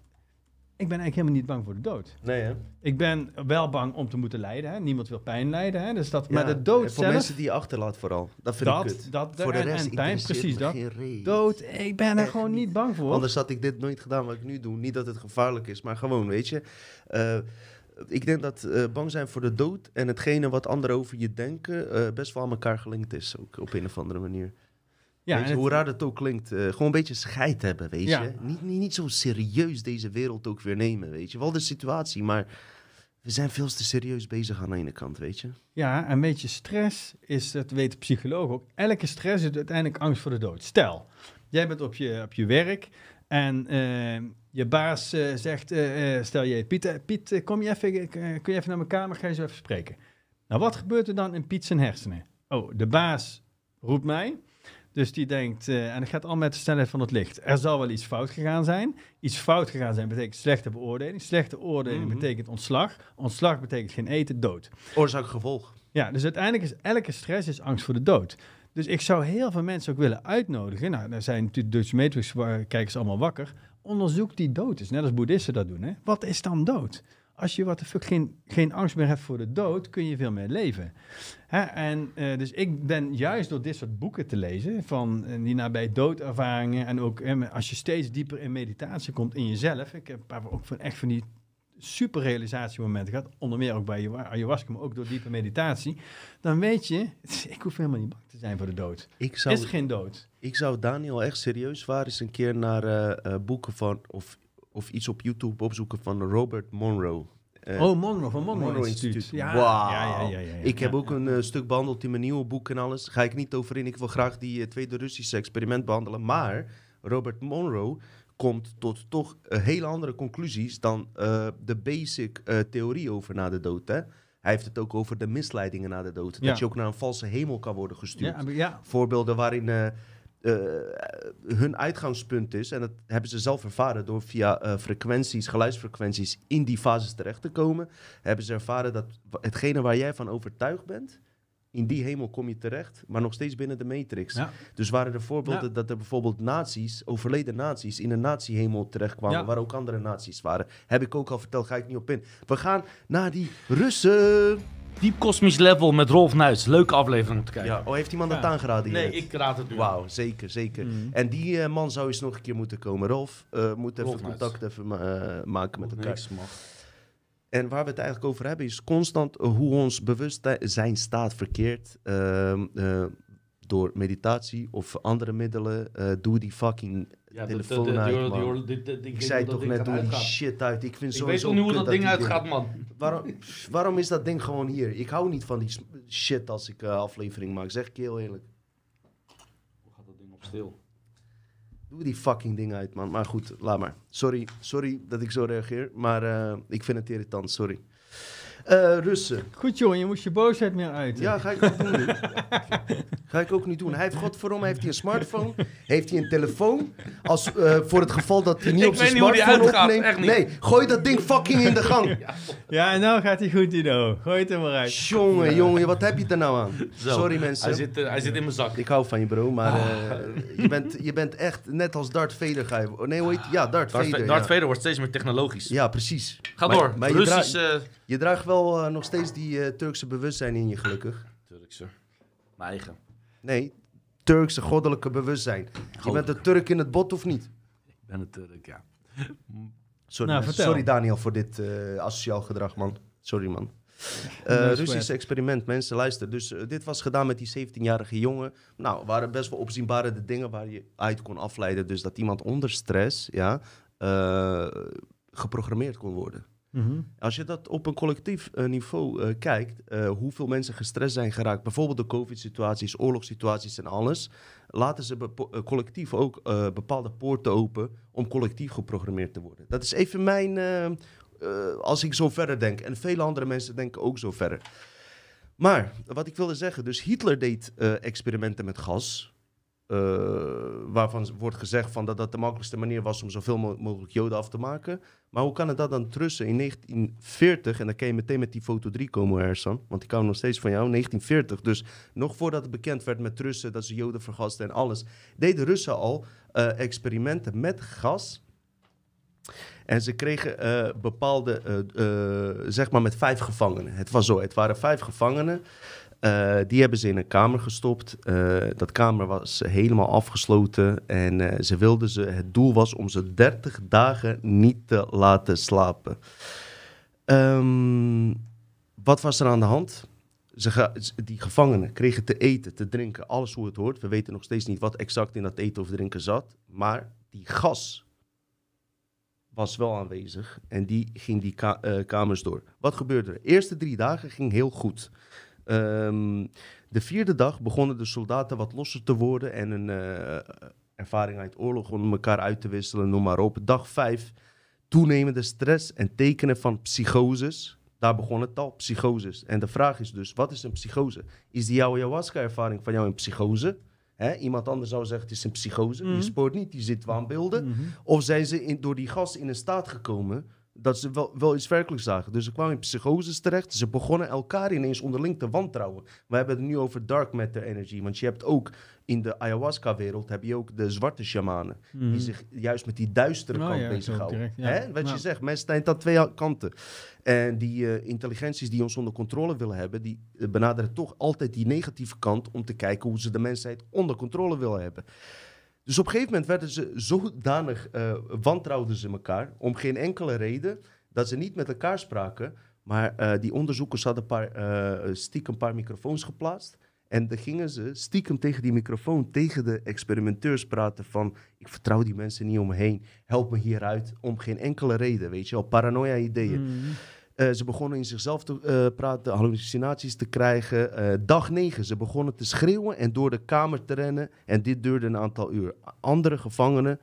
ik ben eigenlijk helemaal niet bang voor de dood. Nee, hè? Ik ben wel bang om te moeten lijden. Hè. Niemand wil pijn lijden. Hè. Dus dat, maar de dood en Voor zelf, mensen die je achterlaat vooral. Dat vind dat, ik dat, voor de en, rest en pijn, precies dat. Dood, ik ben er gewoon niet. niet bang voor. Anders had ik dit nooit gedaan wat ik nu doe. Niet dat het gevaarlijk is, maar gewoon, weet je. Eh, ik denk dat eh, bang zijn voor de dood en hetgene wat anderen over je denken eh, best wel aan elkaar gelinkt is. Ook op een of andere manier. ja, je, hoe het- raar dat ook klinkt. eh, gewoon een beetje scheid hebben, weet Ja. je. Niet, niet, niet zo serieus deze wereld ook weer nemen, weet je. Wel de situatie, maar we zijn veel te serieus bezig aan de ene kant, weet je. ja, een beetje stress is, dat weten psychologen ook. Elke stress is uiteindelijk angst voor de dood. Stel, jij bent op je, op je werk en eh, je baas eh, zegt, eh, eh, stel je, Piet, Piet kom je even, kun je even naar mijn kamer, ga je zo even spreken. Nou, wat gebeurt er dan in Piet zijn hersenen? Oh, de baas roept mij. Dus die denkt, en het gaat al met de snelheid van het licht. Er zal wel iets fout gegaan zijn. Iets fout gegaan zijn betekent slechte beoordeling. Slechte oordeling Mhm. betekent ontslag. Ontslag betekent geen eten, dood. Oorzaak gevolg. Ja, dus uiteindelijk is elke stress is angst voor de dood. Dus ik zou heel veel mensen ook willen uitnodigen. Nou, daar zijn natuurlijk Dutch Matrix waar- kijkers allemaal wakker. Onderzoek die dood is, net als boeddhisten dat doen. Hè? Wat is dan dood? Als je wat de fuck geen, geen angst meer hebt voor de dood, kun je veel meer leven. Hè? En eh, dus ik ben juist door dit soort boeken te lezen, van eh, die nabij doodervaringen en ook als je steeds dieper in meditatie komt in jezelf. Ik heb ook van echt van die super realisatiemomenten gehad, onder meer ook bij ayahu- ayahuasca, maar ook door diepe meditatie. Dan weet je, *laughs* ik hoef helemaal niet bang te zijn voor de dood. Ik zou, is geen dood. ik zou Daniel echt serieus waar eens een keer naar eh, eh, boeken van... Of, of iets op YouTube opzoeken van Robert Monroe. Eh, oh, Monroe, van Monroe, Monroe Instituut. Instituut. Ja, ja, ja, ja. Ik heb ook een stuk behandeld in mijn nieuwe boek en alles. Ga ik niet over in. Ik wil graag die tweede Russische experiment behandelen. Maar Robert Monroe komt tot toch eh, hele andere conclusies dan eh, de basic eh, theorie over na de dood. Hè? Hij heeft het ook over de misleidingen na de dood. Ja. Dat je ook naar een valse hemel kan worden gestuurd. Ja, maar ja, Voorbeelden waarin hun uitgangspunt is, en dat hebben ze zelf ervaren door via frequenties, geluidsfrequenties in die fases terecht te komen, hebben ze ervaren dat hetgene waar jij van overtuigd bent, In die hemel kom je terecht, maar nog steeds binnen de matrix. Ja. Dus waren er voorbeelden Ja. dat er bijvoorbeeld nazi's, overleden nazi's, in een nazi-hemel terechtkwamen, Ja. waar ook andere nazi's waren. Heb ik ook al verteld, ga ik niet op in. We gaan naar die Russen. Diep Kosmisch Level met Rolf Nuits. Leuke aflevering om te kijken. Ja, oh, heeft iemand dat aangeraden hier? Nee, ik raad het nu. Wauw, zeker, zeker. Mhm. En die eh, man zou eens nog een keer moeten komen. Rolf, eh moet even Rolf Nuits. contact even eh, maken met elkaar. niks. En waar we het eigenlijk over hebben is constant hoe ons bewustzijn staat verkeerd. ehm, eh, door meditatie of andere middelen. eh, doe die fucking... Ja, Telefoon uit, man. die- die- die- Ik zei toch net, doe die shit uit. Ik vind Ik weet niet hoe dat ding uitgaat, man. Waarom, waarom is dat ding gewoon hier? Ik hou niet van die shit als ik eh, aflevering maak. Zeg ik heel eerlijk. Hoe gaat dat ding op stil? Doe die fucking ding uit, man. Maar goed, laat maar. Sorry, sorry dat ik zo reageer. Maar eh, ik vind het irritant, sorry. Eh, Russen. Goed jongen, je moest je boosheid meer uiten. Ja, ga ik ook doen. *laughs* Ga ik ook niet doen. Hij heeft, godverdomme, heeft hij een smartphone? Heeft hij een telefoon? Als, eh, voor het geval dat hij niet Ik op zijn weet niet hoe die smartphone uitgaat, opneemt. echt niet. Nee, gooi dat ding fucking in de gang. *laughs* Ja, en nou gaat hij goed, Dino. Gooi het er maar uit. Jongen, jongen, wat heb je er nou aan? Zo. Sorry mensen. Hij zit, eh, hij zit in mijn zak. Ik hou van je bro, maar Ah. eh, je, bent, je bent echt net als Darth Vader ga je... Nee, hoe heet Ja, Darth, Darth, Vader. Vader, ja. Darth Vader wordt steeds meer technologisch. Ja, precies. Ga Maar- door. maar Russisch... Je draagt wel eh, nog steeds die eh, Turkse bewustzijn in je, gelukkig. Turkse. Mijn eigen. Nee, Turkse goddelijke bewustzijn. Je bent een Turk in het bot of niet? Ik ben het Turk, ja. Sorry, Nou. Sorry Daniel voor dit eh asociaal gedrag, man. Sorry, man. Eh, No Russisch experiment, mensen, luister. Dus dit was gedaan met die 17-jarige jongen. Nou, waren best wel opzienbare de dingen waar je uit kon afleiden. Dus dat iemand onder stress, ja, eh, geprogrammeerd kon worden. Mhm. Als je dat op een collectief eh, niveau eh, kijkt, eh, hoeveel mensen gestrest zijn geraakt, bijvoorbeeld de COVID-situaties, oorlogssituaties en alles, laten ze collectief ook bepaalde poorten open om collectief geprogrammeerd te worden. Dat is even mijn, als ik zo verder denk. En vele andere mensen denken ook zo verder. Maar wat ik wilde zeggen, dus Hitler deed experimenten met gas. Eh, waarvan wordt gezegd van dat dat de makkelijkste manier was om zoveel mo- mogelijk joden af te maken. Maar hoe kan het dat dan trussen in 1940, en dan kan je meteen met die foto 3 komen, Ersan, want ik hou nog steeds van jou, 1940. Dus nog voordat het bekend werd met Russen, dat ze joden vergasten en alles, deden Russen al eh, experimenten met gas. En ze kregen eh, bepaalde, zeg maar met vijf gevangenen. Het was zo, het waren vijf gevangenen. Eh, die hebben ze in een kamer gestopt. Eh, dat kamer was helemaal afgesloten. En eh, ze wilden ze, het doel was om ze 30 dagen niet te laten slapen. Ehm, wat was er aan de hand? Ze die gevangenen kregen te eten, te drinken, alles hoe het hoort. We weten nog steeds niet wat exact in dat eten of drinken zat. Maar die gas was wel aanwezig en die ging die ka- kamers door. Wat gebeurde er? De eerste drie dagen ging heel goed. Ehm, de vierde dag begonnen de soldaten wat losser te worden en een eh, ervaring uit oorlog om elkaar uit te wisselen, noem maar op. Dag vijf, toenemende stress en tekenen van psychoses. Daar begon het al, psychoses. En de vraag is dus, wat is een psychose? Is die jouw ayahuasca-ervaring van jou een psychose? Iemand anders zou zeggen, het is een psychose. Mhm. Je spoort niet, die zit waanbeelden. Mhm. Of zijn ze in, door die gas in een staat gekomen dat ze wel, wel iets werkelijk zagen. Dus ze kwamen in psychoses terecht. Ze begonnen elkaar ineens onderling te wantrouwen. We hebben het nu over dark matter energy. Want je hebt ook in de ayahuasca-wereld heb je ook de zwarte shamanen. Mhm. Die zich juist met die duistere Oh kant ja, bezighouden. direct, ja. Hè? Wat je zegt, mensen zijn aan twee kanten. En die eh, intelligenties die ons onder controle willen hebben, die eh, benaderen toch altijd die negatieve kant om te kijken hoe ze de mensheid onder controle willen hebben. Dus op een gegeven moment werden ze zodanig, eh wantrouwden ze elkaar om geen enkele reden dat ze niet met elkaar spraken. Maar eh, die onderzoekers hadden paar, eh, stiekem een paar microfoons geplaatst. En dan gingen ze stiekem tegen die microfoon, tegen de experimenteurs praten van... ik vertrouw die mensen niet om me heen, help me hieruit, om geen enkele reden, weet je wel. Paranoia-ideeën. Mhm. Eh, ze begonnen in zichzelf te eh, praten, hallucinaties te krijgen. Eh, dag 9, ze begonnen te schreeuwen en door de kamer te rennen. En dit duurde een aantal uur. Andere gevangenen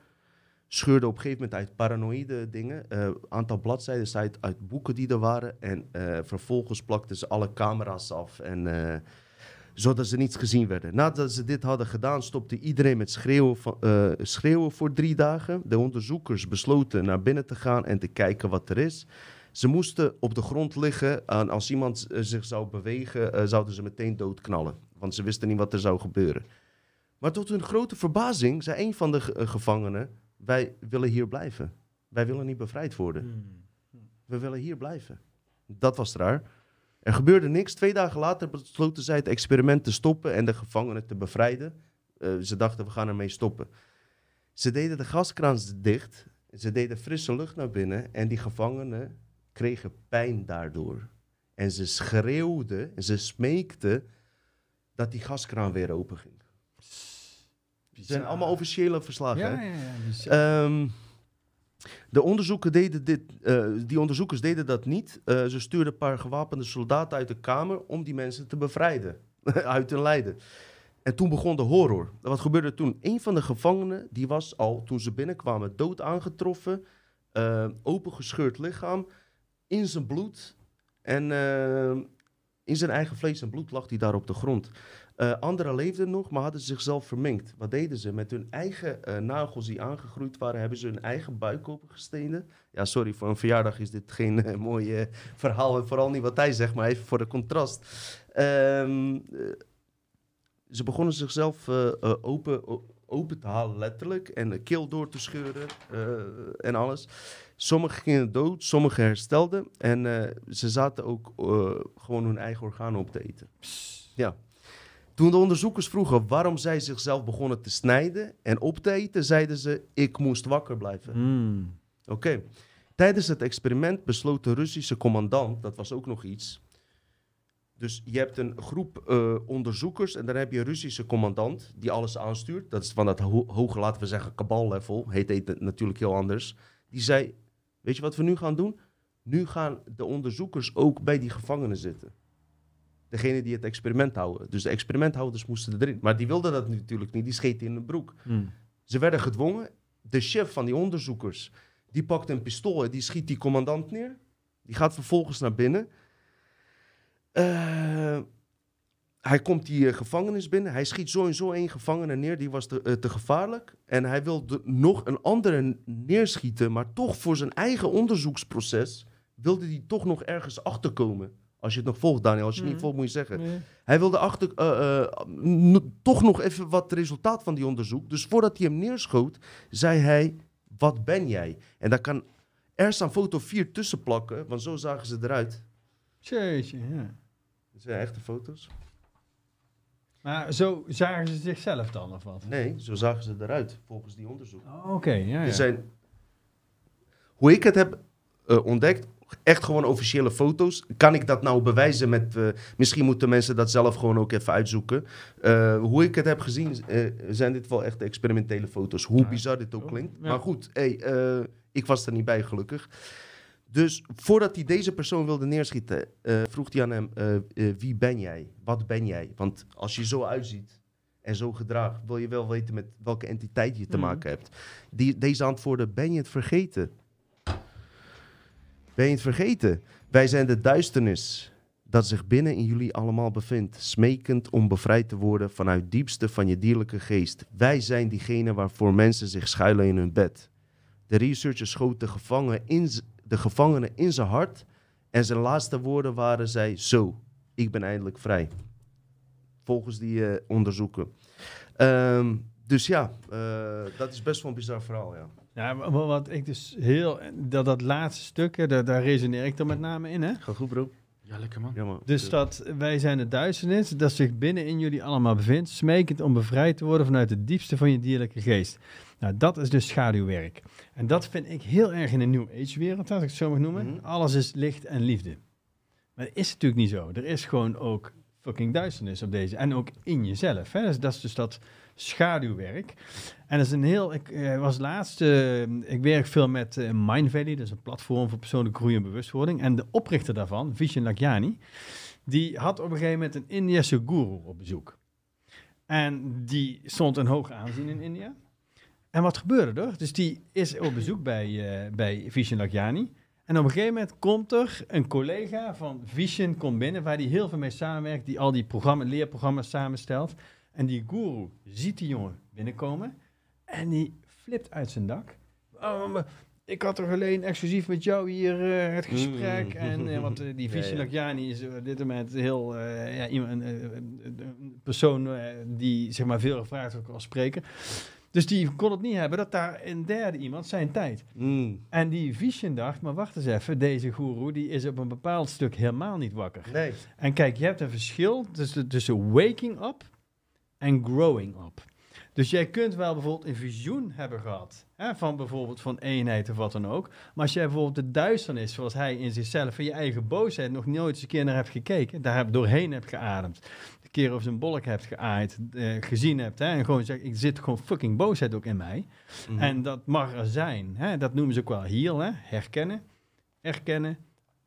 scheurden op een gegeven moment uit paranoïde dingen. Een aantal bladzijden uit, boeken die er waren. En vervolgens plakten ze alle camera's af. En, zodat ze niet gezien werden. Nadat ze dit hadden gedaan, stopte iedereen met schreeuwen, schreeuwen voor drie dagen. De onderzoekers besloten naar binnen te gaan en te kijken wat er is. Ze moesten op de grond liggen. En als iemand eh, zich zou bewegen, eh, zouden ze meteen doodknallen. Want ze wisten niet wat er zou gebeuren. Maar tot hun grote verbazing zei een van de eh, gevangenen: Wij willen hier blijven. Wij willen niet bevrijd worden. Hmm. We willen hier blijven. Dat was raar. Er gebeurde niks. Twee dagen later besloten zij het experiment te stoppen en de gevangenen te bevrijden. Ze dachten, we gaan ermee stoppen. Ze deden de gaskraan dicht. Ze deden frisse lucht naar binnen. En die gevangenen kregen pijn daardoor. En ze schreeuwden, ze smeekten dat die gaskraan weer open ging. Het zijn allemaal officiële verslagen. Ja, hè? ja. Ehm, de onderzoekers deden dit, eh, die onderzoekers deden dat niet. Eh, ze stuurden een paar gewapende soldaten uit de kamer om die mensen te bevrijden *laughs* uit hun lijden. En toen begon de horror. Wat gebeurde toen? Een van de gevangenen die was al toen ze binnenkwamen dood aangetroffen, eh, opengescheurd lichaam, in zijn bloed en eh, in zijn eigen vlees en bloed lag hij daar op de grond. Eh anderen leefden nog, maar hadden zichzelf verminkt. Wat deden ze? Met hun eigen eh, nagels die aangegroeid waren, hebben ze hun eigen buik opengestenen. Ja, sorry, voor een verjaardag is dit geen eh, mooi verhaal. En vooral niet wat hij zegt, maar even voor de contrast. Ehm, eh, ze begonnen zichzelf open, open te halen, letterlijk. En de keel door te scheuren en alles. Sommigen gingen dood, sommigen herstelden. En eh, ze zaten ook eh, gewoon hun eigen organen op te eten. Ja. Toen de onderzoekers vroegen waarom zij zichzelf begonnen te snijden en op te eten, zeiden ze: Ik moest wakker blijven. Hmm. Oké. Tijdens het experiment besloot de Russische commandant, dat was ook nog iets. Dus je hebt een groep eh, onderzoekers en dan heb je een Russische commandant die alles aanstuurt. Dat is van dat ho- hoge, laten we zeggen, kaballevel. Heet het natuurlijk heel anders. Die zei, weet je wat we nu gaan doen? Nu gaan de onderzoekers ook bij die gevangenen zitten. Degene die het experiment houden. Dus de experimenthouders moesten erin. Maar die wilden dat natuurlijk niet, die scheten in de broek. Hmm. Ze werden gedwongen. De chef van die onderzoekers, die pakt een pistool en die schiet die commandant neer. Die gaat vervolgens naar binnen. Eh, hij komt die eh, gevangenis binnen. Hij schiet zo en zo één gevangene neer. Die was te, eh, te gevaarlijk. En hij wilde nog een andere neerschieten. Maar toch voor zijn eigen onderzoeksproces wilde hij toch nog ergens achterkomen. Als je het nog volgt, Daniel. Als je het niet Mhm. volgt, moet je zeggen. Hij wilde achter, eh, eh, toch nog even wat resultaat van die onderzoek. Dus voordat hij hem neerschoot, zei hij: Wat ben jij? En daar kan ergens aan foto 4 tussen plakken, want zo zagen ze eruit. Jeetje, ja. Dat zijn echte foto's. Maar zo zagen ze zichzelf dan, of wat? Nee, zo zagen ze eruit, volgens die onderzoek. Oh, Oké, ja, ja. Er zijn, hoe ik het heb eh, ontdekt, echt gewoon officiële foto's. Kan ik dat nou bewijzen met... eh, misschien moeten mensen dat zelf gewoon ook even uitzoeken. Eh, hoe ik het heb gezien, zijn dit wel echt experimentele foto's. Hoe Ja. bizar dit ook Oh, klinkt. ja. Maar goed, hey, ik was er niet bij gelukkig. Dus voordat hij deze persoon wilde neerschieten, eh, vroeg hij aan hem: eh, eh, Wie ben jij? Wat ben jij? Want als je zo uitziet en zo gedraagt, wil je wel weten met welke entiteit je te Mhm. maken hebt. Die, deze antwoorden: Ben je het vergeten? Ben je het vergeten? Wij zijn de duisternis dat zich binnen in jullie allemaal bevindt, smekend om bevrijd te worden vanuit het diepste van je dierlijke geest. Wij zijn diegene waarvoor mensen zich schuilen in hun bed. De researcher schoot de, gevangen in de gevangene in zijn hart en zijn laatste woorden waren zij zo, ik ben eindelijk vrij. Volgens die eh, onderzoeken. Ehm, dus ja, eh, dat is best wel een bizar verhaal, ja. Ja, wat ik dus heel... Dat, dat laatste stuk, daar, daar resoneer ik er met name in, hè? Gaat goed, bro? Ja, lekker man. Ja, man. Dus dat wij zijn de duisternis, dat zich binnen in jullie allemaal bevindt, smekend om bevrijd te worden vanuit het diepste van je dierlijke geest. Nou, dat is dus schaduwwerk. En dat vind ik heel erg in de New Age wereld, als ik het zo mag noemen. Mhm. Alles is licht en liefde. Maar dat is natuurlijk niet zo. Er is gewoon ook fucking duisternis op deze. En ook in jezelf. Hè? Dus dat is dus dat schaduwwerk. En dat is een heel... Ik eh, was laatst... eh, ik werk veel met eh, Mind Valley. Dat is een platform voor persoonlijke groei en bewustwording. En de oprichter daarvan, Vishen Lakyani... die had op een gegeven moment een Indiase guru op bezoek. En die stond een hoog aanzien in India. En wat gebeurde er? Dus die is op bezoek bij, eh bij Vishen Lakyani... En op een gegeven moment komt er een collega van Vision komt binnen, waar die heel veel mee samenwerkt, die al die programma, leerprogramma's samenstelt. En die guru ziet die jongen binnenkomen en die flipt uit zijn dak. Oh, maar ik had toch alleen exclusief met jou hier eh, het gesprek. Mm. En eh, want eh, die *laughs* Vichy is op dit moment heel ja, iemand, een, persoon die zeg maar veel gevraagd wordt als spreker. Dus die kon het niet hebben dat daar een derde iemand zijn tijd. Mm. En die Vision dacht, maar wacht eens even, deze goeroe die is op een bepaald stuk helemaal niet wakker. Nee. En kijk, je hebt een verschil tussen, tussen waking up en growing up. Dus jij kunt wel bijvoorbeeld een visioen hebben gehad. Hè, van bijvoorbeeld van eenheid of wat dan ook. Maar als jij bijvoorbeeld de duisternis, zoals hij in zichzelf, van je eigen boosheid, nog nooit eens een keer naar hebt gekeken. Daar heb, doorheen hebt geademd. Een keer over zijn bolk hebt geaaid, eh, gezien hebt. Hè, en gewoon zegt, ik zit gewoon fucking boosheid ook in mij. Mhm. En dat mag er zijn. Hè? Dat noemen ze ook wel heal. Hè? Herkennen, erkennen,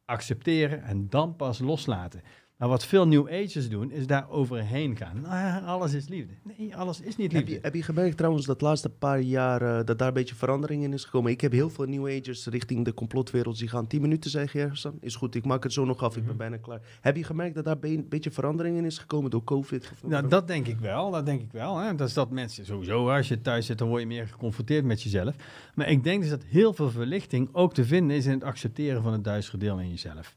accepteren en dan pas loslaten. Maar wat veel New Agers doen, is daar overheen gaan. Nou alles is liefde. Nee, alles is niet Heb liefde. je, heb je gemerkt trouwens dat de laatste paar jaar eh, dat daar een beetje verandering in is gekomen? Ik heb heel veel New Agers richting de complotwereld die gaan 10 minuten, zeg je ergens dan? Is goed, ik maak het zo nog af, ik ben bijna klaar. Heb je gemerkt dat daar be- een beetje verandering in is gekomen door COVID? Of Nou, dat denk ik wel. Dat denk ik wel. Hè? Dat is dat mensen sowieso, als je thuis zit, dan word je meer geconfronteerd met jezelf. Maar ik denk dus dat heel veel verlichting ook te vinden is in het accepteren van het duistere deel in jezelf.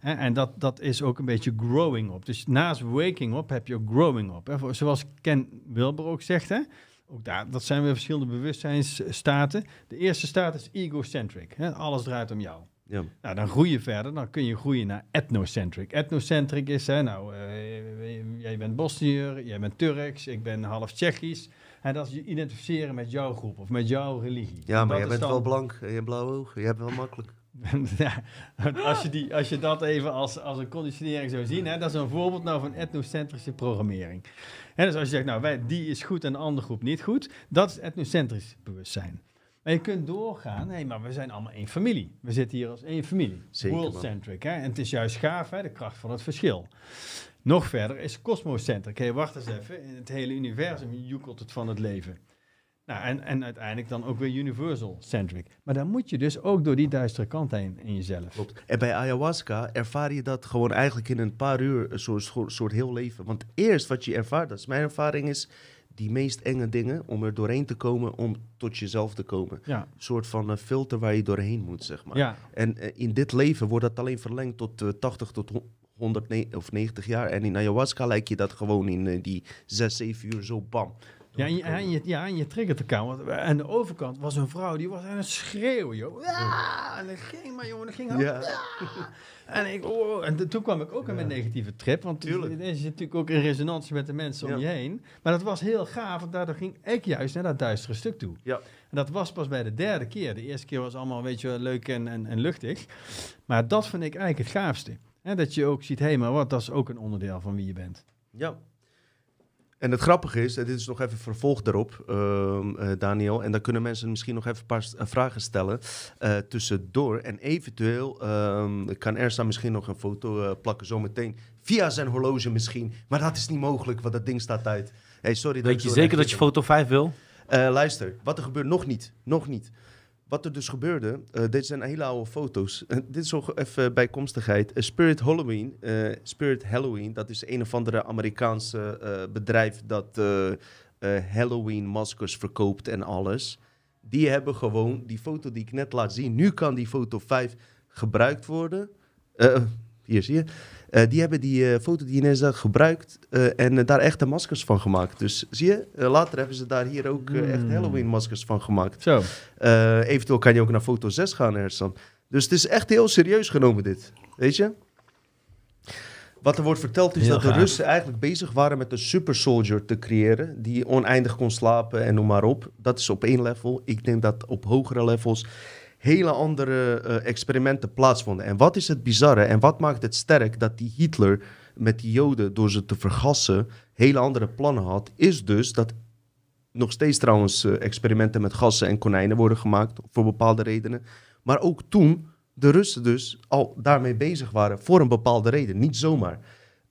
En dat, dat is ook een beetje growing up. Dus naast waking up heb je ook growing up. Hè? Zoals Ken Wilber ook zegt, hè? Ook daar, dat zijn weer verschillende bewustzijnsstaten. De eerste staat is egocentric. Hè? Alles draait om jou. Ja. Nou, dan groei je verder. Dan kun je groeien naar ethnocentric. Ethnocentric is, hè, nou, eh, jij bent Bosniër, jij bent Turks, ik ben half Tsjechisch. En dat is je identificeren met jouw groep of met jouw religie. Ja, maar Dat jij bent dan- wel blank en je hebt blauwe ogen. Je hebt wel makkelijk. *laughs* ja, als, je die, als je dat even als, als een conditionering zou zien, hè, dat is een voorbeeld nou van etnocentrische programmering. Hè, dus als je zegt, nou, wij, die is goed en de andere groep niet goed, dat is etnocentrisch bewustzijn. Maar je kunt doorgaan, nee, maar we zijn allemaal één familie. We zitten hier als één familie. World-centric. Hè? En het is juist gaaf, hè, de kracht van het verschil. Nog verder is cosmocentric. Hé, wacht eens even. In het hele universum joekelt het van het leven. Nou, en, en uiteindelijk dan ook weer universal-centric. Maar dan moet je dus ook door die duistere kant heen in jezelf. Klopt. En bij ayahuasca ervaar je dat gewoon eigenlijk in een paar uur, een soort, soort, heel leven. Want eerst wat je ervaart, dat is mijn ervaring, is die meest enge dingen om er doorheen te komen, om tot jezelf te komen. Ja, Een soort van eh, filter waar je doorheen moet, zeg maar. ja. En eh, in dit leven wordt dat alleen verlengd tot eh, 80 tot ho- 100 ne- of 90 jaar. En in ayahuasca lijkt je dat gewoon in eh, die 6, 7 uur zo bam. Ja, en je, en je, ja, en je triggert elkaar. Want aan de overkant was een vrouw die was aan het schreeuwen, joh. Ja, en dat ging maar, jongen, dat ging. Ja. En, ik, oh, en toen kwam ik ook in mijn negatieve trip. Want Tuurlijk. je zit natuurlijk ook in resonantie met de mensen om je heen. Maar dat was heel gaaf, want daardoor ging ik juist naar dat duistere stuk toe. Ja. En dat was pas bij de derde keer. De eerste keer was allemaal, weet je, wel, leuk en, en, en luchtig. Maar dat vind ik eigenlijk het gaafste. Hè, dat je ook ziet, hé, maar wat, dat is ook een onderdeel van wie je bent. Ja. En het grappige is, en dit is nog even vervolg daarop, ehm, eh, Daniel. En dan kunnen mensen misschien nog even een paar eh, vragen stellen eh, tussendoor. En eventueel ehm, kan Ersa misschien nog een foto eh, plakken zometeen. Via zijn horloge misschien. Maar dat is niet mogelijk, want dat ding staat uit. Hey, sorry Weet je zeker dat je foto 5 wil? Eh, luister, wat er gebeurt, nog niet. Nog niet. Wat er dus gebeurde, eh, dit zijn hele oude foto's. Eh, dit is nog even bijkomstigheid. Eh, Spirit Halloween, Spirit Halloween, dat is een of andere Amerikaanse bedrijf dat Halloween maskers verkoopt en alles. Die hebben gewoon die foto die ik net laat zien. Nu kan die foto 5 gebruikt worden. Hier zie je. Eh, die hebben die foto die je net zag gebruikt eh, en daar echte maskers van gemaakt. Dus zie je, later hebben ze daar hier ook echt Hmm. Halloween maskers van gemaakt. Zo. Eventueel kan je ook naar foto 6 gaan, Ersan. Dus het is echt heel serieus genomen dit, weet je? Wat er wordt verteld is Heel dat de. Russen eigenlijk bezig waren met een super soldier te creëren. Die oneindig kon slapen en noem maar op. Dat is op één level. Ik denk dat op hogere levels hele andere eh, experimenten plaatsvonden. En wat is het bizarre en wat maakt het sterk dat die Hitler met die Joden door ze te vergassen hele andere plannen had, is dus dat nog steeds trouwens eh, experimenten met gassen en konijnen worden gemaakt voor bepaalde redenen. Maar ook toen de Russen dus al daarmee bezig waren voor een bepaalde reden, niet zomaar.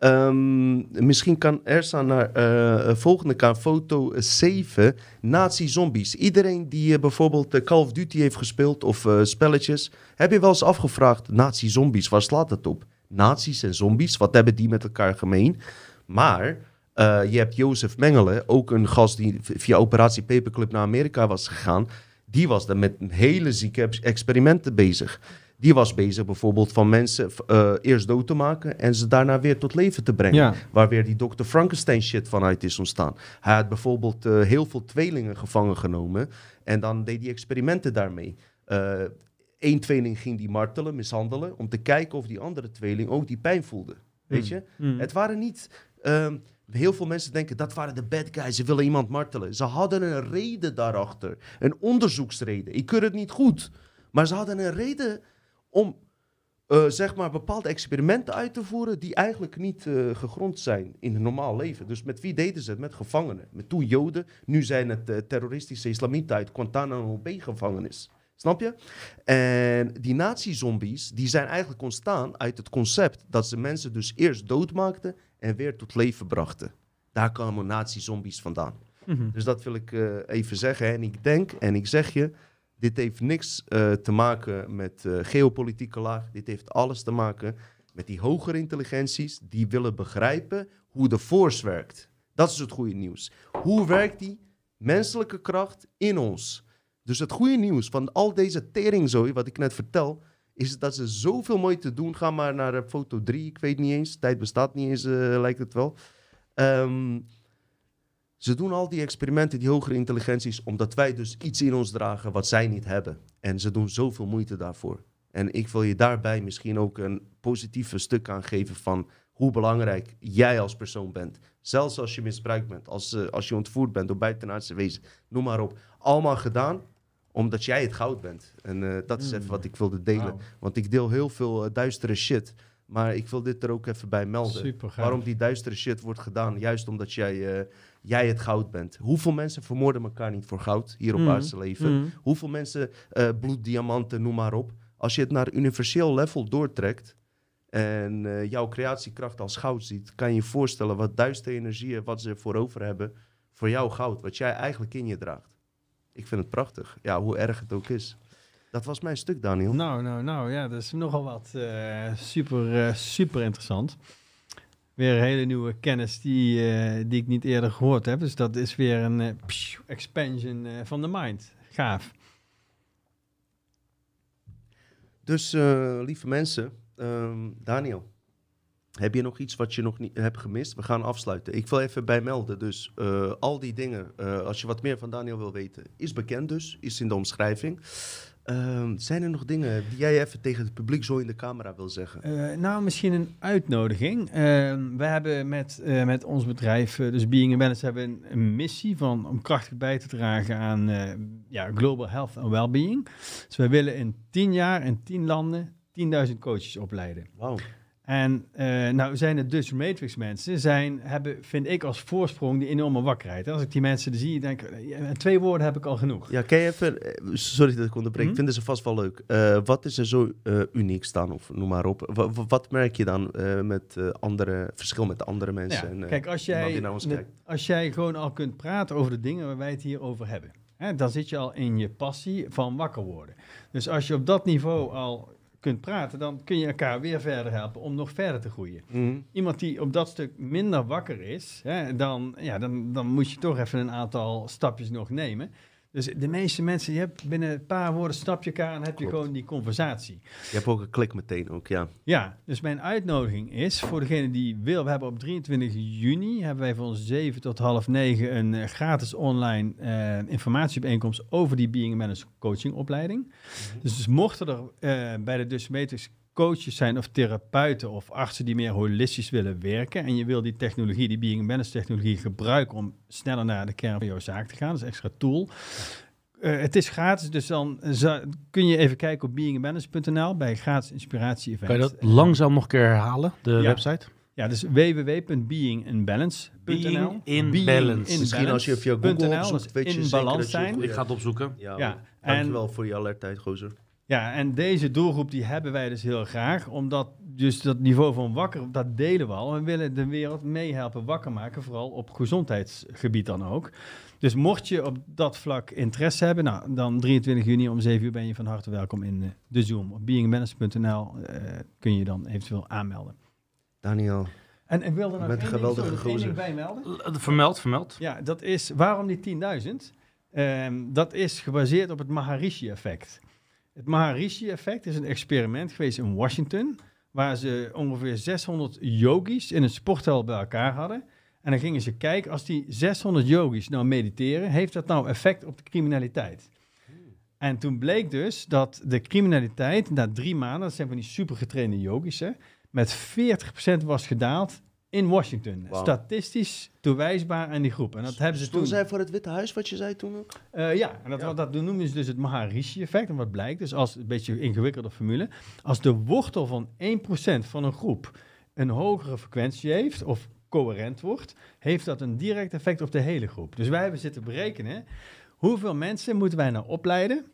Ehm, misschien kan Ersa naar eh, volgende kan foto 7, nazi-zombies. Iedereen die eh, bijvoorbeeld eh, Call of Duty heeft gespeeld of eh, spelletjes, heb je wel eens afgevraagd, nazi-zombies, waar slaat het op? Nazi's en zombies, wat hebben die met elkaar gemeen? Maar eh, je hebt Jozef Mengele, ook een gast die via Operatie Paperclip naar Amerika was gegaan. Die was dan met hele zieke ex- experimenten bezig. Die was bezig bijvoorbeeld van mensen eh, eerst dood te maken en ze daarna weer tot leven te brengen. Ja. Waar weer die Dr. Frankenstein shit vanuit is ontstaan. Hij had bijvoorbeeld eh, heel veel tweelingen gevangen genomen. En dan deed hij experimenten daarmee. Eén tweeling ging die martelen, mishandelen. Om te kijken of die andere tweeling ook die pijn voelde. Weet je? Mm. Het waren niet. ehm, heel veel mensen denken dat waren de bad guys. Ze willen iemand martelen. Ze hadden een reden daarachter. Een onderzoeksreden. Ik keur het niet goed. Maar ze hadden een reden om eh, zeg maar bepaalde experimenten uit te voeren. die eigenlijk niet eh, gegrond zijn in een normaal leven. Dus met wie deden ze het? Met gevangenen. Met toen Joden. Nu zijn het eh, terroristische islamieten uit Guantanamo Bay-gevangenis. Snap je? En die nazi-zombies, die zijn eigenlijk ontstaan uit het concept dat ze mensen dus eerst doodmaakten en weer tot leven brachten. Daar komen nazi-zombies vandaan. Mhm. Dus dat wil ik even zeggen. En ik denk, en ik zeg je, dit heeft niks eh, te maken met eh, geopolitieke laag. Dit heeft alles te maken met die hogere intelligenties die willen begrijpen hoe de force werkt. Dat is het goede nieuws. Hoe werkt die menselijke kracht in ons? Dus het goede nieuws van al deze teringzooi, wat ik net vertel, is dat ze zoveel moeite doen. Ga maar naar eh, foto 3, ik weet niet eens. Tijd bestaat niet eens, lijkt het wel. Ehm, ze doen al die experimenten, die hogere intelligenties, omdat wij dus iets in ons dragen wat zij niet hebben. En ze doen zoveel moeite daarvoor. En ik wil je daarbij misschien ook een positieve stuk aan geven van hoe belangrijk jij als persoon bent. Zelfs als je misbruikt bent, als, eh, als je ontvoerd bent door buitenaardse wezen, noem maar op. Allemaal gedaan omdat jij het goud bent. En eh, dat is Mm. even wat ik wilde delen. Want ik deel heel veel eh, duistere shit. Maar ik wil dit er ook even bij melden. Super. Waarom die duistere shit wordt gedaan. Juist omdat jij, jij het goud bent. Hoeveel mensen vermoorden elkaar niet voor goud hier op Mm. aardse leven? Mm. Hoeveel mensen eh bloed, diamanten, noem maar op. Als je het naar universeel level doortrekt. En eh, jouw creatiekracht als goud ziet. Kan je je voorstellen wat duistere energieën. Wat ze voor over hebben. Voor jouw goud. Wat jij eigenlijk in je draagt. Ik vind het prachtig. Ja, hoe erg het ook is. Dat was mijn stuk, Daniel. Nou, nou, nou, ja, dat is nogal wat eh, super, eh, super interessant. Weer een hele nieuwe kennis die, eh, die ik niet eerder gehoord heb. Dus dat is weer een eh, expansion eh, van de mind. Gaaf. Dus, lieve mensen, ehm, Daniel, heb je nog iets wat je nog niet hebt gemist? We gaan afsluiten. Ik wil even bijmelden. Dus al die dingen, als je wat meer van Daniel wil weten, is bekend dus, is in de omschrijving. Ehm, zijn er nog dingen die jij even tegen het publiek zo in de camera wil zeggen? Eh, nou, misschien een uitnodiging. Ehm, we hebben met, eh, met ons bedrijf, eh, dus Being Balance, hebben een, een missie van, om krachtig bij te dragen aan ja, global health en well-being. Dus wij willen in 10 jaar in 10 landen 10.000 coaches opleiden. Wauw. En eh, nou zijn het dus Matrix mensen, zijn, hebben, vind ik als voorsprong die enorme wakkerheid. Als ik die mensen zie, denk ik, eh, twee woorden heb ik al genoeg. Ja, kan je even, eh, sorry dat ik onderbreek, Hm? vinden ze vast wel leuk. Wat is er zo uniek staan, of noem maar op? Wa- wa- wat merk je dan met andere, verschil met andere mensen? Ja, en, kijk, als jij, die naar ons net- kijkt? als jij gewoon al kunt praten over de dingen waar wij het hier over hebben, hè, dan zit je al in je passie van wakker worden. Dus als je op dat niveau al kunt praten, dan kun je elkaar weer verder helpen om nog verder te groeien. Mhm. Iemand die op dat stuk minder wakker is, hè, dan, ja, dan, dan moet je toch even een aantal stapjes nog nemen. Dus de meeste mensen, je hebt binnen een paar woorden stap je elkaar en heb je Klopt. gewoon die conversatie. Je hebt ook een klik meteen ook, ja. Ja, dus mijn uitnodiging is voor degene die wil. We hebben op 23 juni hebben wij van 7 tot half 9 een eh, gratis online eh, informatiebijeenkomst over die Being a Manager coaching opleiding. Dus, dus mochten er eh, bij de Dus Matrix coaches zijn of therapeuten of artsen die meer holistisch willen werken en je wil die technologie, die Being a Manager technologie gebruiken om sneller naar de kern van jouw zaak te gaan, dat is een extra tool. Eh, het is gratis, dus dan kun je even kijken op beingamanager.nl bij gratis inspiratie event. Kan je dat langzaam nog een keer herhalen, de Ja. website? Ja, dus www.beinginbalance.nl. Being in Being balance. in Misschien als je via balance.nl, Google opzoekt, weet je in zeker balans dat je... zijn. Ik ga het opzoeken. Ja, Ja, ja. en- dankjewel voor je alertheid, gozer. Ja, en deze doelgroep die hebben wij dus heel graag, omdat dus dat niveau van wakker, dat delen we al. We willen de wereld meehelpen wakker maken, vooral op gezondheidsgebied dan ook. Dus mocht je op dat vlak interesse hebben, nou, dan 23 juni om 7 uur ben je van harte welkom in eh, de Zoom. Op beingmanagement.nl eh kun je dan eventueel aanmelden. Daniel, En ik wilde Je nog bent één ding, geweldige ding bijmelden. L- Vermeld, vermeld. Ja, dat is waarom die 10.000? Ehm, dat is gebaseerd op het Maharishi-effect. Het Maharishi-effect is een experiment geweest in Washington, waar ze ongeveer 600 yogis in een sporthal bij elkaar hadden. En dan gingen ze kijken, als die 600 yogis nou mediteren, heeft dat nou effect op de criminaliteit? En toen bleek dus dat de criminaliteit na drie maanden, dat zijn van die supergetrainde yogis, hè, met 40% was gedaald in Washington. Statistisch toewijsbaar aan die groep. En dat hebben ze Stonden toen... zij voor het Witte Huis, wat je zei toen ook? Eh, ja, en dat, Ja. dat noemen ze dus het Maharishi-effect. En wat blijkt, dus als een beetje ingewikkelde formule, als de wortel van 1% van een groep een hogere frequentie heeft, of coherent wordt, heeft dat een direct effect op de hele groep. Dus wij hebben zitten berekenen, hoeveel mensen moeten wij nou opleiden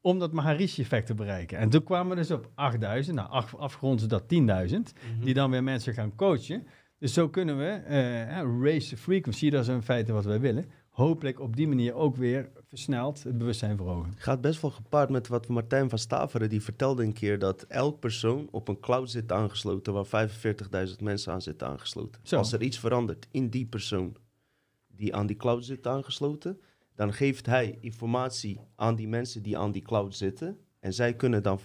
om dat Maharishi-effect te bereiken? En toen kwamen we dus op 8000, nou af, afgerond is dat 10.000, die dan weer mensen gaan coachen. Dus zo kunnen we eh, raise the frequency, dat is in feite wat wij willen. Hopelijk op die manier ook weer versneld het bewustzijn verhogen. Gaat best wel gepaard met wat Martijn van Staveren, die vertelde een keer dat elk persoon op een cloud zit aangesloten waar 45.000 mensen aan zitten aangesloten. Zo. Als er iets verandert in die persoon die aan die cloud zit aangesloten, dan geeft hij informatie aan die mensen die aan die cloud zitten. En zij kunnen dan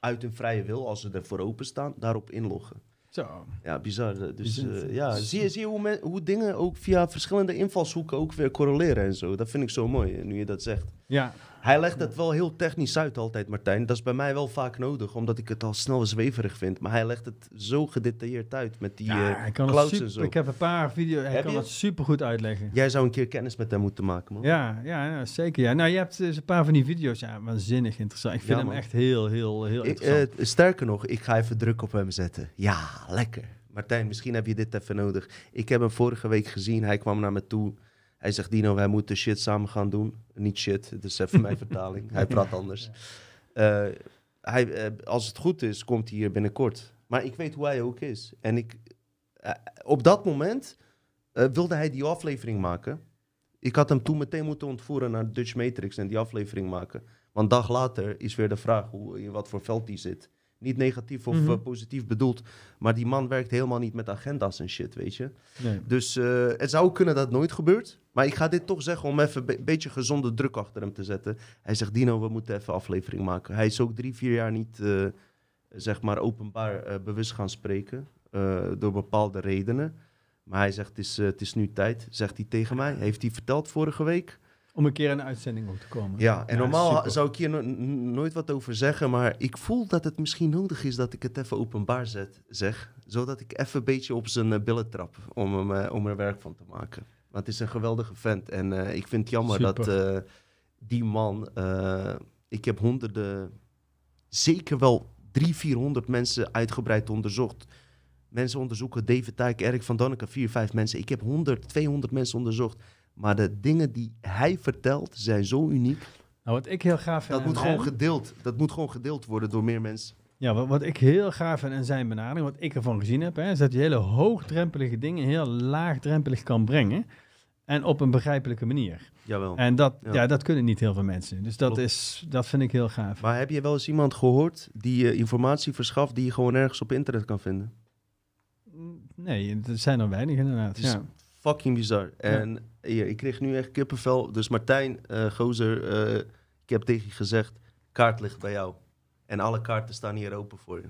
uit hun vrije wil, als ze ervoor openstaan, daarop inloggen. Zo. Ja, bizar. Dus Bizar. eh, ja, zie je, zie je hoe, men- hoe dingen ook via verschillende invalshoeken ook weer correleren en zo. Dat vind ik zo mooi, eh, nu je dat zegt. Ja, Hij legt het wel heel technisch uit altijd, Martijn. Dat is bij mij wel vaak nodig, omdat ik het al snel zweverig vind. Maar hij legt het zo gedetailleerd uit met die ja eh, clouds en zo. ik heb een paar video's, hij Heb kan je? het super goed uitleggen. Jij zou een keer kennis met hem moeten maken, man. Ja, ja, zeker. Ja. Nou, je hebt dus een paar van die video's, ja, waanzinnig interessant. Ik vind Ja, hem echt heel, heel, heel Ik, interessant. eh, sterker nog, ik ga even druk op hem zetten. Ja, lekker. Martijn, misschien heb je dit even nodig. Ik heb hem vorige week gezien. Hij kwam naar me toe. Hij zegt, Dino, wij moeten shit samen gaan doen. Niet shit, dat is even mijn *laughs* vertaling. Hij praat anders. Eh, hij, eh, als het goed is, komt hij hier binnenkort. Maar ik weet hoe hij ook is. En ik, eh, op dat moment wilde hij die aflevering maken. Ik had hem toen meteen moeten ontvoeren naar Dutch Matrix en die aflevering maken. Want een dag later is weer de vraag hoe, in wat voor veld die zit. Niet negatief of Mhm. eh, positief bedoeld. Maar die man werkt helemaal niet met agenda's en shit, weet je. Nee. Dus eh, het zou kunnen dat het nooit gebeurt. Maar ik ga dit toch zeggen om even een be- beetje gezonde druk achter hem te zetten. Hij zegt, Dino, we moeten even aflevering maken. Hij is ook drie, vier jaar niet, eh, zeg maar, openbaar bewust gaan spreken. door bepaalde redenen. Maar hij zegt, het is, het is nu tijd, zegt hij tegen mij. Heeft hij verteld vorige week. Om een keer in een uitzending ook te komen. Ja, en normaal super. zou ik hier no- nooit wat over zeggen, maar ik voel dat het misschien nodig is dat ik het even openbaar zet, zeg. Zodat ik even een beetje op zijn eh, billen trap om, hem, eh, om er werk van te maken. Want het is een geweldige vent en eh, ik vind het jammer Super. dat die man... ik heb honderden, zeker wel drie, vierhonderd mensen uitgebreid onderzocht. Mensen onderzoeken David Tyke, Erik van Donneke, vier, vijf mensen. Ik heb 100, 200 mensen onderzocht. Maar de dingen die hij vertelt zijn zo uniek. Nou, wat ik heel gaaf vind Dat moet gewoon hem- gedeeld. Dat moet gewoon gedeeld worden door meer mensen. Ja, wat, wat ik heel gaaf vind aan zijn benadering, wat ik ervan gezien heb, hè, is dat hij hele hoogdrempelige dingen heel laagdrempelig kan brengen. En op een begrijpelijke manier. Jawel. En dat, Ja. ja. dat kunnen niet heel veel mensen. Dus dat, Klopt. is, dat vind ik heel gaaf. Maar heb je wel eens iemand gehoord die je informatie verschaft die je gewoon ergens op internet kan vinden? Nee, er zijn er weinig inderdaad. Het is Ja. Fucking bizar. En hier, ik kreeg nu echt kippenvel. Dus Martijn, eh, gozer, eh, ik heb tegen je gezegd, kaart ligt bij jou. En alle kaarten staan hier open voor je.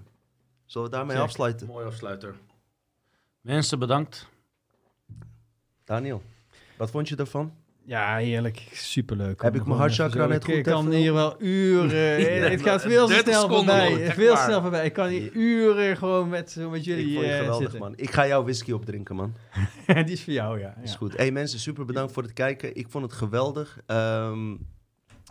Zullen we daarmee Check. afsluiten? Mooi afsluiter. Mensen, bedankt. Daniel, wat vond je ervan? Ja, heerlijk. Superleuk. Heb ik mijn hartchakra net ik, goed Ik kan even- hier wel uren... *laughs* Het gaat veel te 30 snel voorbij. Veel waar. snel voorbij. Ik kan hier uren gewoon met, zo met jullie ik vond je eh, geweldig, zitten. man. Ik ga jouw whisky opdrinken, man. *laughs* Die is voor jou, ja. Is ja. goed. Hey mensen, super bedankt voor het kijken. Ik vond het geweldig. Ehm,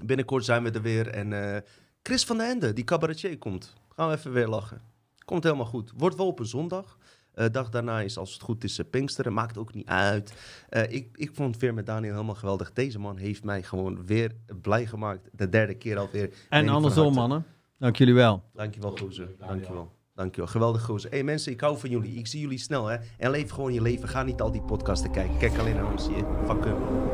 binnenkort zijn we er weer. En eh, Chris van den Ende, die cabaretier, komt. Gaan we even weer lachen. Komt helemaal goed. Wordt wel op een zondag. Eh dag daarna is, als het goed is, eh, Pinksteren. Maakt ook niet uit. Eh, ik, ik vond het weer met Daniel helemaal geweldig. Deze man heeft mij gewoon weer blij gemaakt. De derde keer alweer. En andersom, mannen. Dank jullie wel. Dankjewel, gozer. Dankjewel. Dankjewel. Geweldig, gozer. Hey mensen, ik hou van jullie. Ik zie jullie snel, hè. En leef gewoon je leven. Ga niet al die podcasten kijken. Kijk alleen naar ons, je. Fuck.